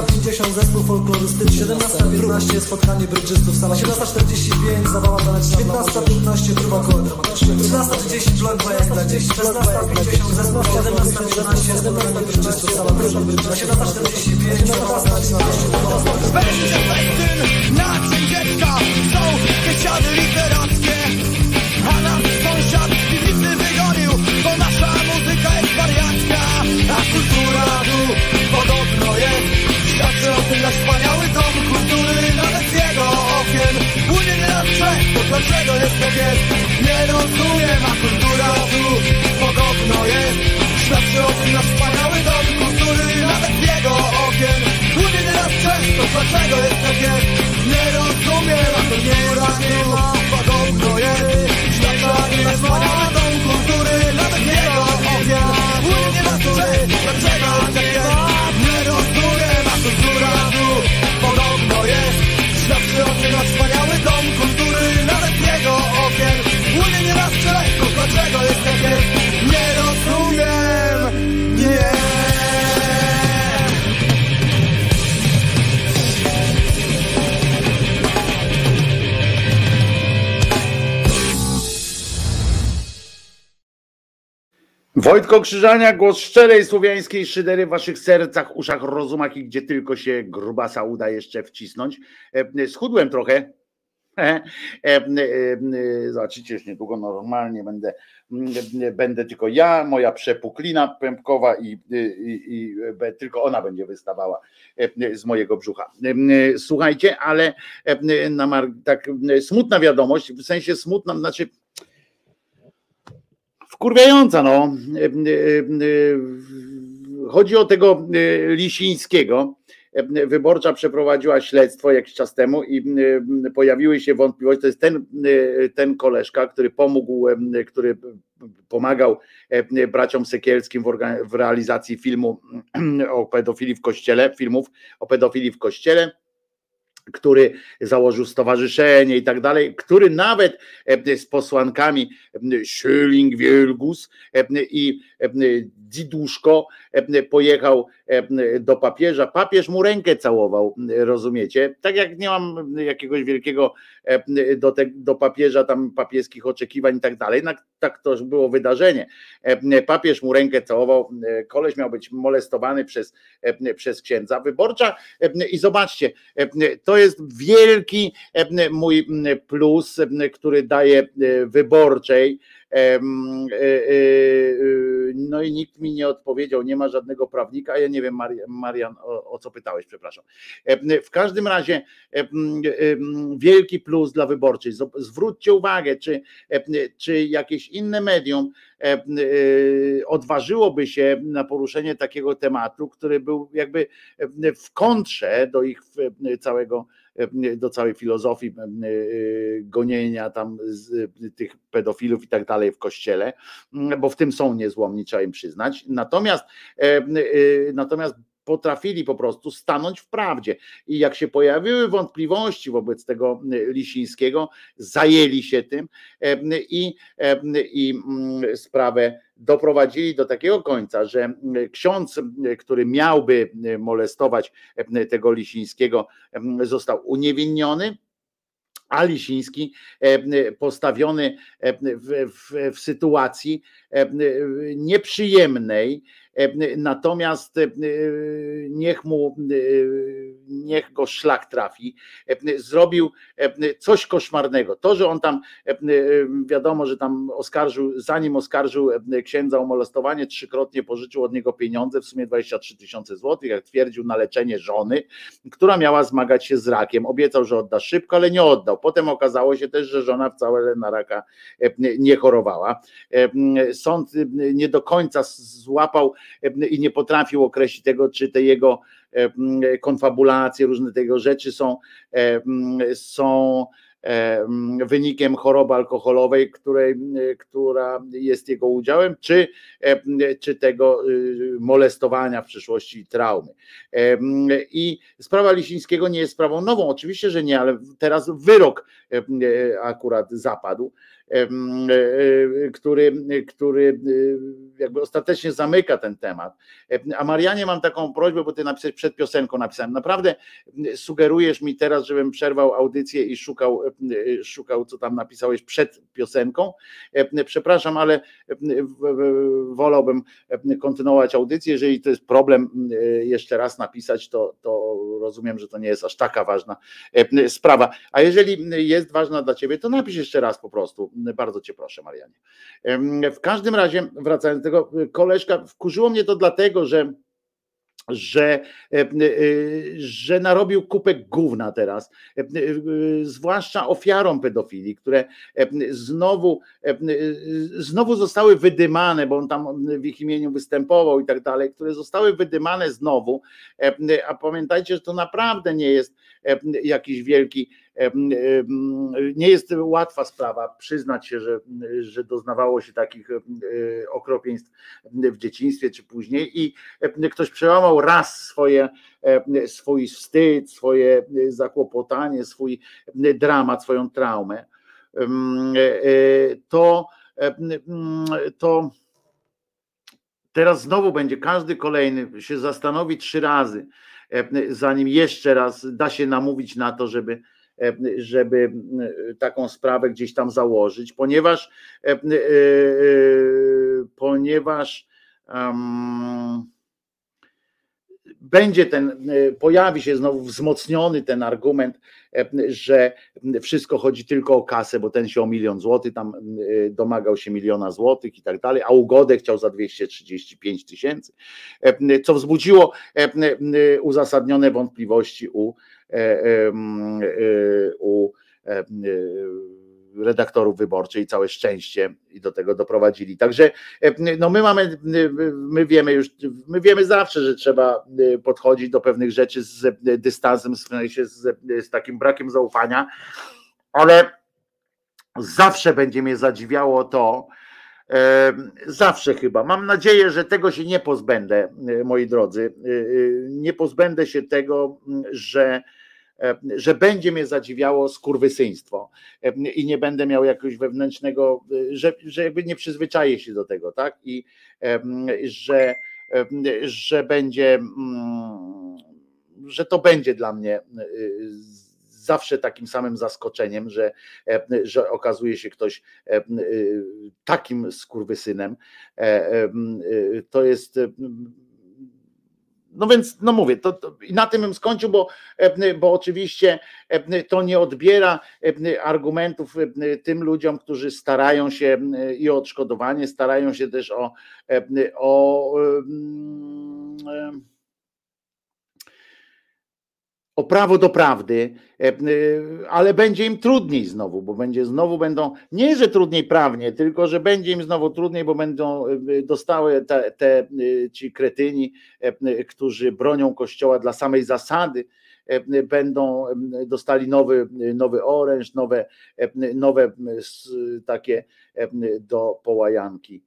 50 zespół folklorystyczny 17.15 spotkanie brydżystów sala 17.45 zabawa taneczna 15.15 próba koła dramatyczna 13.30 blok bajazda 16.50 zespół 17.15 spotkanie brydżystów sala próba brydżystów 17.45 zabawa taneczna Weźcie festyn na dzień dziecka są kiesiady literackie. Na czego jest kobiet Nie rozumiem, a kultura tu podobno jest. Świadczy o tym nasz wspaniały dom kultury Nawet w jego okiem Ludzie nieraz często, dlaczego jest kobiet Nie rozumiem, a kultura tu podobno jest. Świadczy o tym nasz wspaniały dom kultury Nawet w jego okiem Ludzie nieraz często, dlaczego jest kobiet Dlaczego jest? Nie rozumiem, nie. Wojtko Krzyżania, głos szczerej słowiańskiej szydery w waszych sercach, uszach, rozumach i gdzie tylko się grubasa uda jeszcze wcisnąć. E, schudłem trochę, Zobaczycie, już niedługo normalnie będę, m, będę tylko ja, moja przepuklina pępkowa i, i, i be- tylko ona będzie wystawała z mojego brzucha. Słuchajcie, ale tak smutna wiadomość, w sensie smutna, znaczy wkurwiająca, no. Chodzi o tego e, Lisińskiego. Wyborcza przeprowadziła śledztwo jakiś czas temu i e, pojawiły się wątpliwości. To jest ten, e, ten koleżka, który pomógł, e, który pomagał braciom Sekielskim w, realizacji filmu o pedofilii w kościele, filmów o pedofilii w kościele który założył stowarzyszenie i tak dalej, który nawet z posłankami Schöling, Wielgus i e, Dziduszko e, pojechał e, do papieża. Papież mu rękę całował, rozumiecie? Tak jak nie mam jakiegoś wielkiego e, do, te, do papieża tam papieskich oczekiwań i tak dalej, tak to było wydarzenie. E, Papież mu rękę całował, e, koleś miał być molestowany przez, e, przez księdza. Wyborcza e, i zobaczcie, e, to jest wielki e, mój plus, e, który daje e, wyborczej. E, e, e, No i nikt mi nie odpowiedział, nie ma żadnego prawnika. Ja nie wiem, Marian, o, o co pytałeś, przepraszam. W każdym razie wielki plus dla wyborczej. Zwróćcie uwagę, czy, czy jakieś inne medium odważyłoby się na poruszenie takiego tematu, który był jakby w kontrze do ich całego do całej filozofii e, gonienia tam tych pedofilów i tak dalej w kościele, bo w tym są niezłomni, trzeba im przyznać. Natomiast e, e, natomiast potrafili po prostu stanąć w prawdzie. I jak się pojawiły wątpliwości wobec tego Lisińskiego, zajęli się tym i, i mm, sprawę doprowadzili do takiego końca, że mm, ksiądz, który miałby molestować tego Lisińskiego, został uniewinniony, a Lisiński postawiony w, w, w sytuacji nieprzyjemnej, natomiast e, niech mu, e, niech go szlak trafi, e, zrobił e, coś koszmarnego. To, że on tam, e, wiadomo, że tam oskarżył, zanim oskarżył e, księdza o molestowanie, trzykrotnie pożyczył od niego pieniądze, w sumie 23 tysiące złotych, jak twierdził, na leczenie żony, która miała zmagać się z rakiem. Obiecał, że odda szybko, ale nie oddał. Potem okazało się też, że żona wcale na raka e, nie chorowała. E, Sąd e, nie do końca złapał e, i nie potrafił określić tego, czy te jego e, konfabulacje, różne tego rzeczy są, e, są e, wynikiem choroby alkoholowej, której, e, która jest jego udziałem, czy, e, czy tego e, molestowania w przyszłości traumy. E, I sprawa Lisińskiego nie jest sprawą nową, oczywiście, że nie, ale teraz wyrok e, akurat zapadł, e, e, który, który e, jakby ostatecznie zamyka ten temat. E, A Marianie mam taką prośbę, bo ty napisałeś przed piosenką napisałem. Naprawdę sugerujesz mi teraz, żebym przerwał audycję i szukał, e, szukał co tam napisałeś przed piosenką. E, Przepraszam, ale e, wolałbym e, kontynuować audycję. Jeżeli to jest problem e, jeszcze raz napisać, to, to rozumiem, że to nie jest aż taka ważna e, sprawa. A jeżeli jest ważna dla ciebie, to napisz jeszcze raz po prostu. Bardzo cię proszę, Marianie. W każdym razie, wracając do tego, koleżka, wkurzyło mnie to dlatego, że że, e, e, że narobił kupę gówna teraz, e, zwłaszcza ofiarom pedofilii, które znowu, znowu zostały wydymane, bo on tam w ich imieniu występował i tak dalej, które zostały wydymane znowu, a pamiętajcie, że to naprawdę nie jest jakiś wielki, e, nie jest łatwa sprawa przyznać się, że, że doznawało się takich e, okropieństw w dzieciństwie czy później i e, ktoś przełamał raz swoje, e, swój wstyd, swoje e, zakłopotanie, swój dramat, swoją traumę, e, e, to, e, to teraz znowu będzie każdy kolejny się zastanowi trzy razy, e, zanim jeszcze raz da się namówić na to, żeby, żeby taką sprawę gdzieś tam założyć, ponieważ ponieważ um, będzie ten, e, pojawi się znowu wzmocniony ten argument, e, że wszystko chodzi tylko o kasę, bo ten się o milion złotych tam e, domagał się miliona złotych i tak dalej, a ugodę chciał za 235 tysięcy, co wzbudziło uzasadnione wątpliwości u, u redaktorów wyborczych i całe szczęście i do tego doprowadzili. Także no my mamy, my wiemy już, my wiemy zawsze, że trzeba podchodzić do pewnych rzeczy z dystansem, w sensie z, z takim brakiem zaufania, ale zawsze będzie mnie zadziwiało to, Zawsze chyba. Mam nadzieję, że tego się nie pozbędę, moi drodzy. Nie pozbędę się tego, że E, że będzie mnie zadziwiało skurwysyństwo e, i nie będę miał jakiegoś wewnętrznego, e, że, że jakby nie przyzwyczaję się do tego, tak? I że, że będzie, mm, że to będzie dla mnie zawsze takim samym zaskoczeniem, że, że okazuje się ktoś takim skurwysynem. To jest no więc, no mówię, to, to, i na tym bym skończył, bo, e, bo oczywiście e, to nie odbiera e, argumentów tym ludziom, którzy starają się i o odszkodowanie, starają się też o, o o prawo do prawdy, e, e, ale będzie im trudniej znowu, bo będzie znowu będą, nie że trudniej prawnie, tylko że będzie im znowu trudniej, bo będą e, dostały te, te ci kretyni, którzy bronią kościoła dla samej zasady, będą dostali nowy, nowy oręż, nowe, nowe takie do połajanki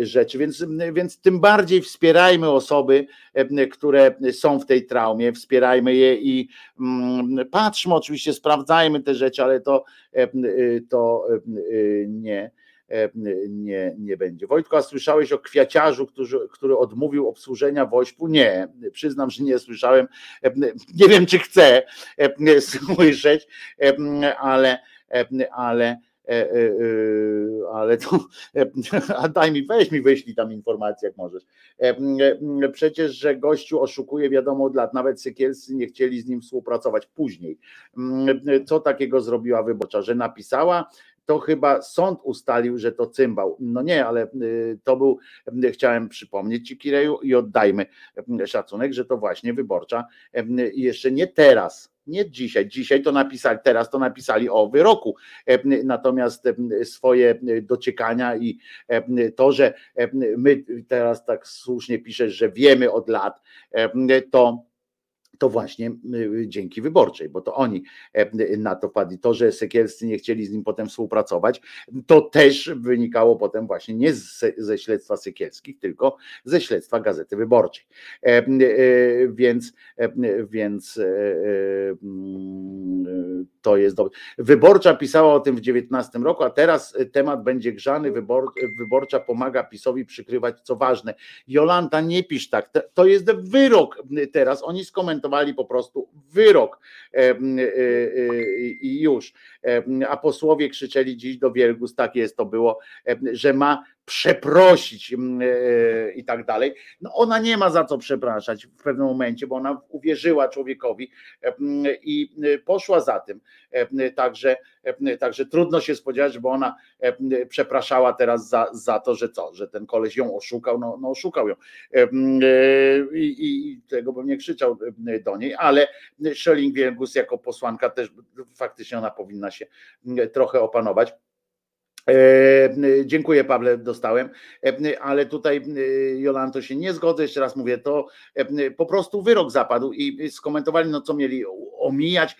rzeczy. Więc, więc tym bardziej wspierajmy osoby, które są w tej traumie, wspierajmy je i mm, patrzmy, oczywiście sprawdzajmy te rzeczy, ale to, to nie. Nie, nie będzie. Wojtko, a słyszałeś o kwiaciarzu, który, który odmówił obsłużenia woźpu? Nie, przyznam, że nie słyszałem. Nie wiem, czy chcę słyszeć, ale, ale ale to, a daj mi, weź mi, wyślij tam informację, jak możesz. Przecież, że gościu oszukuje wiadomo od lat, nawet Sykielscy nie chcieli z nim współpracować później. Co takiego zrobiła wyborcza, że napisała, to chyba sąd ustalił, że to cymbał. No nie, ale to był, chciałem przypomnieć Ci Kireju i oddajmy szacunek, że to właśnie wyborcza jeszcze nie teraz, nie dzisiaj. Dzisiaj to napisali, teraz to napisali o wyroku. Natomiast swoje dociekania i to, że my teraz tak słusznie piszesz, że wiemy od lat, to to właśnie y, dzięki wyborczej, bo to oni e, na to padli. To, że Sekielscy nie chcieli z nim potem współpracować, to też wynikało potem właśnie nie ze śledztwa Sekielskich, tylko ze śledztwa Gazety Wyborczej. E, e, więc, więc to jest dobre. Wyborcza pisała o tym w 19 roku, a teraz temat będzie grzany. Wybor, wyborcza pomaga PiSowi przykrywać co ważne. Jolanta, nie pisz tak. To jest wyrok teraz. Oni skomentowali po prostu wyrok e, e, e, i już. A posłowie krzyczeli dziś do Wielgus, tak jest to było, że ma przeprosić i tak dalej. No ona nie ma za co przepraszać w pewnym momencie, bo ona uwierzyła człowiekowi i poszła za tym. Także, także trudno się spodziewać, bo ona przepraszała teraz za, za to, że co, że ten koleś ją oszukał, no, no oszukał ją. I, I, tego bym nie krzyczał do niej, ale Schelling Wielgus jako posłanka też faktycznie ona powinna się trochę opanować. E, dziękuję, Pawle, dostałem, e, ale tutaj e, Jolanto się nie zgodzę. Jeszcze raz mówię, to po prostu wyrok zapadł i skomentowali, no co mieli omijać.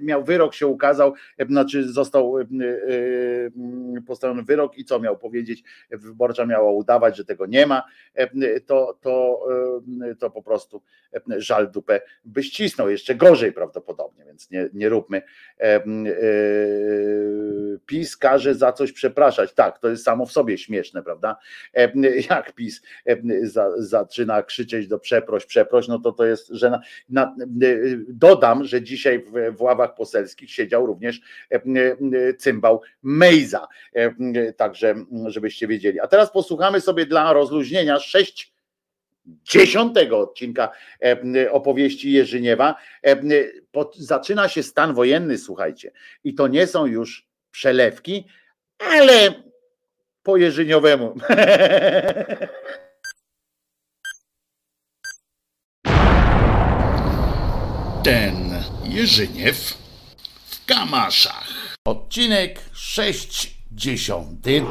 Miał wyrok, się ukazał, znaczy został postawiony wyrok i co miał powiedzieć? Wyborcza miała udawać, że tego nie ma. To, to, to po prostu żal dupę by ścisnął, jeszcze gorzej prawdopodobnie, więc nie, nie róbmy. PiS każe za coś przepraszać. Tak, to jest samo w sobie śmieszne, prawda? Jak PiS zaczyna krzyczeć do przeproś, przeproś, no to to jest, że na, na, dodam, że dzisiaj w, ławach poselskich siedział również e, e, cymbał Mejza. E, Także, żebyście wiedzieli. A teraz posłuchamy sobie dla rozluźnienia sześć dziesiątego odcinka opowieści Jerzyniewa. Zaczyna się stan wojenny, słuchajcie. I to nie są już przelewki, ale po Jerzyniowemu. Ten Jerzyniew w Kamaszach. Odcinek sześćdziesiąty.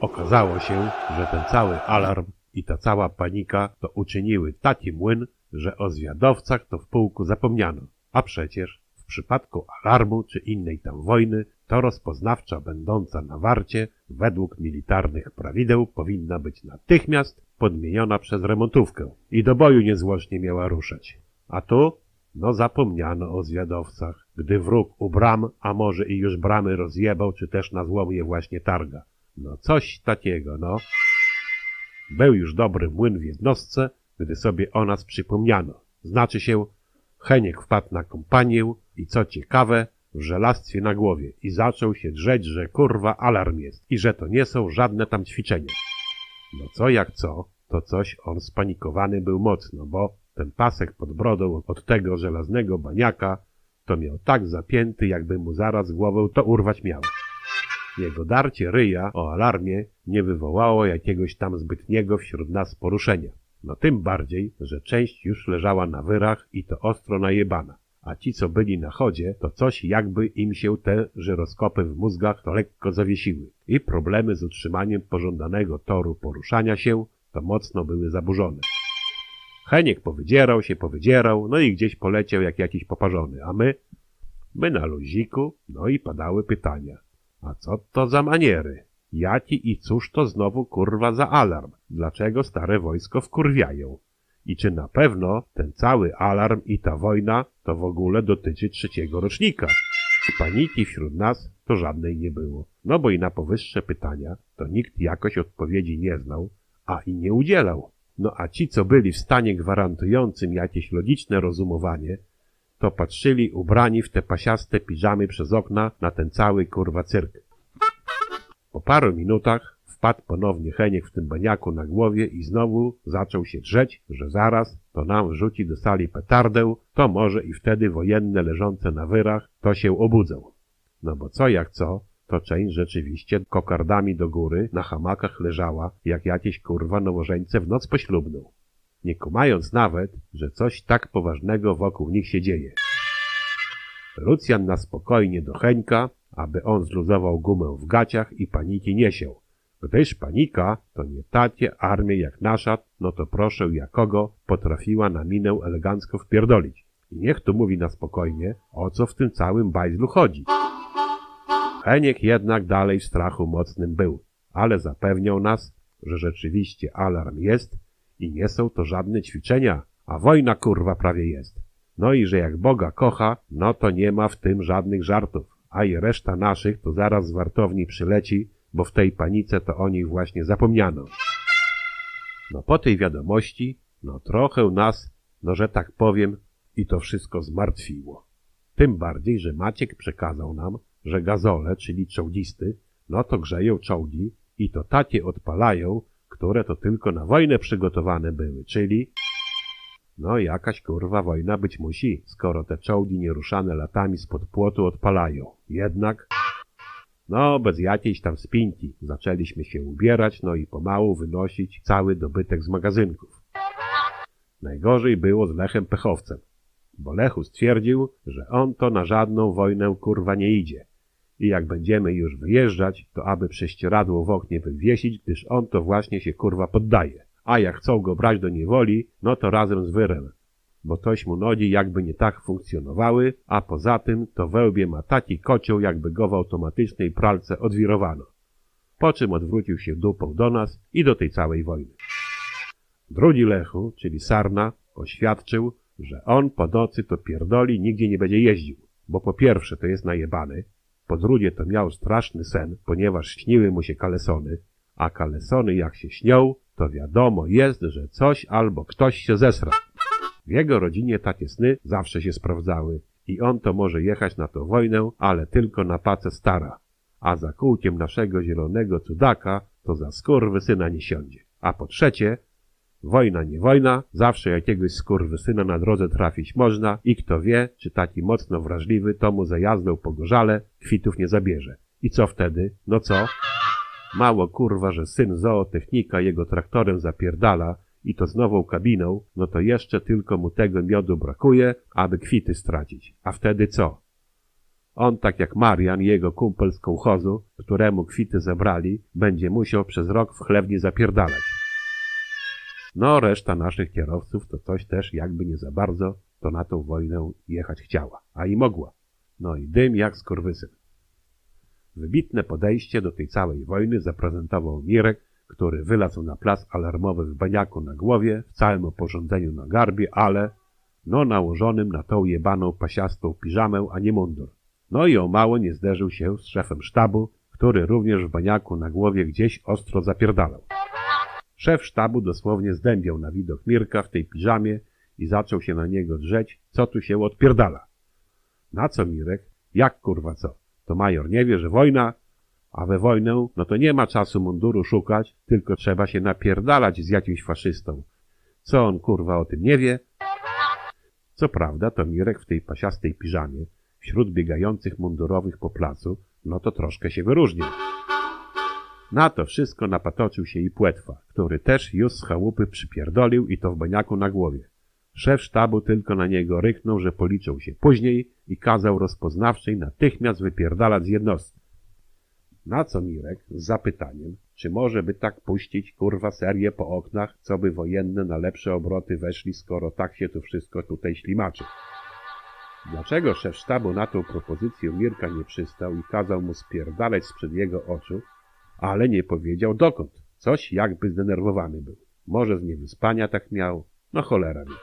Okazało się, że ten cały alarm i ta cała panika to uczyniły taki młyn, że o zwiadowcach to w pułku zapomniano. A przecież w przypadku alarmu czy innej tam wojny, to rozpoznawcza będąca na warcie według militarnych prawideł powinna być natychmiast podmieniona przez remontówkę i do boju niezwłocznie miała ruszać. A tu? No zapomniano o zwiadowcach, gdy wróg u bram, a może i już bramy rozjebał, czy też na złom je właśnie targa. No coś takiego, no. Był już dobry młyn w jednostce, gdy sobie o nas przypomniano. Znaczy się, Heniek wpadł na kompanię i co ciekawe, w żelastwie na głowie i zaczął się drzeć, że kurwa alarm jest i że to nie są żadne tam ćwiczenia. No co jak co, to coś on spanikowany był mocno, bo ten pasek pod brodą od tego żelaznego baniaka to miał tak zapięty, jakby mu zaraz głowę to urwać miał. Jego darcie ryja o alarmie nie wywołało jakiegoś tam zbytniego wśród nas poruszenia. No tym bardziej, że część już leżała na wyrach i to ostro najebana. A ci, co byli na chodzie, to coś jakby im się te żyroskopy w mózgach to lekko zawiesiły. I problemy z utrzymaniem pożądanego toru poruszania się to mocno były zaburzone. Heniek powydzierał się, powydzierał, no i gdzieś poleciał jak jakiś poparzony, a my? My na luziku, no i padały pytania. A co to za maniery? Jaki i cóż to znowu kurwa za alarm? Dlaczego stare wojsko wkurwiają? I czy na pewno ten cały alarm i ta wojna to w ogóle dotyczy trzeciego rocznika? I paniki wśród nas to żadnej nie było. No bo i na powyższe pytania to nikt jakoś odpowiedzi nie znał, a i nie udzielał. No a ci, co byli w stanie gwarantującym jakieś logiczne rozumowanie, to patrzyli ubrani w te pasiaste piżamy przez okna na ten cały kurwa cyrk. Po paru minutach wpadł ponownie Heniek w tym baniaku na głowie i znowu zaczął się drzeć, że zaraz to nam rzuci do sali petardę, to może i wtedy wojenne leżące na wyrach to się obudzą. No bo co jak co, to część rzeczywiście kokardami do góry na hamakach leżała jak jakieś kurwa nowożeńce w noc poślubną nie kumając nawet, że coś tak poważnego wokół nich się dzieje. Lucjan na spokojnie do Heńka, aby on zluzował gumę w gaciach i paniki nie siał. Gdyż panika to nie tacie armię jak nasza, no to proszę jakogo potrafiła na minę elegancko wpierdolić. I niech tu mówi na spokojnie, o co w tym całym bajzlu chodzi. Heniek jednak dalej w strachu mocnym był, ale zapewniał nas, że rzeczywiście alarm jest i nie są to żadne ćwiczenia, a wojna kurwa prawie jest. No i że jak Boga kocha, no to nie ma w tym żadnych żartów, a i reszta naszych to zaraz z wartowni przyleci, bo w tej panice to o nich właśnie zapomniano. No po tej wiadomości, no trochę nas, no że tak powiem, i to wszystko zmartwiło. Tym bardziej, że Maciek przekazał nam, że gazole, czyli czołgisty, no to grzeją czołgi i to takie odpalają, które to tylko na wojnę przygotowane były, czyli no jakaś kurwa wojna być musi, skoro te czołgi nieruszane latami spod płotu odpalają. Jednak no, bez jakiejś tam spinki zaczęliśmy się ubierać, no i pomału wynosić cały dobytek z magazynków. Najgorzej było z Lechem Pechowcem, bo Lechu stwierdził, że on to na żadną wojnę kurwa nie idzie. I jak będziemy już wyjeżdżać, to aby prześcieradło w oknie wywiesić, gdyż on to właśnie się kurwa poddaje. A jak chcą go brać do niewoli, no to razem z wyrem. Bo coś mu nogi jakby nie tak funkcjonowały, a poza tym to wełbie ma taki kocioł, jakby go w automatycznej pralce odwirowano. Po czym odwrócił się dupą do nas i do tej całej wojny. Drugi Lechu, czyli Sarna, oświadczył, że on po nocy to pierdoli nigdzie nie będzie jeździł, bo po pierwsze to jest najebany, po drugie to miał straszny sen, ponieważ śniły mu się kalesony, a kalesony jak się śnią, to wiadomo jest, że coś albo ktoś się zesra. W jego rodzinie takie sny zawsze się sprawdzały i on to może jechać na tą wojnę, ale tylko na pace stara. A za kółkiem naszego zielonego cudaka to za skurwysyna nie siądzie. A po trzecie, wojna nie wojna, zawsze jakiegoś skurwysyna na drodze trafić można i kto wie, czy taki mocno wrażliwy to mu za jazdę po gorzale kwitów nie zabierze. I co wtedy? No co? Mało kurwa, że syn zootechnika jego traktorem zapierdala i to z nową kabiną, no to jeszcze tylko mu tego miodu brakuje, aby kwity stracić. A wtedy co? On, tak jak Marian, jego kumpel z kołchozu, któremu kwity zabrali, będzie musiał przez rok w chlewni zapierdalać. No, reszta naszych kierowców to coś też jakby nie za bardzo, to na tą wojnę jechać chciała, a i mogła. No i dym jak skurwysyn. Wybitne podejście do tej całej wojny zaprezentował Mirek, który wylazł na plac alarmowy w baniaku na głowie, w całym oporządzeniu na garbie, ale no nałożonym na tą jebaną pasiastą piżamę, a nie mundur. No i o mało nie zderzył się z szefem sztabu, który również w baniaku na głowie gdzieś ostro zapierdalał. Szef sztabu dosłownie zdębiał na widok Mirka w tej piżamie i zaczął się na niego drzeć, co tu się odpierdala. Na co Mirek? Jak kurwa co? To major nie wie, że wojna, a we wojnę, no to nie ma czasu munduru szukać, tylko trzeba się napierdalać z jakimś faszystą. Co on kurwa o tym nie wie? Co prawda, to Mirek w tej pasiastej piżamie, wśród biegających mundurowych po placu, no to troszkę się wyróżnił. Na to wszystko napatoczył się i płetwa, który też już z chałupy przypierdolił i to w baniaku na głowie. Szef sztabu tylko na niego ryknął, że policzył się później i kazał rozpoznawczej natychmiast wypierdalać z jednostki. Na co Mirek z zapytaniem, czy może by tak puścić kurwa serię po oknach, co by wojenne na lepsze obroty weszli, skoro tak się to wszystko tutaj ślimaczy. Dlaczego szef sztabu na tą propozycję Mirka nie przystał i kazał mu spierdalać sprzed jego oczu, ale nie powiedział dokąd. Coś jakby zdenerwowany był. Może z niewyspania tak miał, no cholera wie.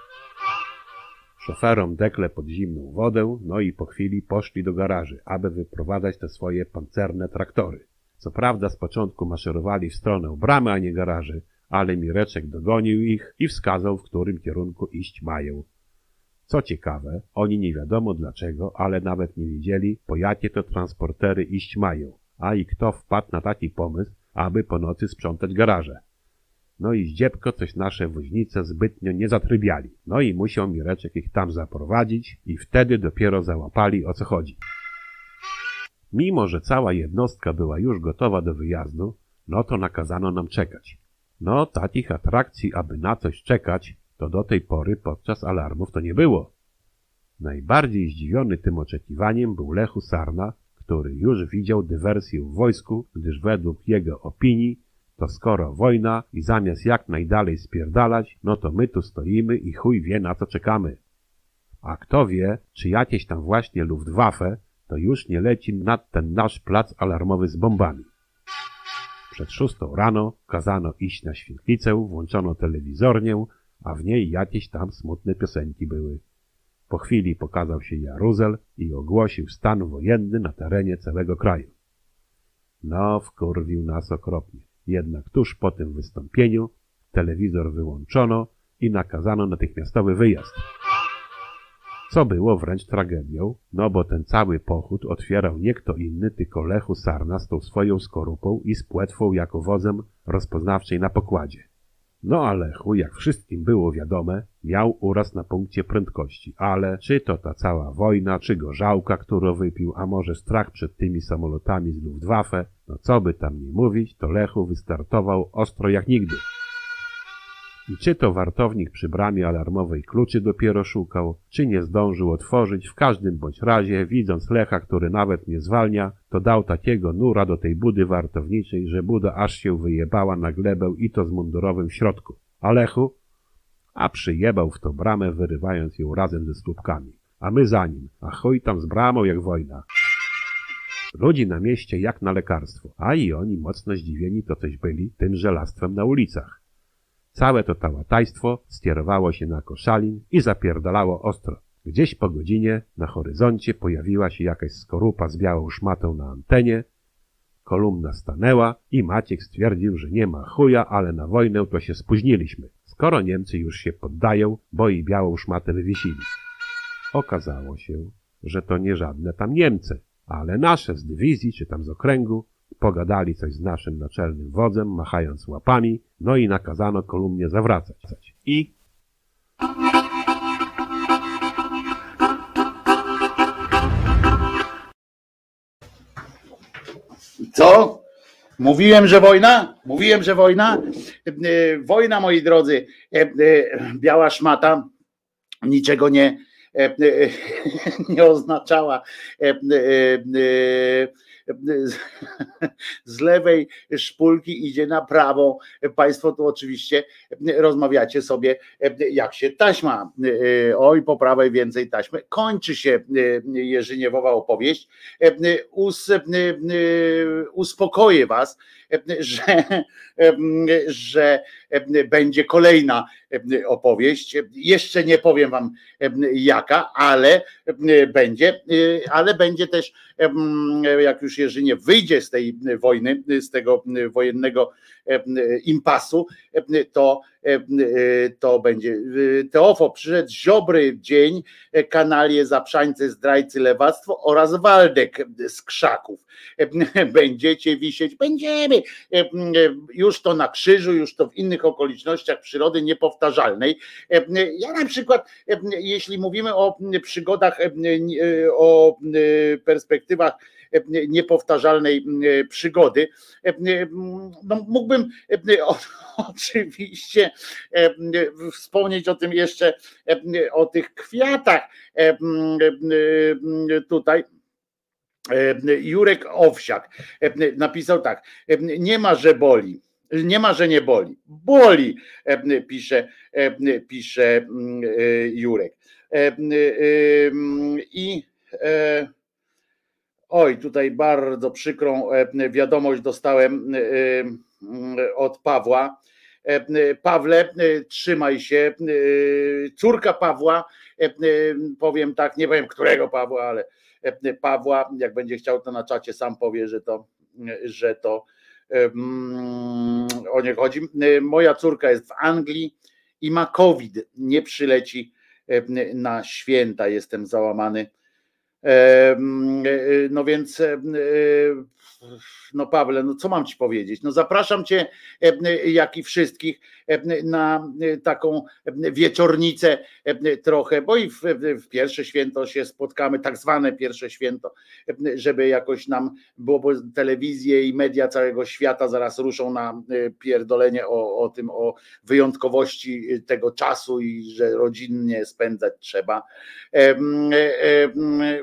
Szoferom dekle pod zimną wodę, no i po chwili poszli do garaży, aby wyprowadzać te swoje pancerne traktory. Co prawda z początku maszerowali w stronę bramy, a nie garaży, ale Mireczek dogonił ich i wskazał, w którym kierunku iść mają. Co ciekawe, oni nie wiadomo dlaczego, ale nawet nie wiedzieli, po jakie to transportery iść mają, a i kto wpadł na taki pomysł, aby po nocy sprzątać garaże. No i zdziebko coś nasze woźnice zbytnio nie zatrybiali. No i musiał Mireczek ich tam zaprowadzić i wtedy dopiero załapali o co chodzi. Mimo, że cała jednostka była już gotowa do wyjazdu, no to nakazano nam czekać. No, takich atrakcji, aby na coś czekać, to do tej pory podczas alarmów to nie było. Najbardziej zdziwiony tym oczekiwaniem był Lechu Sarna, który już widział dywersję w wojsku, gdyż według jego opinii to skoro wojna i zamiast jak najdalej spierdalać, no to my tu stoimy i chuj wie na co czekamy. A kto wie, czy jakieś tam właśnie Luftwaffe to już nie leci nad ten nasz plac alarmowy z bombami. Przed szóstą rano kazano iść na świetlicę, włączono telewizornię, a w niej jakieś tam smutne piosenki były. Po chwili pokazał się Jaruzel i ogłosił stan wojenny na terenie całego kraju. No, wkurwił nas okropnie. Jednak tuż po tym wystąpieniu telewizor wyłączono i nakazano natychmiastowy wyjazd. Co było wręcz tragedią, no bo ten cały pochód otwierał nie kto inny, tylko Lechu Sarna z tą swoją skorupą i z płetwą jako wozem rozpoznawczej na pokładzie. No a Lechu, jak wszystkim było wiadome, miał uraz na punkcie prędkości, ale czy to ta cała wojna, czy gorzałka, którą wypił, a może strach przed tymi samolotami z Luftwaffe, no co by tam nie mówić, to Lechu wystartował ostro jak nigdy. I czy to wartownik przy bramie alarmowej kluczy dopiero szukał, czy nie zdążył otworzyć, w każdym bądź razie, widząc Lecha, który nawet nie zwalnia, to dał takiego nura do tej budy wartowniczej, że buda aż się wyjebała na glebę i to z mundurowym środku. A Lechu? A przyjebał w tą bramę, wyrywając ją razem ze słupkami. A my za nim, a chuj tam z bramą jak wojna. Ludzi na mieście jak na lekarstwo, a i oni mocno zdziwieni to coś byli tym żelastwem na ulicach. Całe to tałatajstwo skierowało się na koszalin i zapierdalało ostro. Gdzieś po godzinie na horyzoncie pojawiła się jakaś skorupa z białą szmatą na antenie, Kolumna stanęła i Maciek stwierdził, że nie ma chuja, ale na wojnę to się spóźniliśmy. Skoro Niemcy już się poddają, bo i białą szmatę wywiesili. Okazało się, że to nie żadne tam Niemcy, ale nasze z dywizji czy tam z okręgu pogadali coś z naszym naczelnym wodzem, machając łapami, no i nakazano kolumnie zawracać. I Co? Mówiłem, że wojna? Mówiłem, że wojna? E, Wojna, moi drodzy, e, e, biała szmata niczego nie, nie oznaczała. Z lewej szpulki idzie na prawą. Państwo tu oczywiście rozmawiacie sobie, jak się taśma, oj, po prawej więcej taśmy. Kończy się Jerzyniewowa opowieść. Us, uspokoję was, że, że będzie kolejna opowieść. Jeszcze nie powiem wam jaka, ale będzie, ale będzie też, jak już Jerzynie wyjdzie z tej wojny, z tego wojennego impasu, to, to będzie Teofo przyszedł Ziobry dzień, kanalie Zaprzańcy, Zdrajcy, Lewactwo oraz Waldek z Krzaków. Będziecie wisieć, będziemy. Już to na krzyżu, już to w innych okolicznościach przyrody niepowtarzalnej. Ja na przykład, jeśli mówimy o przygodach, o perspektywach niepowtarzalnej przygody. No, mógłbym o, oczywiście wspomnieć o tym jeszcze, o tych kwiatach tutaj. Jurek Owsiak napisał tak, nie ma, że boli. Nie ma, że nie boli. Boli, pisze, pisze Jurek. I Oj, tutaj bardzo przykrą wiadomość dostałem od Pawła. Pawle, trzymaj się. Córka Pawła, powiem tak, nie wiem którego Pawła, ale Pawła, jak będzie chciał, to na czacie sam powie, że to, że to o nie chodzi. Moja córka jest w Anglii i ma COVID, nie przyleci na święta. Jestem załamany no więc, no Pawle, no co mam ci powiedzieć? No zapraszam cię, jak i wszystkich, na taką wieczornicę trochę, bo i w, w pierwsze święto się spotkamy, tak zwane pierwsze święto, żeby jakoś nam było, bo telewizje i media całego świata zaraz ruszą na pierdolenie o, o tym, o wyjątkowości tego czasu i że rodzinnie spędzać trzeba.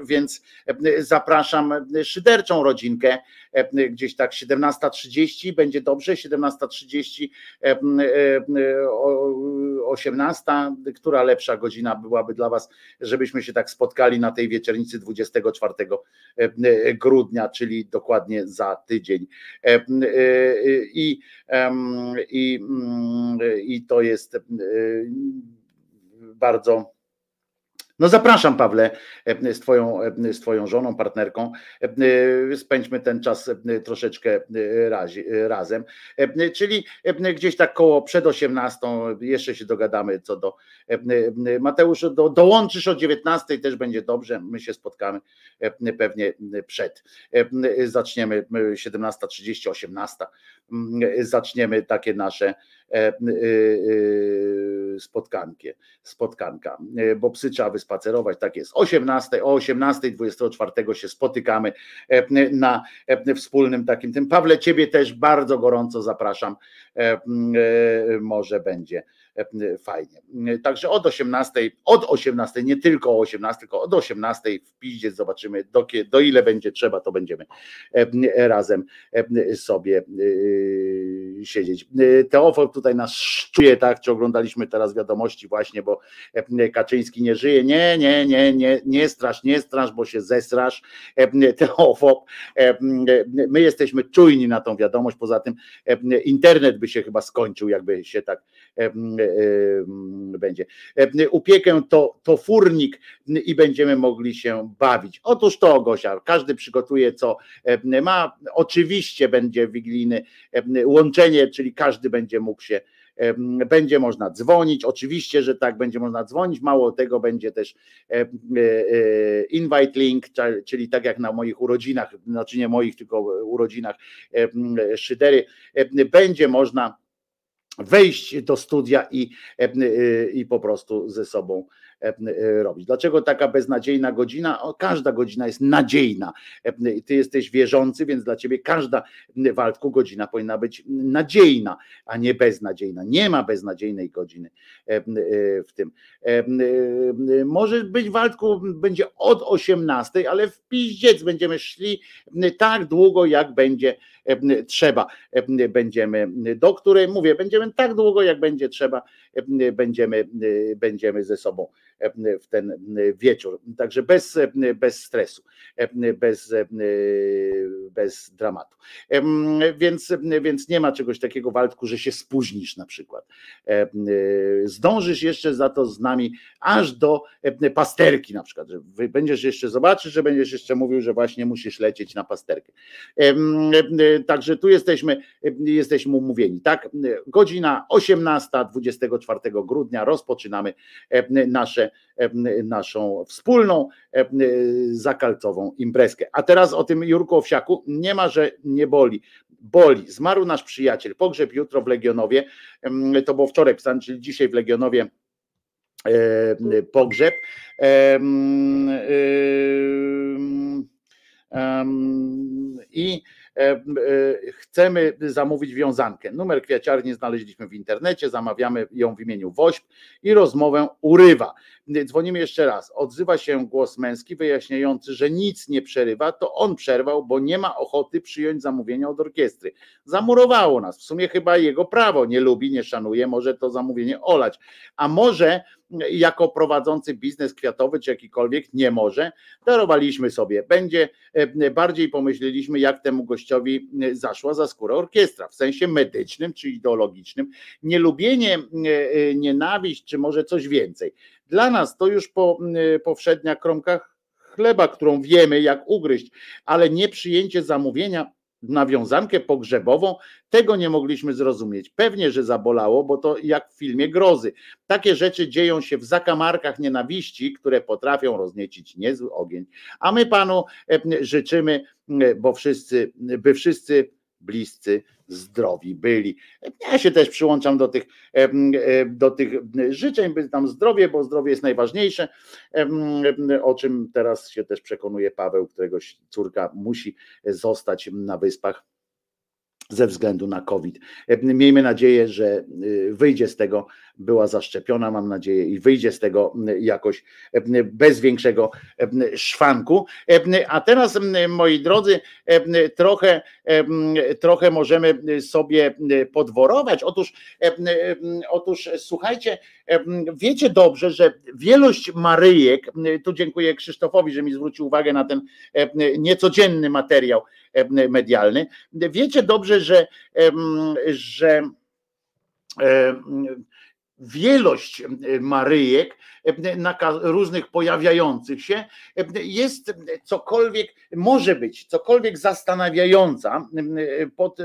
Więc zapraszam szyderczą rodzinkę, gdzieś tak 17.30 będzie dobrze, 17.30 18, która lepsza godzina byłaby dla Was, żebyśmy się tak spotkali na tej wieczornicy 24 grudnia, czyli dokładnie za tydzień. I, i, i to jest bardzo no zapraszam Pawle z twoją, z twoją żoną, partnerką. Spędźmy ten czas troszeczkę razi, razem. Czyli gdzieś tak koło przed 18, jeszcze się dogadamy co do Mateusz, do, dołączysz o 19, też będzie dobrze. My się spotkamy pewnie przed. Zaczniemy 17.30, 18. Zaczniemy takie nasze spotkankie, spotkanka, bo psy trzeba wyspacerować, tak jest. 18, o 18, 24 się spotykamy na wspólnym takim tym. Pawle, ciebie też bardzo gorąco zapraszam, może będzie fajnie. Także od 18, od 18, nie tylko o 18, tylko od 18 w piździe zobaczymy, do, do ile będzie trzeba, to będziemy razem sobie siedzieć. Teofil tutaj nas szczuje, tak, czy oglądaliśmy teraz wiadomości właśnie, bo Kaczyński nie żyje. Nie, nie, nie, nie, nie strasz, nie strasz, bo się zesrasz. Teofob. My jesteśmy czujni na tą wiadomość, poza tym internet by się chyba skończył, jakby się tak będzie. Upiekę to, to furnik i będziemy mogli się bawić. Otóż to, Gosia, każdy przygotuje co ma. Oczywiście będzie wigilijne em, łączenie, czyli każdy będzie mógł się będzie można dzwonić, oczywiście, że tak, będzie można dzwonić, mało tego będzie też e, e, invite link, czyli tak jak na moich urodzinach, znaczy nie moich, tylko urodzinach Szydery, będzie można wejść do studia i, em, e, i po prostu ze sobą e, robić. Dlaczego taka beznadziejna godzina? O, każda godzina jest nadziejna. Em, Ty jesteś wierzący, więc dla ciebie każda em, Waldku godzina powinna być nadziejna, a nie beznadziejna. Nie ma beznadziejnej godziny e, w tym. E, Może być Waldku, będzie od 18, ale w piździec będziemy szli tak długo, jak będzie trzeba. Em, Będziemy, do której mówię, będziemy tak długo, jak będzie trzeba, em, będziemy, e, będziemy ze sobą w ten wieczór. Także bez, em, bez stresu, bez, bez dramatu. Więc, więc nie ma czegoś takiego, Waldku, że się spóźnisz na przykład. Zdążysz jeszcze za to z nami aż do pasterki na przykład, że będziesz jeszcze, zobaczysz, że będziesz jeszcze mówił, że właśnie musisz lecieć na pasterkę. Także tu jesteśmy, jesteśmy umówieni. Tak, godzina 18, 24 grudnia rozpoczynamy nasze, naszą wspólną em, zakalcową imprezkę. A teraz o tym Jurku Owsiaku nie ma, że nie boli. Boli. Zmarł nasz przyjaciel. Pogrzeb jutro w Legionowie. To było wczoraj pisane, czyli dzisiaj w Legionowie pogrzeb. Em, I e, chcemy zamówić wiązankę. Numer kwiaciarni znaleźliśmy w internecie, zamawiamy ją w imieniu Wośp i rozmowę urywa. Dzwonimy jeszcze raz. Odzywa się głos męski wyjaśniający, że nic nie przerywa, to on przerwał, bo nie ma ochoty przyjąć zamówienia od orkiestry. Zamurowało nas. W sumie chyba jego prawo nie lubi, nie szanuje, może to zamówienie olać. A może jako prowadzący biznes kwiatowy czy jakikolwiek nie może, darowaliśmy sobie. Będzie e, bardziej pomyśleliśmy, jak temu gościowi e, zaszła za skórę orkiestra, w sensie medycznym czy ideologicznym. Nielubienie, e, nienawiść, czy może coś więcej. Dla nas to już po, e, powszednia kromkach chleba, którą wiemy, jak ugryźć, ale nieprzyjęcie zamówienia na wiązankę pogrzebową, tego nie mogliśmy zrozumieć. Pewnie, że zabolało, bo to jak w filmie grozy. Takie rzeczy dzieją się w zakamarkach nienawiści, które potrafią rozniecić niezły ogień. A my panu e, życzymy, e, bo wszyscy, by wszyscy bliscy zdrowi byli. Ja się też przyłączam do tych, do tych życzeń, by tam zdrowie, bo zdrowie jest najważniejsze, o czym teraz się też przekonuje Paweł, którego córka musi zostać na wyspach ze względu na COVID. Miejmy nadzieję, że y, wyjdzie z tego, była zaszczepiona, mam nadzieję, i wyjdzie z tego jakoś y, bez większego szwanku. A teraz, moi drodzy, trochę, trochę możemy sobie podworować. Otóż, otóż słuchajcie, wiecie dobrze, że wielość Maryjek, tu dziękuję Krzysztofowi, że mi zwrócił uwagę na ten niecodzienny materiał medialny. Wiecie dobrze, że, że wielość Maryjek różnych pojawiających się jest cokolwiek, może być cokolwiek zastanawiająca pod,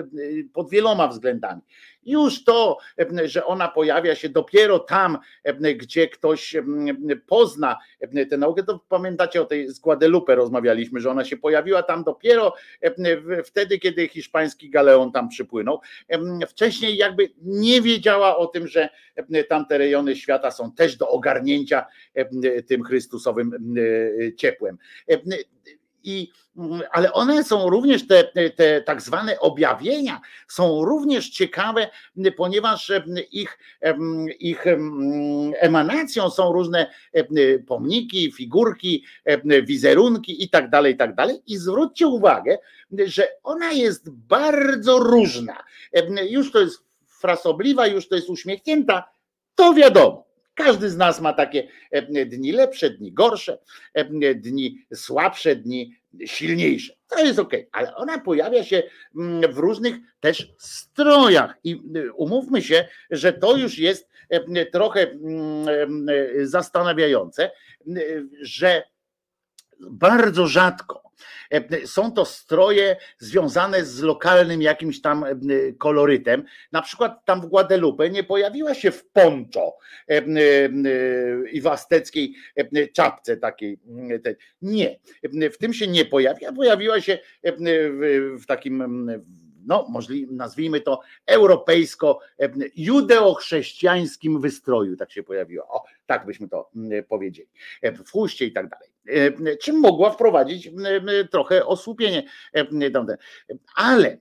pod wieloma względami. Już to, że ona pojawia się dopiero tam, gdzie ktoś pozna tę naukę, to pamiętacie o tej z Guadalupe rozmawialiśmy, że ona się pojawiła tam dopiero wtedy, kiedy hiszpański galeon tam przypłynął. Wcześniej jakby nie wiedziała o tym, że tamte rejony świata są też do ogarnięcia tym Chrystusowym em, ciepłem. I, mm, ale one są również te, te tak zwane objawienia, są również ciekawe, ponieważ em, ich, em, ich em, emanacją są różne pomniki, figurki, wizerunki i tak dalej, i tak dalej. I zwróćcie uwagę, że ona jest bardzo różna. Już to jest frasobliwa, już to jest uśmiechnięta, to wiadomo. Każdy z nas ma takie e, dni lepsze, dni gorsze, e, dni słabsze, dni silniejsze. To jest ok, ale ona pojawia się w różnych też strojach i umówmy się, że to już jest e, trochę zastanawiające, że bardzo rzadko E, są to stroje związane z lokalnym jakimś tam e, kolorytem. Na przykład tam w Guadalupe nie pojawiła się w poncho e, i w azteckiej czapce takiej. Nie, w tym się nie pojawia. Pojawiła się w takim no możliwe, nazwijmy to europejsko-judeo-chrześcijańskim wystroju, tak się pojawiła. O, tak byśmy to powiedzieli. W chuście i tak dalej. Czym mogła wprowadzić trochę osłupienie. Ale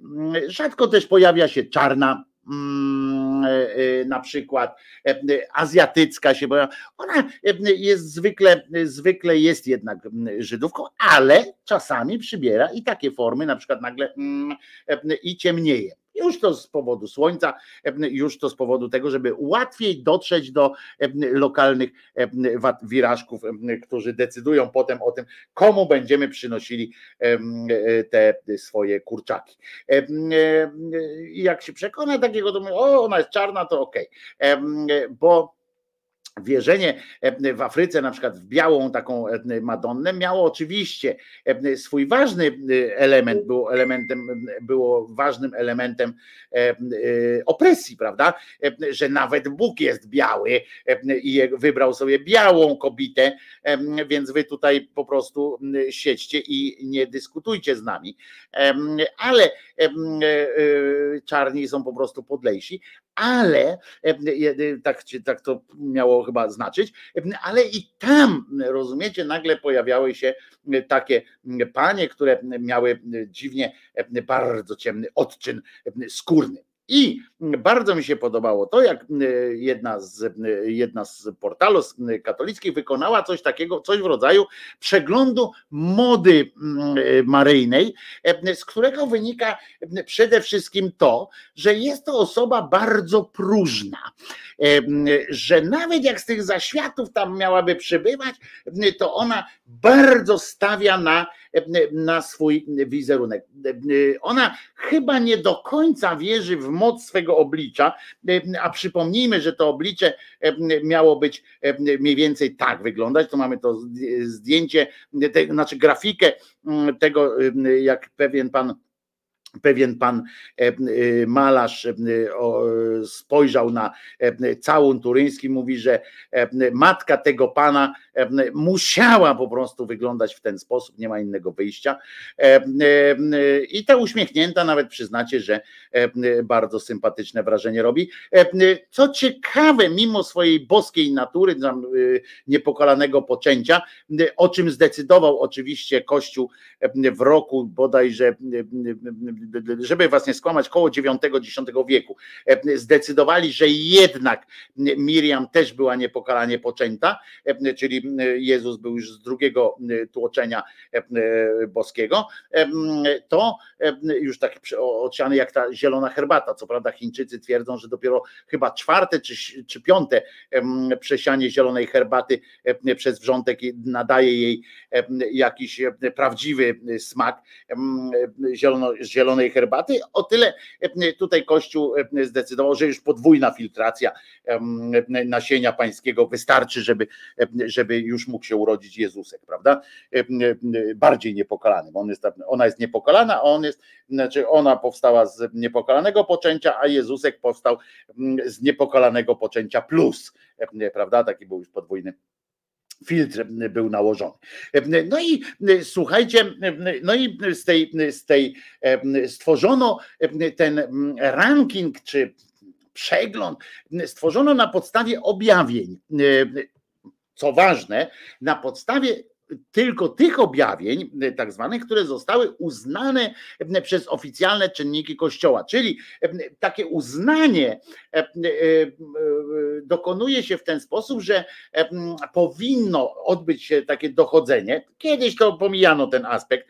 rzadko też pojawia się czarna Mm, e, e, na przykład e, azjatycka się pojawia. Ona jest zwykle, zwykle jest jednak Żydówką, ale czasami przybiera i takie formy, na przykład nagle mm, i ciemnieje. Już to z powodu słońca, już to z powodu tego, żeby łatwiej dotrzeć do lokalnych wirażków, którzy decydują potem o tym, komu będziemy przynosili te swoje kurczaki. Jak się przekona takiego, to mówię, o, ona jest czarna, to okej. Okay. Bo Wierzenie e, w Afryce, na przykład w białą taką e, Madonnę, miało oczywiście e, swój ważny element, było elementem, było ważnym elementem opresji, prawda? Że nawet Bóg jest biały i wybrał sobie białą kobietę, więc wy tutaj po prostu siedźcie i nie dyskutujcie z nami. Ale czarni są po prostu podlejsi, ale tak, tak to miało chyba znaczyć, ale i tam, rozumiecie, nagle pojawiały się takie panie, które miały dziwnie bardzo ciemny odczyn skórny. I bardzo mi się podobało to, jak jedna z, jedna z portalu katolickich wykonała coś takiego, coś w rodzaju przeglądu mody maryjnej, z którego wynika przede wszystkim to, że jest to osoba bardzo próżna, że nawet jak z tych zaświatów tam miałaby przybywać, to ona bardzo stawia na, na swój wizerunek. Ona chyba nie do końca wierzy w moc swego oblicza, a przypomnijmy, że to oblicze miało być mniej więcej tak wyglądać, to mamy to zdjęcie, te, znaczy grafikę tego, jak pewien pan pewien pan e, e, malarz e, spojrzał na całun turyński, mówi, że matka tego pana musiała po prostu wyglądać w ten sposób, nie ma innego wyjścia. I ta uśmiechnięta nawet przyznacie, że bardzo sympatyczne wrażenie robi. Co ciekawe, mimo swojej boskiej natury, niepokalanego poczęcia, o czym zdecydował oczywiście Kościół w roku bodajże żeby was nie skłamać, koło IX-X wieku, e, zdecydowali, że jednak Miriam też była niepokalanie poczęta, e, czyli Jezus był już z drugiego tłoczenia e, boskiego, to już tak odsiany jak ta zielona herbata. Co prawda Chińczycy twierdzą, że dopiero chyba czwarte czy, czy piąte przesianie zielonej herbaty przez wrzątek nadaje jej jakiś prawdziwy smak. Zielono, zielonej zielonej herbaty. O tyle tutaj Kościół zdecydował, że już podwójna filtracja nasienia pańskiego wystarczy, żeby, żeby już mógł się urodzić Jezusek, prawda? Bardziej niepokalany. On jest, ona jest niepokalana, a on jest, znaczy ona powstała z niepokalanego poczęcia, a Jezusek powstał z niepokalanego poczęcia plus, prawda? Taki był już podwójny filtr był nałożony. No i słuchajcie, no i z tej, z tej stworzono ten ranking czy przegląd, stworzono na podstawie objawień. Co ważne, na podstawie tylko tych objawień, e, tak zwanych, które zostały uznane e, przez oficjalne czynniki Kościoła. Czyli e, takie uznanie dokonuje się w ten sposób, że powinno odbyć się takie dochodzenie. Kiedyś to pomijano ten aspekt,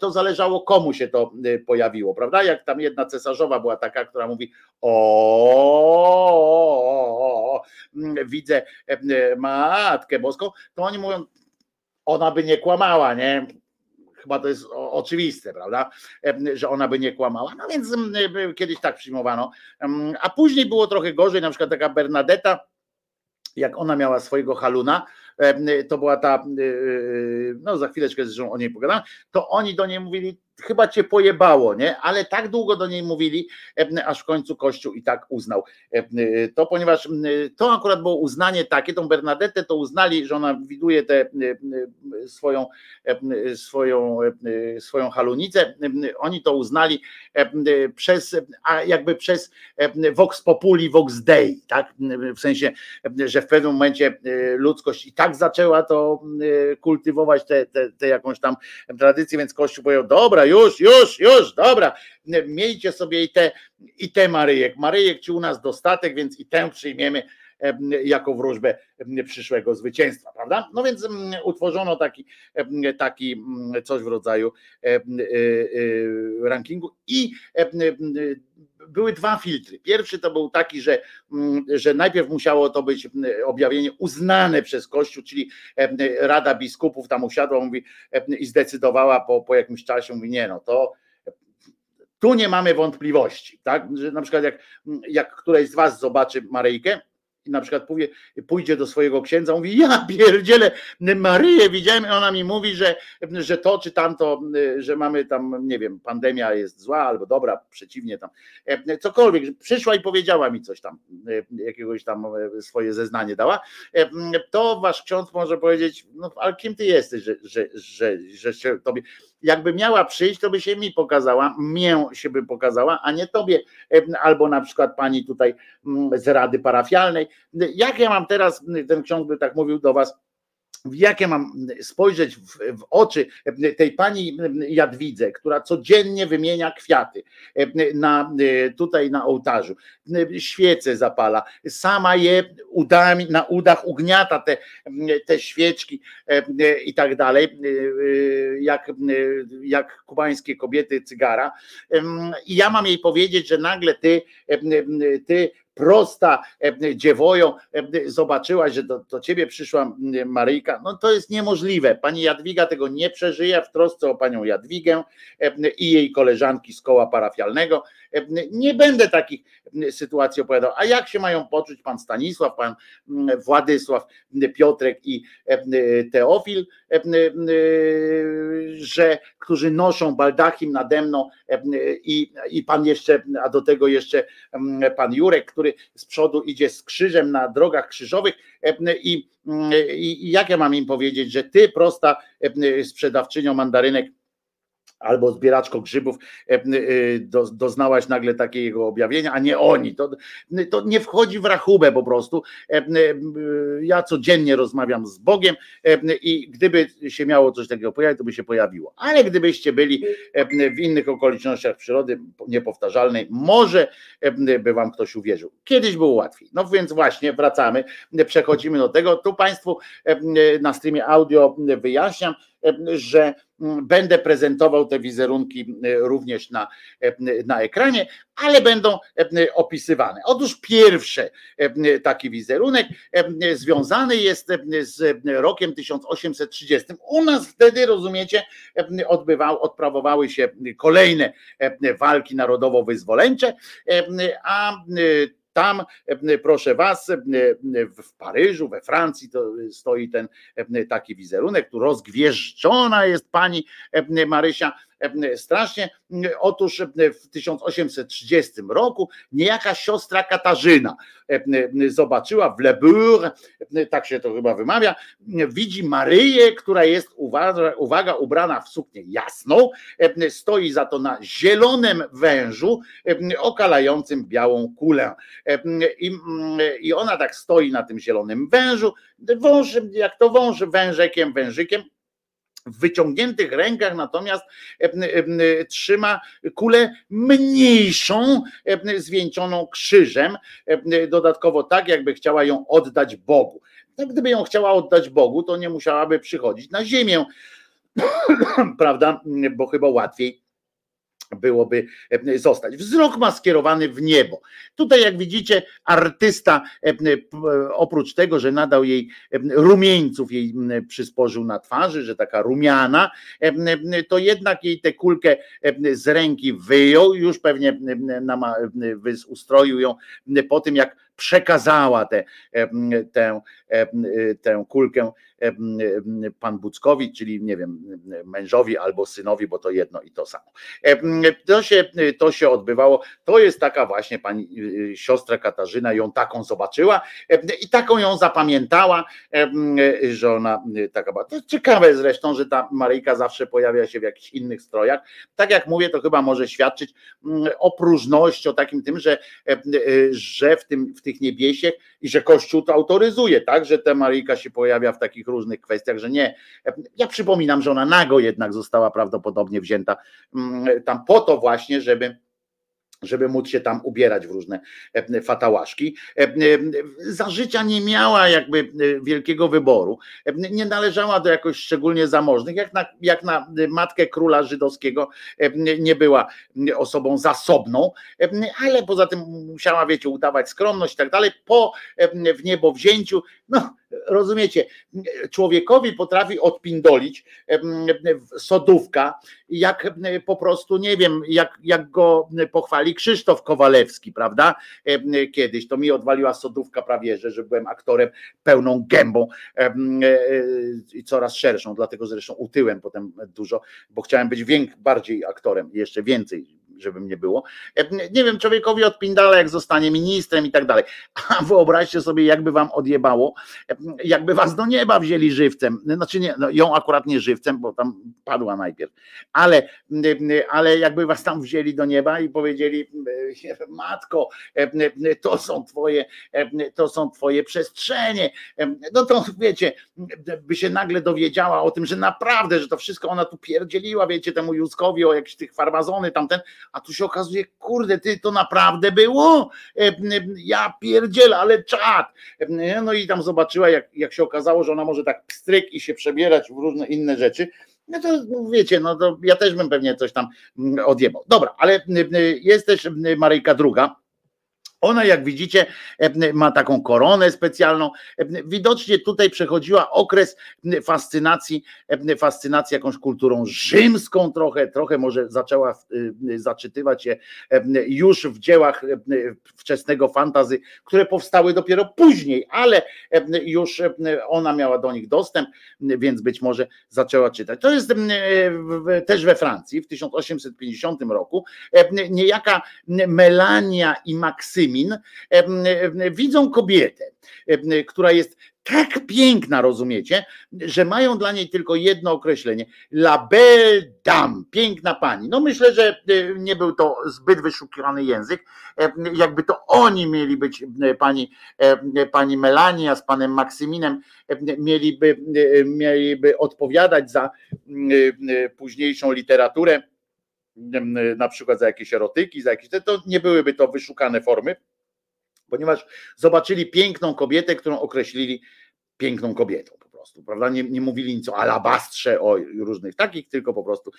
to zależało komu się to pojawiło, prawda? Jak tam jedna cesarzowa była taka, która mówi: O, widzę matkę boską, to oni mówią, ona by nie kłamała, nie? Chyba to jest oczywiste, prawda? Że ona by nie kłamała. No więc kiedyś tak przyjmowano. A później było trochę gorzej, na przykład taka Bernadetta, jak ona miała swojego haluna, to była ta, no za chwileczkę zresztą o niej pogadam, to oni do niej mówili, chyba cię pojebało, nie? Ale tak długo do niej mówili, aż w końcu Kościół i tak uznał to, ponieważ to akurat było uznanie takie, tą Bernadette to uznali, że ona widuje tę swoją, swoją, swoją halunicę, oni to uznali przez, a jakby przez Vox Populi, Vox Dei, tak? W sensie, że w pewnym momencie ludzkość i tak zaczęła to kultywować tę te, te, te jakąś tam tradycję, więc Kościół powiedział, dobra, już, już, już, dobra, miejcie sobie i te, i te Maryjek. Maryjek ci u nas dostatek, więc i tę przyjmiemy jako wróżbę przyszłego zwycięstwa, prawda? No więc utworzono taki, taki coś w rodzaju e, e, rankingu i były dwa filtry. Pierwszy to był taki, że, że najpierw musiało to być objawienie uznane przez Kościół, czyli Rada Biskupów tam usiadła mówi, i zdecydowała po, po jakimś czasie, mówi nie no, to tu nie mamy wątpliwości, tak? Że na przykład jak, jak któreś z was zobaczy Maryjkę, i na przykład powie, pójdzie do swojego księdza, mówi, ja pierdzielę Maryję, widziałem, ona mi mówi, że, że to czy tamto, że mamy tam, nie wiem, pandemia jest zła albo dobra, przeciwnie tam, cokolwiek, przyszła i powiedziała mi coś tam, jakiegoś tam swoje zeznanie dała, to wasz ksiądz może powiedzieć, no ale kim ty jesteś, że, że, że, że się tobie, jakby miała przyjść, to by się mi pokazała, mię się by pokazała, a nie tobie, albo na przykład pani tutaj z rady parafialnej. Jak ja mam teraz, ten ksiądz by tak mówił do was, jakie mam spojrzeć w, w, oczy tej pani Jadwidze, która codziennie wymienia kwiaty na, tutaj na ołtarzu, świece zapala, sama je udami, na udach ugniata te, te świeczki i tak dalej, jak, jak kubańskie kobiety cygara. I ja mam jej powiedzieć, że nagle ty, ty prosta e, dziewoją, e, zobaczyłaś, że do, do ciebie przyszła Maryjka, no to jest niemożliwe. Pani Jadwiga tego nie przeżyje w trosce o panią Jadwigę e, i jej koleżanki z koła parafialnego. Nie będę takich sytuacji opowiadał. A jak się mają poczuć pan Stanisław, pan Władysław, Piotrek i Teofil, że którzy noszą baldachim nade mną i, i pan jeszcze, a do tego jeszcze pan Jurek, który z przodu idzie z krzyżem na drogach krzyżowych i, i, jak ja mam im powiedzieć, że ty prosta sprzedawczynią mandarynek albo zbieraczko grzybów e, e, doznałaś nagle takiego objawienia, a nie oni. To, to nie wchodzi w rachubę po prostu. E, ja codziennie rozmawiam z Bogiem i gdyby się miało coś takiego pojawić, to by się pojawiło. Ale gdybyście byli w innych okolicznościach przyrody niepowtarzalnej, może by wam ktoś uwierzył. Kiedyś było łatwiej. No więc właśnie wracamy, przechodzimy do tego. Tu Państwu na streamie audio wyjaśniam, że mm, będę prezentował te wizerunki e, również na, e, na ekranie, ale będą e, opisywane. Otóż pierwszy taki wizerunek związany jest z rokiem 1830. U nas wtedy, rozumiecie, odbywał, odprawowały się kolejne walki narodowo-wyzwoleńcze, a tam, e, proszę Was, e, w Paryżu, we Francji to stoi ten e, taki wizerunek, tu rozgwieżdżona jest pani Marysia strasznie. Otóż w 1830 roku niejaka siostra Katarzyna zobaczyła w Le tak się to chyba wymawia, widzi Maryję, która jest, uwaga, uwaga ubrana w suknię jasną, stoi za to na zielonym wężu okalającym białą kulę. I, I ona tak stoi na tym zielonym wężu, wąż, jak to wąż, wężekiem, wężykiem, W wyciągniętych rękach natomiast e, e, trzyma kulę mniejszą, e, zwieńczoną krzyżem, e, dodatkowo tak, jakby chciała ją oddać Bogu. No, gdyby ją chciała oddać Bogu, to nie musiałaby przychodzić na ziemię, prawda? Bo chyba łatwiej byłoby e, zostać. Wzrok ma skierowany w niebo. Tutaj, jak widzicie, artysta e, p- oprócz tego, że nadał jej e, rumieńców, jej przysporzył na twarzy, że taka rumiana, e, to jednak jej tę kulkę e, z ręki wyjął, już pewnie ustroił ją po tym, jak przekazała tę, e, tę, e, tę kulkę e, pan Buckowicz, czyli nie wiem, mężowi albo synowi, bo to jedno i to samo. To się, to się odbywało. To jest taka właśnie pani y, siostra Katarzyna, ją taką zobaczyła i taką ją zapamiętała, że ona y, taka była. To ciekawe zresztą, że ta Maryjka zawsze pojawia się w jakichś innych strojach. Tak jak mówię, to chyba może świadczyć mm, o próżności, o takim tym, że, y, że w, tym, w tych niebiesiech i że Kościół to autoryzuje, tak, że ta Maryjka się pojawia w takich różnych kwestiach, że nie. Ja przypominam, że ona nago jednak została prawdopodobnie wzięta mm, tam po to właśnie, żeby żeby móc się tam ubierać w różne e, fatałaszki. E, e, Za życia nie miała jakby wielkiego wyboru, nie należała do jakoś szczególnie zamożnych, jak na, jak na matkę króla żydowskiego nie była osobą zasobną, ale poza tym musiała, wiecie, udawać skromność i tak dalej. Po w niebo wzięciu, no rozumiecie, człowiekowi potrafi odpindolić sodówka, jak po prostu, nie wiem, jak, jak go pochwali Krzysztof Kowalewski, prawda? Kiedyś to mi odwaliła sodówka prawie, że, że byłem aktorem pełną gębą e, i coraz szerszą, dlatego zresztą utyłem potem dużo, bo chciałem być więk, bardziej aktorem, jeszcze więcej, żeby mnie było. Em, Nie wiem, człowiekowi odpindala, jak zostanie ministrem i tak dalej. A wyobraźcie sobie, jakby wam odjebało, jakby was do nieba wzięli żywcem, znaczy nie, no ją akurat nie żywcem, bo tam padła najpierw, ale, ale jakby was tam wzięli do nieba i powiedzieli, matko, to są twoje, to są twoje przestrzenie, no to wiecie, by się nagle dowiedziała o tym, że naprawdę, że to wszystko ona tu pierdzieliła, wiecie, temu Józkowi o jakieś tych farmazony tamten, a tu się okazuje, kurde, ty to naprawdę było? Ja pierdzielę, ale czad. No i tam zobaczyła, jak, jak się okazało, że ona może tak pstryk i się przebierać w różne inne rzeczy. No to wiecie, no to ja też bym pewnie coś tam odjebał. Dobra, ale jest też Maryjka druga. Ona, jak widzicie, ma taką koronę specjalną. Widocznie tutaj przechodziła okres fascynacji, fascynacji jakąś kulturą rzymską trochę, trochę może zaczęła zaczytywać się już w dziełach wczesnego fantazy, które powstały dopiero później, ale już ona miała do nich dostęp, więc być może zaczęła czytać. To jest też we Francji w 1850 roku niejaka Melania i Widzą kobietę, która jest tak piękna, rozumiecie, że mają dla niej tylko jedno określenie: La belle dame, piękna pani. No myślę, że nie był to zbyt wyszukiwany język. Jakby to oni mieli być pani, pani Melania z panem Maksyminem, mieliby, mieliby odpowiadać za późniejszą literaturę na przykład za jakieś erotyki, za jakieś, to nie byłyby to wyszukane formy, ponieważ zobaczyli piękną kobietę, którą określili piękną kobietą prostu, prawda? Nie, nie mówili nic o alabastrze, o różnych takich, tylko po prostu.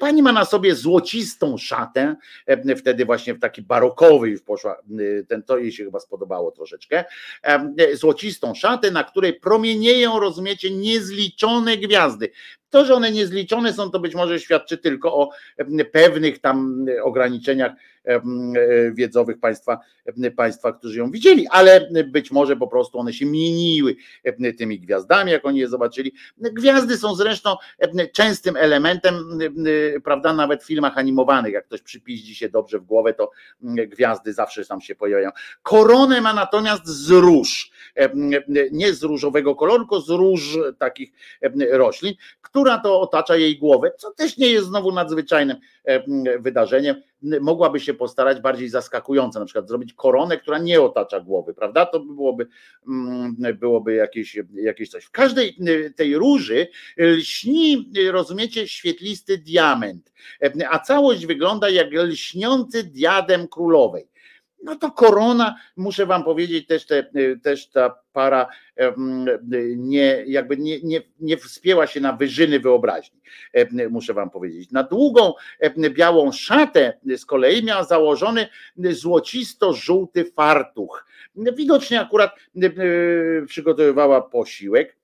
Pani ma na sobie złocistą szatę, wtedy właśnie w taki barokowy już poszła, ten to jej się chyba spodobało troszeczkę, złocistą szatę, na której promienieją, rozumiecie, niezliczone gwiazdy. To, że one niezliczone są, to być może świadczy tylko o pewnych tam ograniczeniach wiedzowych państwa, państwa, którzy ją widzieli, ale być może po prostu one się mieniły tymi gwiazdami, jak oni je zobaczyli. Gwiazdy są zresztą częstym elementem, prawda, nawet w filmach animowanych, jak ktoś przypiździ się dobrze w głowę, to gwiazdy zawsze tam się pojawiają. Koronę ma natomiast z róż, nie z różowego koloru, tylko z róż takich roślin, która to otacza jej głowę, co też nie jest znowu nadzwyczajnym wydarzeniem, mogłaby się postarać bardziej zaskakująco, na przykład zrobić koronę, która nie otacza głowy, prawda? To byłoby, mm, byłoby jakieś, jakieś coś. W każdej tej róży lśni, rozumiecie, świetlisty diament, a całość wygląda jak lśniący diadem królowej. No to korona, muszę wam powiedzieć, też, te, też ta para nie, jakby nie, nie, nie wspięła się na wyżyny wyobraźni, muszę wam powiedzieć. Na długą białą szatę z kolei miała założony złocisto-żółty fartuch. Widocznie akurat przygotowywała posiłek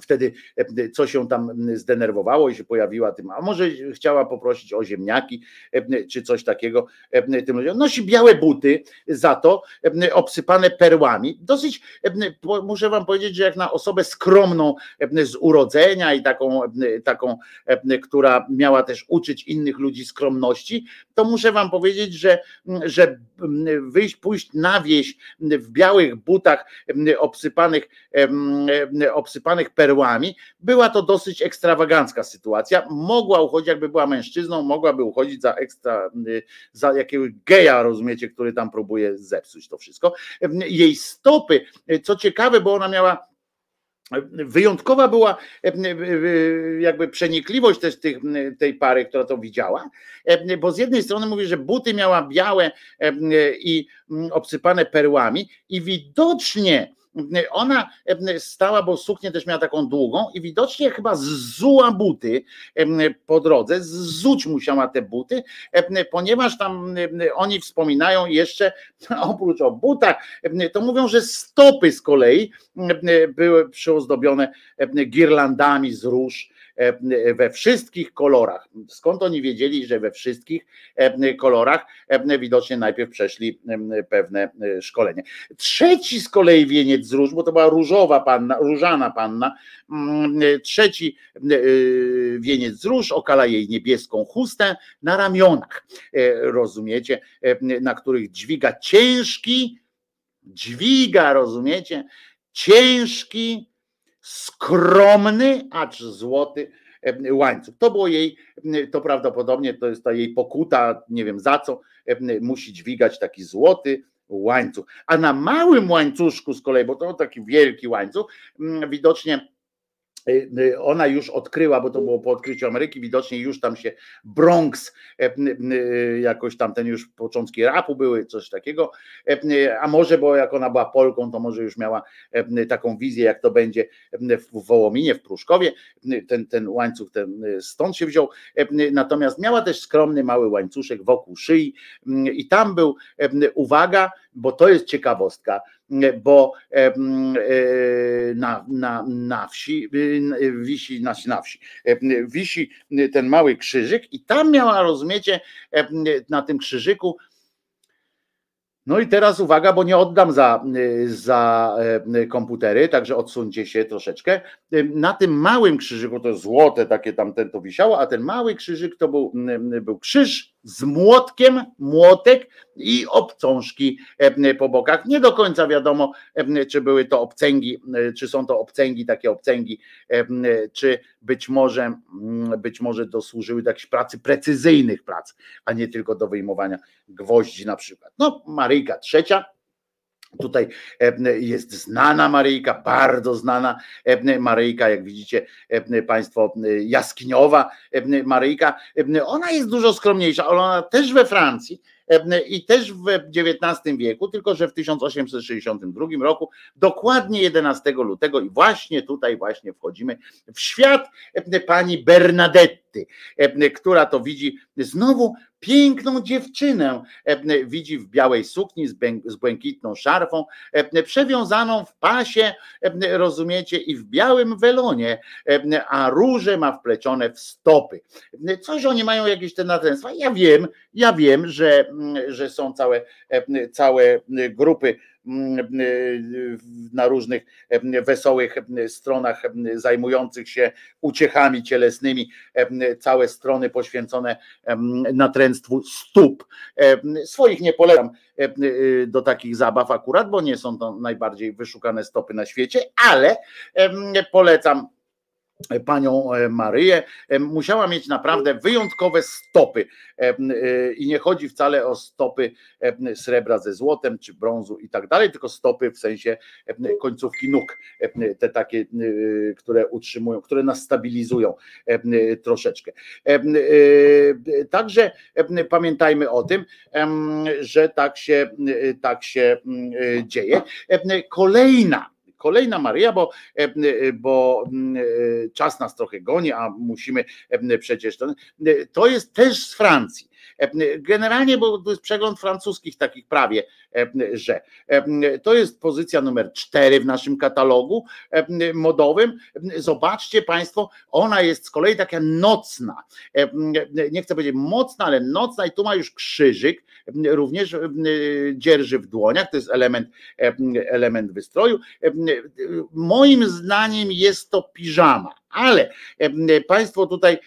wtedy e, co się tam zdenerwowało i się pojawiła tym, a może chciała poprosić o ziemniaki e, czy coś takiego e, tym ludziom. Nosi białe buty za to, obsypane perłami. Dosyć, muszę wam powiedzieć, że jak na osobę skromną z urodzenia i taką, taką która miała też uczyć innych ludzi skromności, to muszę wam powiedzieć, że, że wyjść, pójść na wieś w białych butach obsypanych, obsypanych perłami, perłami. Była to dosyć ekstrawagancka sytuacja. Mogła uchodzić, jakby była mężczyzną, mogłaby uchodzić za ekstra, y, za jakiegoś geja, rozumiecie, który tam próbuje zepsuć to wszystko. Jej stopy, co ciekawe, bo ona miała Wyjątkowa była jakby przenikliwość też tych, tej pary, która to widziała, bo z jednej strony mówi, że buty miała białe i obsypane perłami i widocznie ona stała, bo suknię też miała taką długą i widocznie chyba zzuła buty po drodze, zzuć musiała te buty, ponieważ tam oni wspominają jeszcze, oprócz o butach, to mówią, że stopy z kolei były przyozdobione girlandami z róż, we wszystkich kolorach. Skąd oni wiedzieli, że we wszystkich e, kolorach? E, widocznie najpierw przeszli pewne szkolenie. Trzeci z kolei wieniec z róż, bo to była różowa panna, różana panna. Trzeci wieniec z róż okala jej niebieską chustę na ramionach. Rozumiecie? Na których dźwiga ciężki, dźwiga, rozumiecie? Ciężki, skromny, acz złoty łańcuch. To było jej, to prawdopodobnie to jest ta jej pokuta, nie wiem za co, musi dźwigać taki złoty łańcuch. A na małym łańcuszku z kolei, bo to taki wielki łańcuch, widocznie Y, y, ona już odkryła, bo to było po odkryciu Ameryki, widocznie już tam się Bronx, e, jakoś tam ten już początki rapu były, coś takiego, e, a może, bo jak ona była Polką, to może już miała e, taką wizję, jak to będzie w Wołominie, w Pruszkowie, ten, ten łańcuch ten stąd się wziął, natomiast miała też skromny mały łańcuszek wokół szyi. I tam był, uwaga, bo to jest ciekawostka, bo e, na, na, na wsi e, wisi, na, na wsi, wisi ten mały krzyżyk i tam miała, rozumiecie, na tym krzyżyku no i teraz uwaga, bo nie oddam za, za komputery, także odsuńcie się troszeczkę. Na tym małym krzyżyku, to złote takie tamten to wisiało, a ten mały krzyżyk to był, był krzyż z młotkiem, młotek i obcążki po bokach. Nie do końca wiadomo, czy były to obcęgi, czy są to obcęgi, takie obcęgi, czy być może, być może dosłużyły do jakichś pracy precyzyjnych prac, a nie tylko do wyjmowania gwoździ na przykład. No, Maryjka trzecia, Tutaj jest znana Maryjka, bardzo znana Maryjka, jak widzicie Państwo, jaskiniowa Maryjka. Ona jest dużo skromniejsza, ale ona też we Francji i też w XIX wieku, tylko że w 1862 roku, dokładnie 11 lutego i właśnie tutaj właśnie wchodzimy w świat pani Bernadetty, która to widzi znowu piękną dziewczynę widzi w białej sukni z błękitną szarfą, przewiązaną w pasie, rozumiecie, i w białym welonie, a róże ma wplecione w stopy. Coś oni mają jakieś te natręstwa. Ja wiem, ja wiem, że, że są całe, całe grupy na różnych wesołych stronach zajmujących się uciechami cielesnymi, całe strony poświęcone natręctwu stóp. Swoich nie polecam do takich zabaw akurat, bo nie są to najbardziej wyszukane stopy na świecie, ale polecam panią e, Maryję. E, Musiała mieć naprawdę wyjątkowe stopy E, e, i nie chodzi wcale o stopy e, srebra ze złotem czy brązu i tak dalej, tylko stopy w sensie e, końcówki nóg, e, te takie, e, które utrzymują, które nas stabilizują e, troszeczkę. E, e, Także e, pamiętajmy o tym, że tak się, e, tak się e, dzieje. E, Kolejna kolejna Maryja, bo, e, bo mm, e, czas nas trochę goni, a musimy e, przecież. To, to jest też z Francji. E, Generalnie, bo to jest przegląd francuskich takich prawie, e, że e, to jest pozycja numer cztery w naszym katalogu modowym. Zobaczcie Państwo, ona jest z kolei taka nocna. Nie chcę powiedzieć mocna, ale nocna i tu ma już krzyżyk, również dzierży w dłoniach, to jest element, element wystroju. Moim zdaniem jest to piżama. Ale e, Państwo tutaj, e,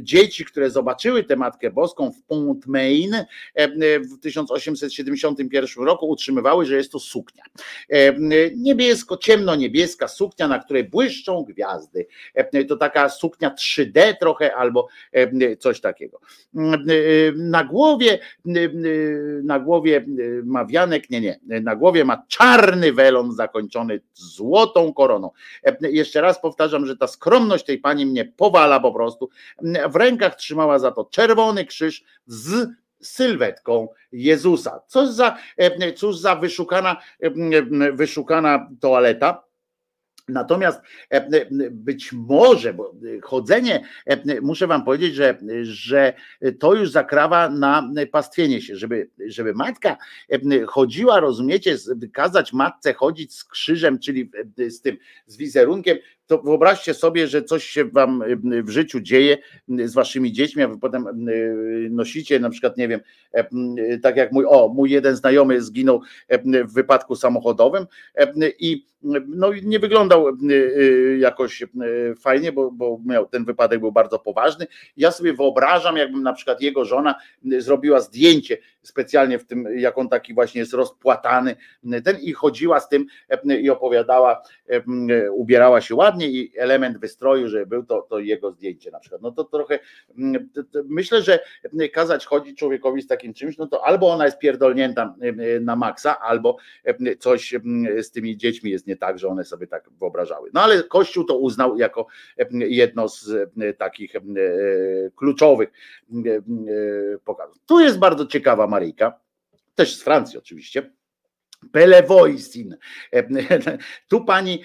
dzieci, które zobaczyły tę Matkę Boską w Pont Main e, w 1871 roku, utrzymywały, że jest to suknia. E, Niebiesko, ciemno-niebieska suknia, na której błyszczą gwiazdy. E, To taka suknia 3D trochę albo e, coś takiego. Na głowie, na głowie ma wianek, nie, nie, na głowie ma czarny welon zakończony złotą koroną. E, Jeszcze raz powtarzam, że ta skromność tej pani mnie powala po prostu. W rękach trzymała za to czerwony krzyż z sylwetką Jezusa. Cóż za, e, cóż za wyszukana, e, wyszukana toaleta. Natomiast e, być może, bo chodzenie, e, muszę wam powiedzieć, że, że to już zakrawa na pastwienie się, żeby, żeby matka e, chodziła, rozumiecie, kazać matce chodzić z krzyżem, czyli z tym, z wizerunkiem, to wyobraźcie sobie, że coś się wam w życiu dzieje z waszymi dziećmi, a wy potem nosicie na przykład, nie wiem, tak jak mój, o, mój jeden znajomy zginął w wypadku samochodowym i no, nie wyglądał jakoś fajnie, bo, bo miał, ten wypadek był bardzo poważny. Ja sobie wyobrażam, jakbym na przykład jego żona zrobiła zdjęcie specjalnie w tym, jak on taki właśnie jest rozpłatany, ten i chodziła z tym i opowiadała, ubierała się ładnie i element wystroju, że był to, to jego zdjęcie na przykład. No to trochę to myślę, że kazać chodzić człowiekowi z takim czymś, no to albo ona jest pierdolnięta na maksa, albo coś z tymi dziećmi jest nie tak, że one sobie tak wyobrażały. No ale Kościół to uznał jako jedno z takich kluczowych pokazów. Tu jest bardzo ciekawa Maryjka, też z Francji oczywiście. Pelewoisin. Tu pani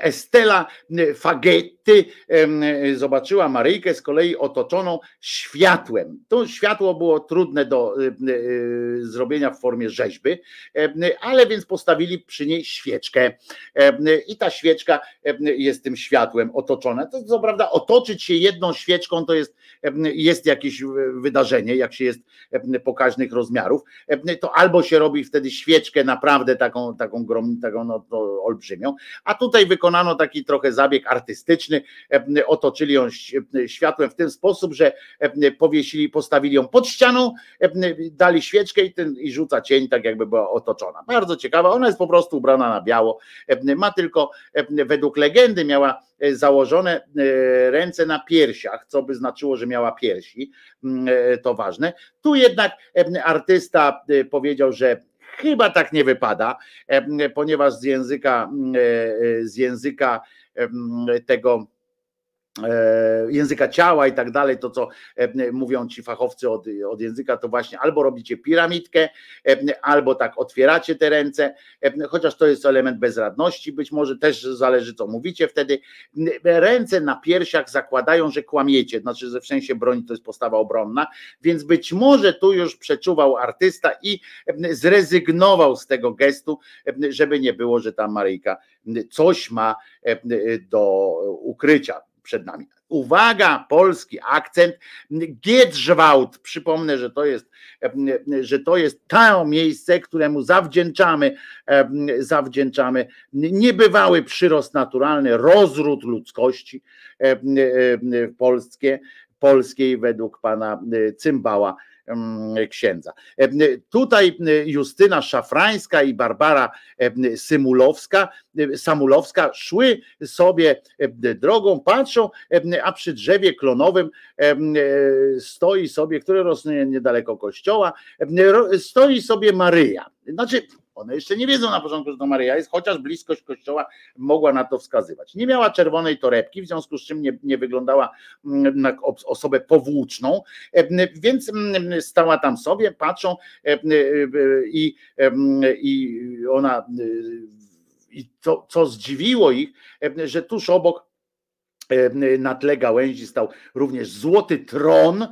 Estela Fagetti zobaczyła Maryjkę z kolei otoczoną światłem. To światło było trudne do zrobienia w formie rzeźby, ale więc postawili przy niej świeczkę i ta świeczka jest tym światłem otoczona. To co prawda otoczyć się jedną świeczką to jest, jest jakieś wydarzenie, jak się jest pokaźnych rozmiarów, to albo się robi wtedy świeczkę naprawdę taką, taką, grom, taką no, olbrzymią, a tutaj wykonano taki trochę zabieg artystyczny, otoczyli ją światłem w ten sposób, że powiesili, postawili ją pod ścianą, dali świeczkę i, ten, i rzuca cień, tak jakby była otoczona. Bardzo ciekawa, ona jest po prostu ubrana na biało, ma tylko według legendy miała założone ręce na piersiach, co by znaczyło, że miała piersi, to ważne. Tu jednak artysta powiedział, że chyba tak nie wypada, ponieważ z języka, z języka tego języka ciała i tak dalej, to co mówią ci fachowcy od, od języka, to właśnie albo robicie piramidkę, albo tak otwieracie te ręce, chociaż to jest element bezradności, być może też zależy co mówicie wtedy. Ręce na piersiach zakładają, że kłamiecie, znaczy, że w sensie broni to jest postawa obronna, więc być może tu już przeczuwał artysta i zrezygnował z tego gestu, żeby nie było, że ta Maryjka coś ma do ukrycia przed nami. Uwaga, polski akcent. Giedrzwałt. Przypomnę, że to jest, że to jest to miejsce, któremu zawdzięczamy, zawdzięczamy niebywały przyrost naturalny, rozród ludzkości polskie, polskiej według pana Cymbała księdza. Tutaj Justyna Szafrańska i Barbara Symulowska, Samulowska szły sobie drogą, patrzą, a przy drzewie klonowym e, stoi sobie, które rosnie niedaleko kościoła, stoi sobie Maryja. Znaczy, one jeszcze nie wiedzą na początku, że to Maryja jest, chociaż bliskość kościoła mogła na to wskazywać. Nie miała czerwonej torebki, w związku z czym nie, nie wyglądała mm, na os- osobę powłóczną, e, więc mm, stała tam sobie, patrzą e, e, i, i ona i co, co zdziwiło ich, że tuż obok na tle gałęzi stał również złoty tron.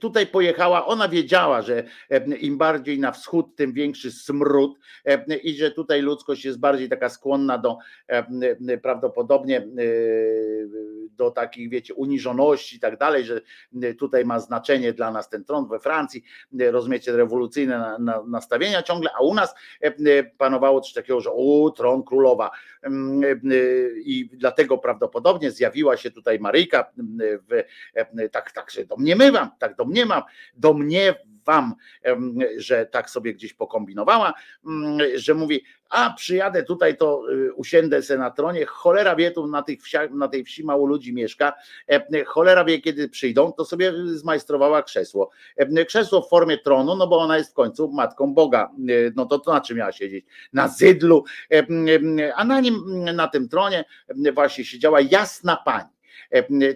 Tutaj pojechała, ona wiedziała, że e, im bardziej na wschód, tym większy smród e, i że tutaj ludzkość jest bardziej taka skłonna do e, prawdopodobnie e, do takich, wiecie, uniżoności i tak dalej, że tutaj ma znaczenie dla nas ten tron we Francji, rozumiecie, rewolucyjne na- na- nastawienia ciągle, a u nas e, panowało coś takiego, że tron królowa e, i dlatego prawdopodobnie zjawiła się tutaj Maryjka mm, w, e, tak, tak się domniemywam, tak domniemam, domniewam, em, że tak sobie gdzieś pokombinowała, mm, że mówi, a przyjadę tutaj, to y, usiędę se na tronie, cholera wie, tu na, tych wsiach, na tej wsi mało ludzi mieszka, cholera wie, kiedy przyjdą, to sobie zmajstrowała krzesło. Krzesło w formie tronu, no bo ona jest w końcu matką Boga, E, no to, to na czym miała siedzieć? Na zydlu, a na nim, na tym tronie właśnie siedziała jasna pani.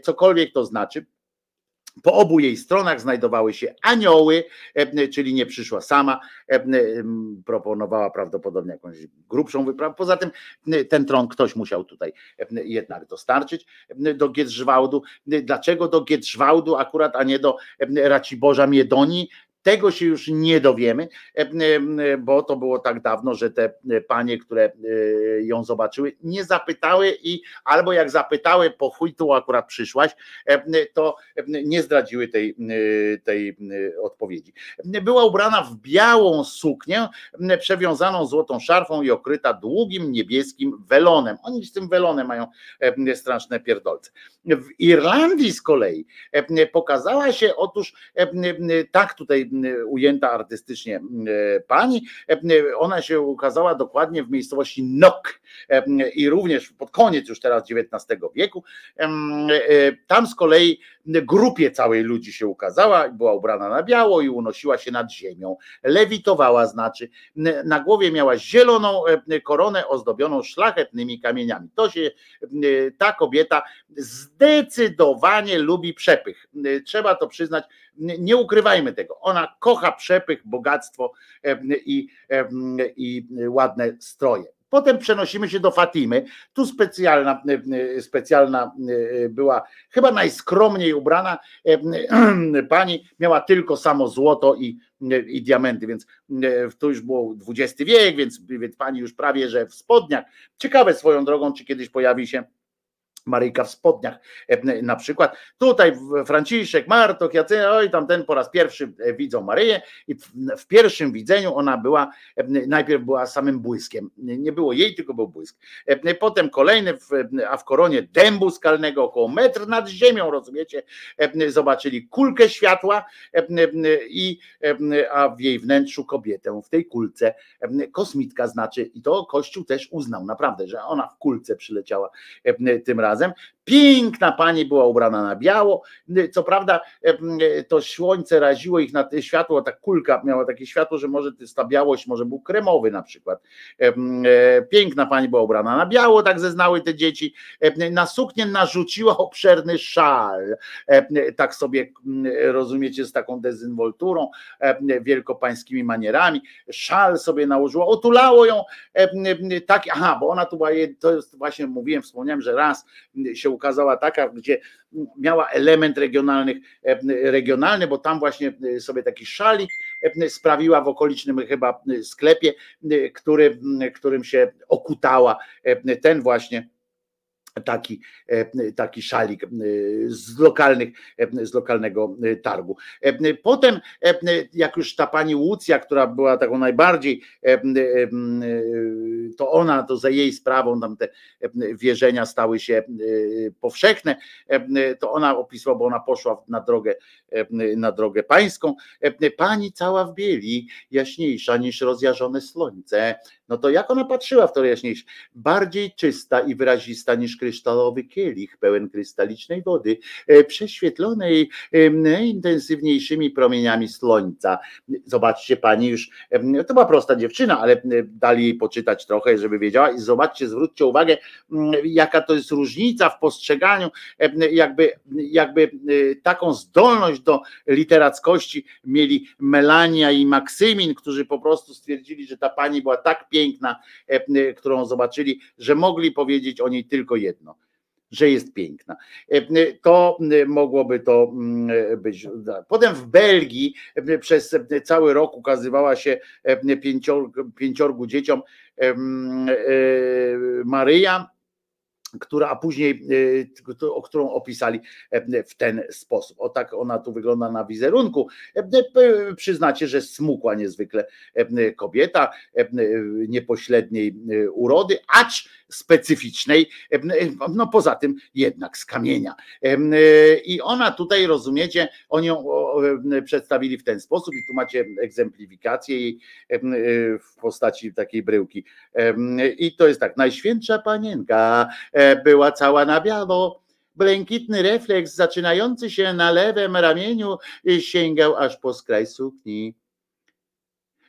Cokolwiek to znaczy, po obu jej stronach znajdowały się anioły, e, czyli nie przyszła sama, e, proponowała prawdopodobnie jakąś grubszą wyprawę. Poza tym ten tron ktoś musiał tutaj e, jednak dostarczyć do Giedrzwałdu. Dlaczego do Giedrzwałdu akurat, a nie do Raciborza Miedonii? Tego się już nie dowiemy, e, e, bo to było tak dawno, że te panie, które e, ją zobaczyły, nie zapytały i albo jak zapytały, po chuj tu akurat przyszłaś, e, to nie zdradziły tej, e, tej e, odpowiedzi. Była ubrana w białą suknię, przewiązaną złotą szarfą i okryta długim niebieskim welonem. Oni z tym welonem mają e, straszne pierdolce. W Irlandii z kolei e, pokazała się otóż e, tak tutaj ujęta artystycznie e, pani, e, ona się ukazała dokładnie w miejscowości Nok e, i również pod koniec już teraz XIX wieku. E, Tam z kolei grupie całej ludzi się ukazała, była ubrana na biało i unosiła się nad ziemią. Lewitowała znaczy, na głowie miała zieloną e, koronę ozdobioną szlachetnymi kamieniami. To się e, ta kobieta zdecydowanie lubi przepych. E, Trzeba to przyznać, nie ukrywajmy tego. Ona kocha przepych, bogactwo i, i ładne stroje. Potem przenosimy się do Fatimy. Tu specjalna, specjalna była, chyba najskromniej ubrana pani, miała tylko samo złoto i, i diamenty, więc to już było XX wiek, więc, więc pani już prawie, że w spodniach. Ciekawe swoją drogą, czy kiedyś pojawi się Maryjka w spodniach e, na przykład. Tutaj Franciszek, Martok, Jacy, oj tam ten po raz pierwszy e, widzą Maryję i w, pierwszym widzeniu ona była, e, najpierw była samym błyskiem. Nie było jej, tylko był błysk. E, Potem kolejny, a w koronie dębu skalnego około metr nad ziemią, rozumiecie, E, zobaczyli kulkę światła e, i e, a w jej wnętrzu kobietę w tej kulce e, kosmitka znaczy i to Kościół też uznał naprawdę, że ona w kulce przyleciała e, tym razem razem, Piękna pani była ubrana na biało. Co prawda, to słońce raziło ich na te światło, ta kulka miała takie światło, że może ta białość może był kremowy na przykład. E, Piękna pani była ubrana na biało, tak zeznały te dzieci. Na suknię narzuciła obszerny szal. Tak sobie mm, rozumiecie, z taką dezynwolturą, wielkopańskimi manierami. Szal sobie nałożyła, otulało ją tak, aha, bo ona tu była, to jest właśnie mówiłem, wspomniałem, że raz się ukazała taka, gdzie miała element regionalnych, e, regionalny, bo tam właśnie e, sobie taki szalik e, sprawiła w okolicznym chyba sklepie, który, którym się okutała. Ten właśnie taki, e, taki szalik e, z, lokalnych, e, z lokalnego targu. Potem, jak już ta pani Łucja, która była taką najbardziej, to ona, to za jej sprawą tam te wierzenia stały się powszechne, to ona opisała, bo ona poszła na drogę, na drogę pańską. Pani cała w bieli, jaśniejsza niż rozjażone słońce. No to jak ona patrzyła w to jaśniejsze? Bardziej czysta i wyrazista niż kryształowy kielich pełen krystalicznej wody, e, prześwietlonej e, najintensywniejszymi promieniami słońca. Zobaczcie pani już, e, to była prosta dziewczyna, ale dali jej poczytać trochę, żeby wiedziała i zobaczcie, zwróćcie uwagę, jaka to jest różnica w postrzeganiu, jakby, jakby taką zdolność do literackości mieli Melania i Maksymin, którzy po prostu stwierdzili, że ta pani była tak piękna, którą zobaczyli, że mogli powiedzieć o niej tylko jedno że jest piękna. To mogłoby to być. Potem w Belgii przez cały rok ukazywała się pięcior, pięciorgu dzieciom e, Maryja, która, a później, e, o którą opisali w ten sposób. O tak ona tu wygląda na wizerunku. Przyznacie, że smukła niezwykle kobieta niepośredniej urody, acz specyficznej, no poza tym jednak z kamienia. I ona tutaj, rozumiecie, oni ją przedstawili w ten sposób i tu macie egzemplifikację jej w postaci takiej bryłki. I to jest tak, najświętsza panienka e, była cała na biało, Błękitny refleks zaczynający się na lewym ramieniu sięgał aż po skraj sukni.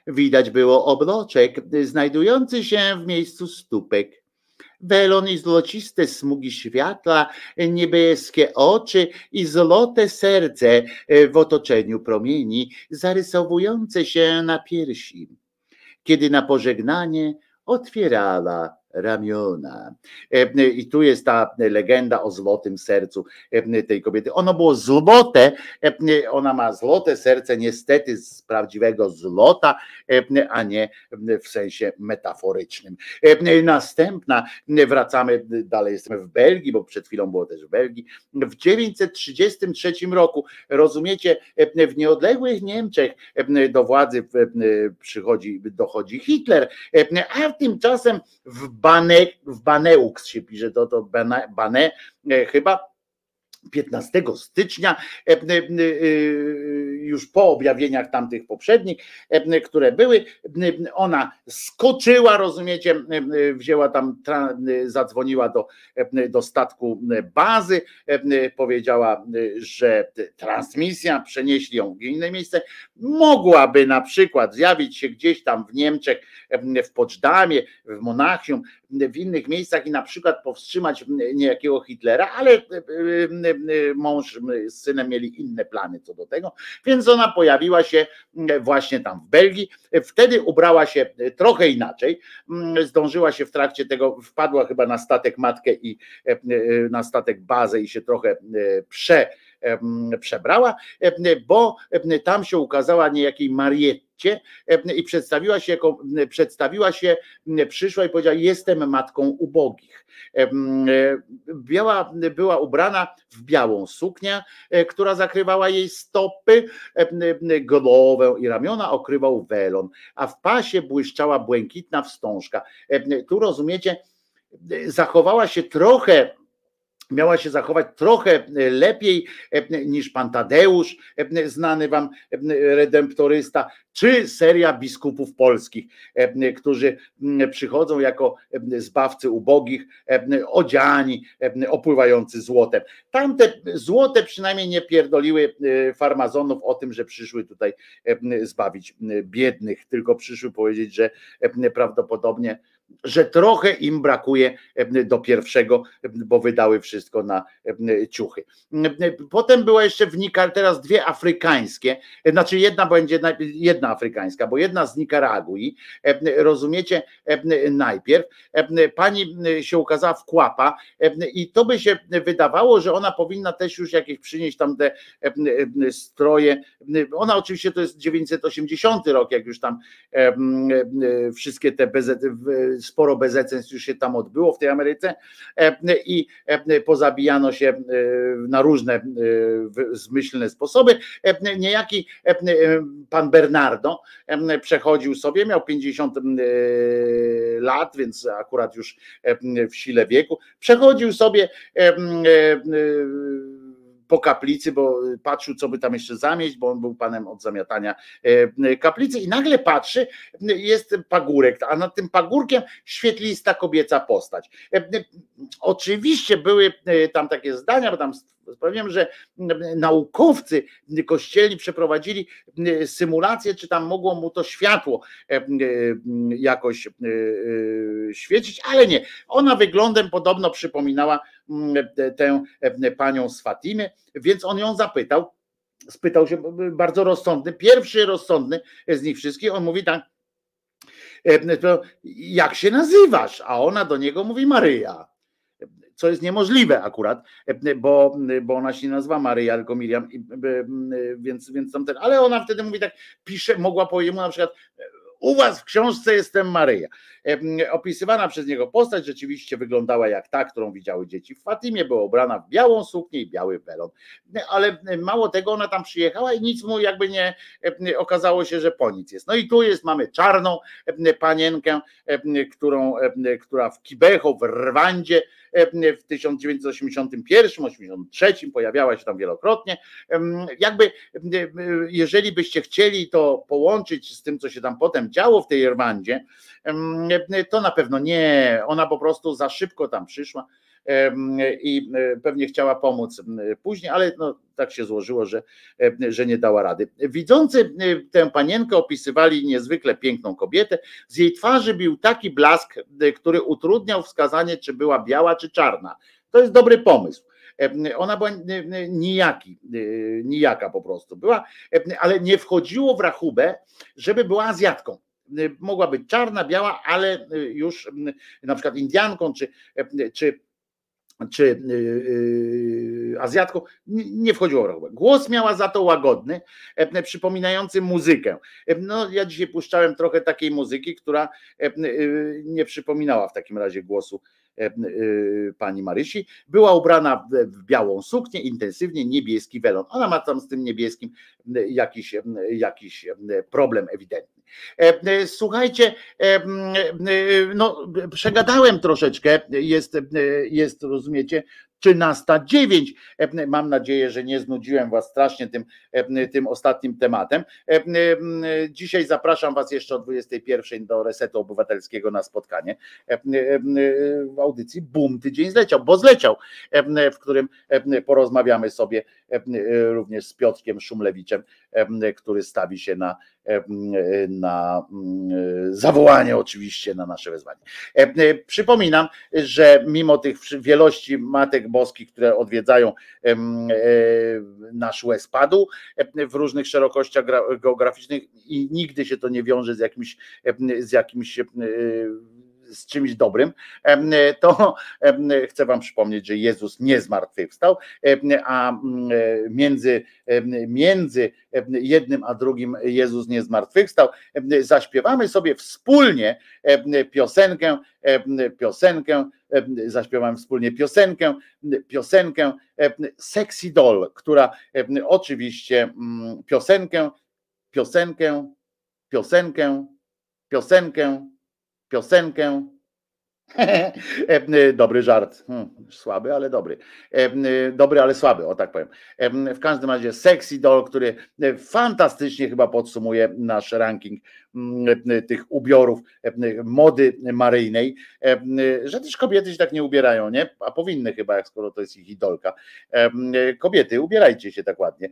Widać było obroczek znajdujący się w miejscu stópek welon i złociste smugi światła, niebieskie oczy i złote serce w otoczeniu promieni, zarysowujące się na piersi. Kiedy na pożegnanie otwierała ramiona. E, I tu jest ta legenda o złotym sercu e, tej kobiety. Ono było złote, e, ona ma złote serce, niestety z prawdziwego złota, a nie w sensie metaforycznym. Następna, wracamy dalej, jesteśmy w Belgii, bo przed chwilą było też w Belgii. W 933 roku, rozumiecie, w nieodległych Niemczech do władzy przychodzi, dochodzi Hitler, a tymczasem w Bane, w Baneux się pisze, to, to Bane, Bane chyba 15 stycznia, e, e, e, już po objawieniach tamtych poprzednich, które były, ona skoczyła, rozumiecie, wzięła tam, zadzwoniła do, do statku bazy, powiedziała, że transmisja, przenieśli ją w inne miejsce, mogłaby na przykład zjawić się gdzieś tam w Niemczech, w Poczdamie, w Monachium, w innych miejscach i na przykład powstrzymać niejakiego Hitlera, ale mąż z synem mieli inne plany co do tego, więc ona pojawiła się właśnie tam w Belgii. Wtedy ubrała się trochę inaczej, zdążyła się w trakcie tego, wpadła chyba na statek matkę i na statek bazę i się trochę prze przebrała, bo tam się ukazała niejakiej Marietcie i przedstawiła się jako, przedstawiła się, przyszła i powiedziała, jestem matką ubogich. Biała była ubrana w białą suknię, która zakrywała jej stopy, głowę i ramiona okrywał welon, a w pasie błyszczała błękitna wstążka. Tu rozumiecie, zachowała się trochę miała się zachować trochę e, lepiej e, niż pan Tadeusz, e, znany wam redemptorysta, czy seria biskupów polskich, którzy przychodzą jako zbawcy ubogich, odziani, opływający złotem. Tamte złote przynajmniej nie pierdoliły farmazonów o tym, że przyszły tutaj zbawić biednych, tylko przyszły powiedzieć, że prawdopodobnie że trochę im brakuje do pierwszego, bo wydały wszystko na ciuchy. Potem była jeszcze w Nikar, teraz dwie afrykańskie, znaczy jedna będzie, jedna afrykańska, bo jedna z Nikaragui, rozumiecie, najpierw. Pani się ukazała w Kłapa i to by się wydawało, że ona powinna też już jakieś przynieść tam te stroje, ona oczywiście to jest 980 rok, jak już tam wszystkie te BZ sporo bezeceństw już się tam odbyło w tej Ameryce i pozabijano się na różne zmyślne sposoby. Niejaki pan Bernardo przechodził sobie, miał 50 lat, więc akurat już w sile wieku, przechodził sobie po kaplicy, bo patrzył, co by tam jeszcze zamieść, bo on był panem od zamiatania e, kaplicy i nagle patrzy, jest pagórek, a nad tym pagórkiem świetlista kobieca postać. E, oczywiście były e, tam takie zdania, bo tam Powiem, że naukowcy kościeli przeprowadzili symulację, czy tam mogło mu to światło jakoś świecić, ale nie. Ona wyglądem podobno przypominała tę panią z Fatimy, więc on ją zapytał, spytał się bardzo rozsądny, pierwszy rozsądny z nich wszystkich, on mówi tak, jak się nazywasz? A ona do niego mówi Maryja co jest niemożliwe akurat, bo, bo ona się nazywa Maryja, tylko Miriam, więc, więc tamten, ale ona wtedy mówi tak, pisze, mogła powiedzieć mu na przykład, u was w książce jestem Maryja. Opisywana przez niego postać rzeczywiście wyglądała jak ta, którą widziały dzieci w Fatimie, była ubrana w białą suknię i biały welon. Ale mało tego, ona tam przyjechała i nic mu jakby nie okazało się, że po nic jest. No i tu jest, mamy czarną panienkę, którą, która w Kibeho, w Rwandzie w 1981-83 pojawiała się tam wielokrotnie. Jakby, jeżeli byście chcieli to połączyć z tym, co się tam potem działo w tej Rwandzie, to na pewno nie. Ona po prostu za szybko tam przyszła i e, pewnie chciała pomóc później, ale no, tak się złożyło, że, że nie dała rady. Widzący tę panienkę opisywali niezwykle piękną kobietę. Z jej twarzy bił taki blask, który utrudniał wskazanie, czy była biała, czy czarna. To jest dobry pomysł. Ona była nijaki, nijaka po prostu była, ale nie wchodziło w rachubę, żeby była Azjatką mogła być czarna, biała, ale już na przykład Indianką czy, czy czy yy, Azjatką, nie wchodziło rachubę. Głos miała za to łagodny, e, przypominający muzykę. E, no, ja dzisiaj puszczałem trochę takiej muzyki, która e, nie przypominała w takim razie głosu pani Marysi. Była ubrana w białą suknię, intensywnie niebieski welon. Ona ma tam z tym niebieskim jakiś, jakiś problem ewidentny. Słuchajcie, no, przegadałem troszeczkę, jest, jest rozumiecie, czy Nasta 9. Mam nadzieję, że nie znudziłem Was strasznie tym, tym ostatnim tematem. Dzisiaj zapraszam Was jeszcze o 21 do Resetu Obywatelskiego na spotkanie w audycji Bum, tydzień zleciał, bo zleciał, w którym porozmawiamy sobie również z Piotrkiem Szumlewiczem, który stawi się na, na zawołanie oczywiście na nasze wezwanie. Przypominam, że mimo tych wielości matek boskich, które odwiedzają e, nasz łez w różnych szerokościach geograficznych i nigdy się to nie wiąże z jakimś, z jakimś z czymś dobrym, to chcę Wam przypomnieć, że Jezus nie zmartwychwstał, a między, między jednym a drugim Jezus nie zmartwychwstał. Zaśpiewamy sobie wspólnie piosenkę, piosenkę, zaśpiewamy wspólnie piosenkę, piosenkę Sexy Doll, która oczywiście piosenkę, piosenkę, piosenkę, piosenkę, piosenkę. Dobry żart. Hmm, słaby, ale dobry. Dobry, ale słaby, o tak powiem. W każdym razie Sexy Doll, który fantastycznie chyba podsumuje nasz ranking mm, tych ubiorów mody maryjnej, że też kobiety się tak nie ubierają, nie? A powinny chyba, jak skoro to jest ich idolka. Kobiety, ubierajcie się tak ładnie.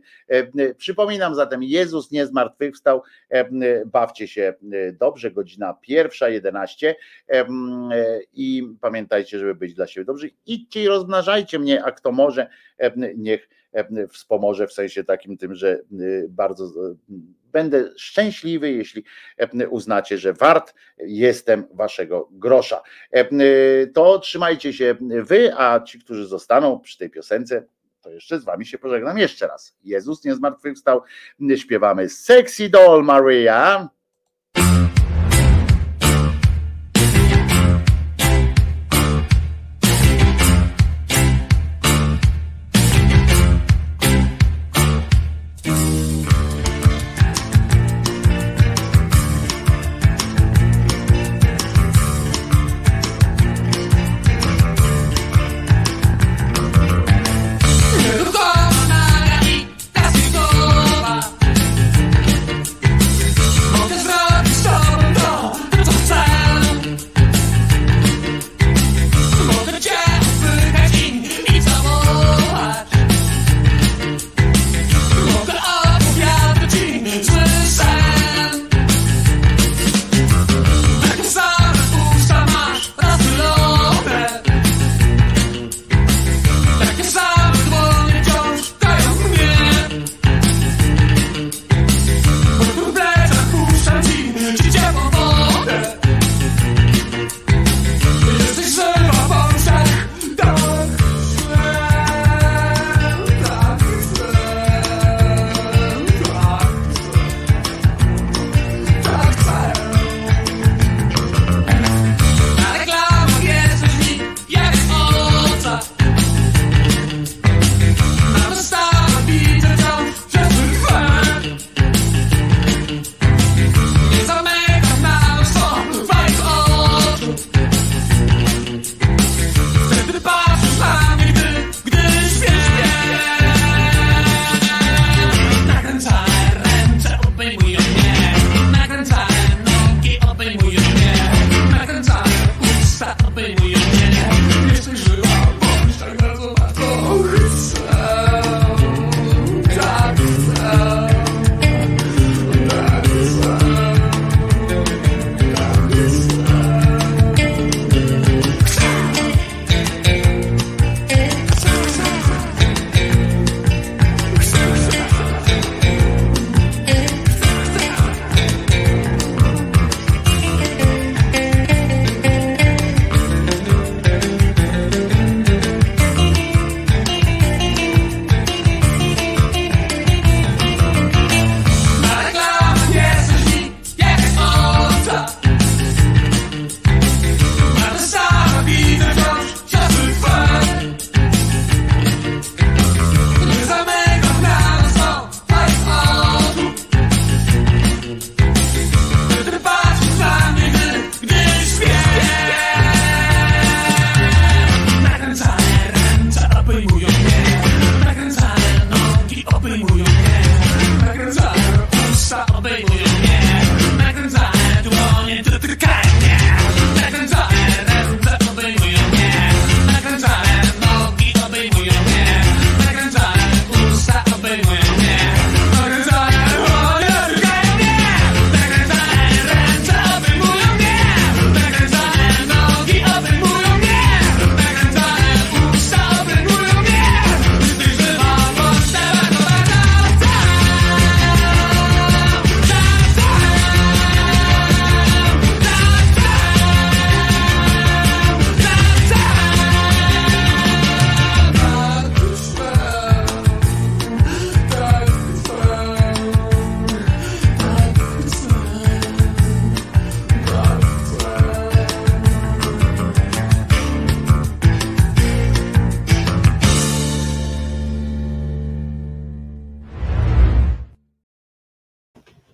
Przypominam zatem, Jezus nie zmartwychwstał, bawcie się dobrze, godzina pierwsza, 11 i pamiętajcie, żeby być dla siebie dobrzy. Idźcie i rozmnażajcie mnie, a kto może, niech wspomoże w sensie takim tym, że bardzo będę szczęśliwy, jeśli uznacie, że wart jestem waszego grosza. To trzymajcie się wy, a ci, którzy zostaną przy tej piosence, to jeszcze z wami się pożegnam jeszcze raz. Jezus nie zmartwychwstał. Śpiewamy Sexy Doll Maria.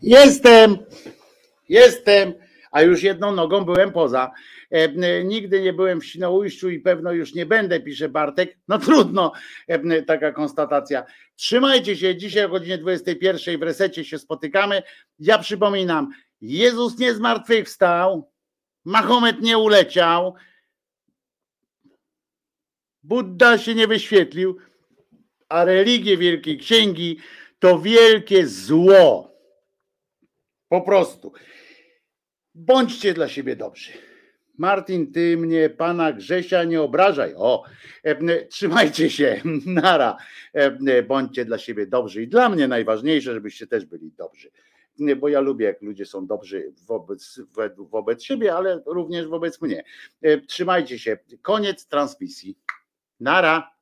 Jestem, jestem, a już jedną nogą byłem poza. E, Nigdy nie byłem w Świnoujściu i pewno już nie będę, pisze Bartek. No trudno, e, taka konstatacja. Trzymajcie się, dzisiaj o godzinie 21 w resecie się spotykamy. Ja przypominam, Jezus nie zmartwychwstał, Mahomet nie uleciał, Buddha się nie wyświetlił, a religie Wielkiej Księgi to wielkie zło. Po prostu. Bądźcie dla siebie dobrzy. Martin, ty mnie, pana Grzesia, nie obrażaj. O, trzymajcie się. Nara. Bądźcie dla siebie dobrzy. I dla mnie najważniejsze, żebyście też byli dobrzy. Bo ja lubię, jak ludzie są dobrzy wobec, wo- wobec siebie, ale również wobec mnie. Trzymajcie się. Koniec transmisji. Nara.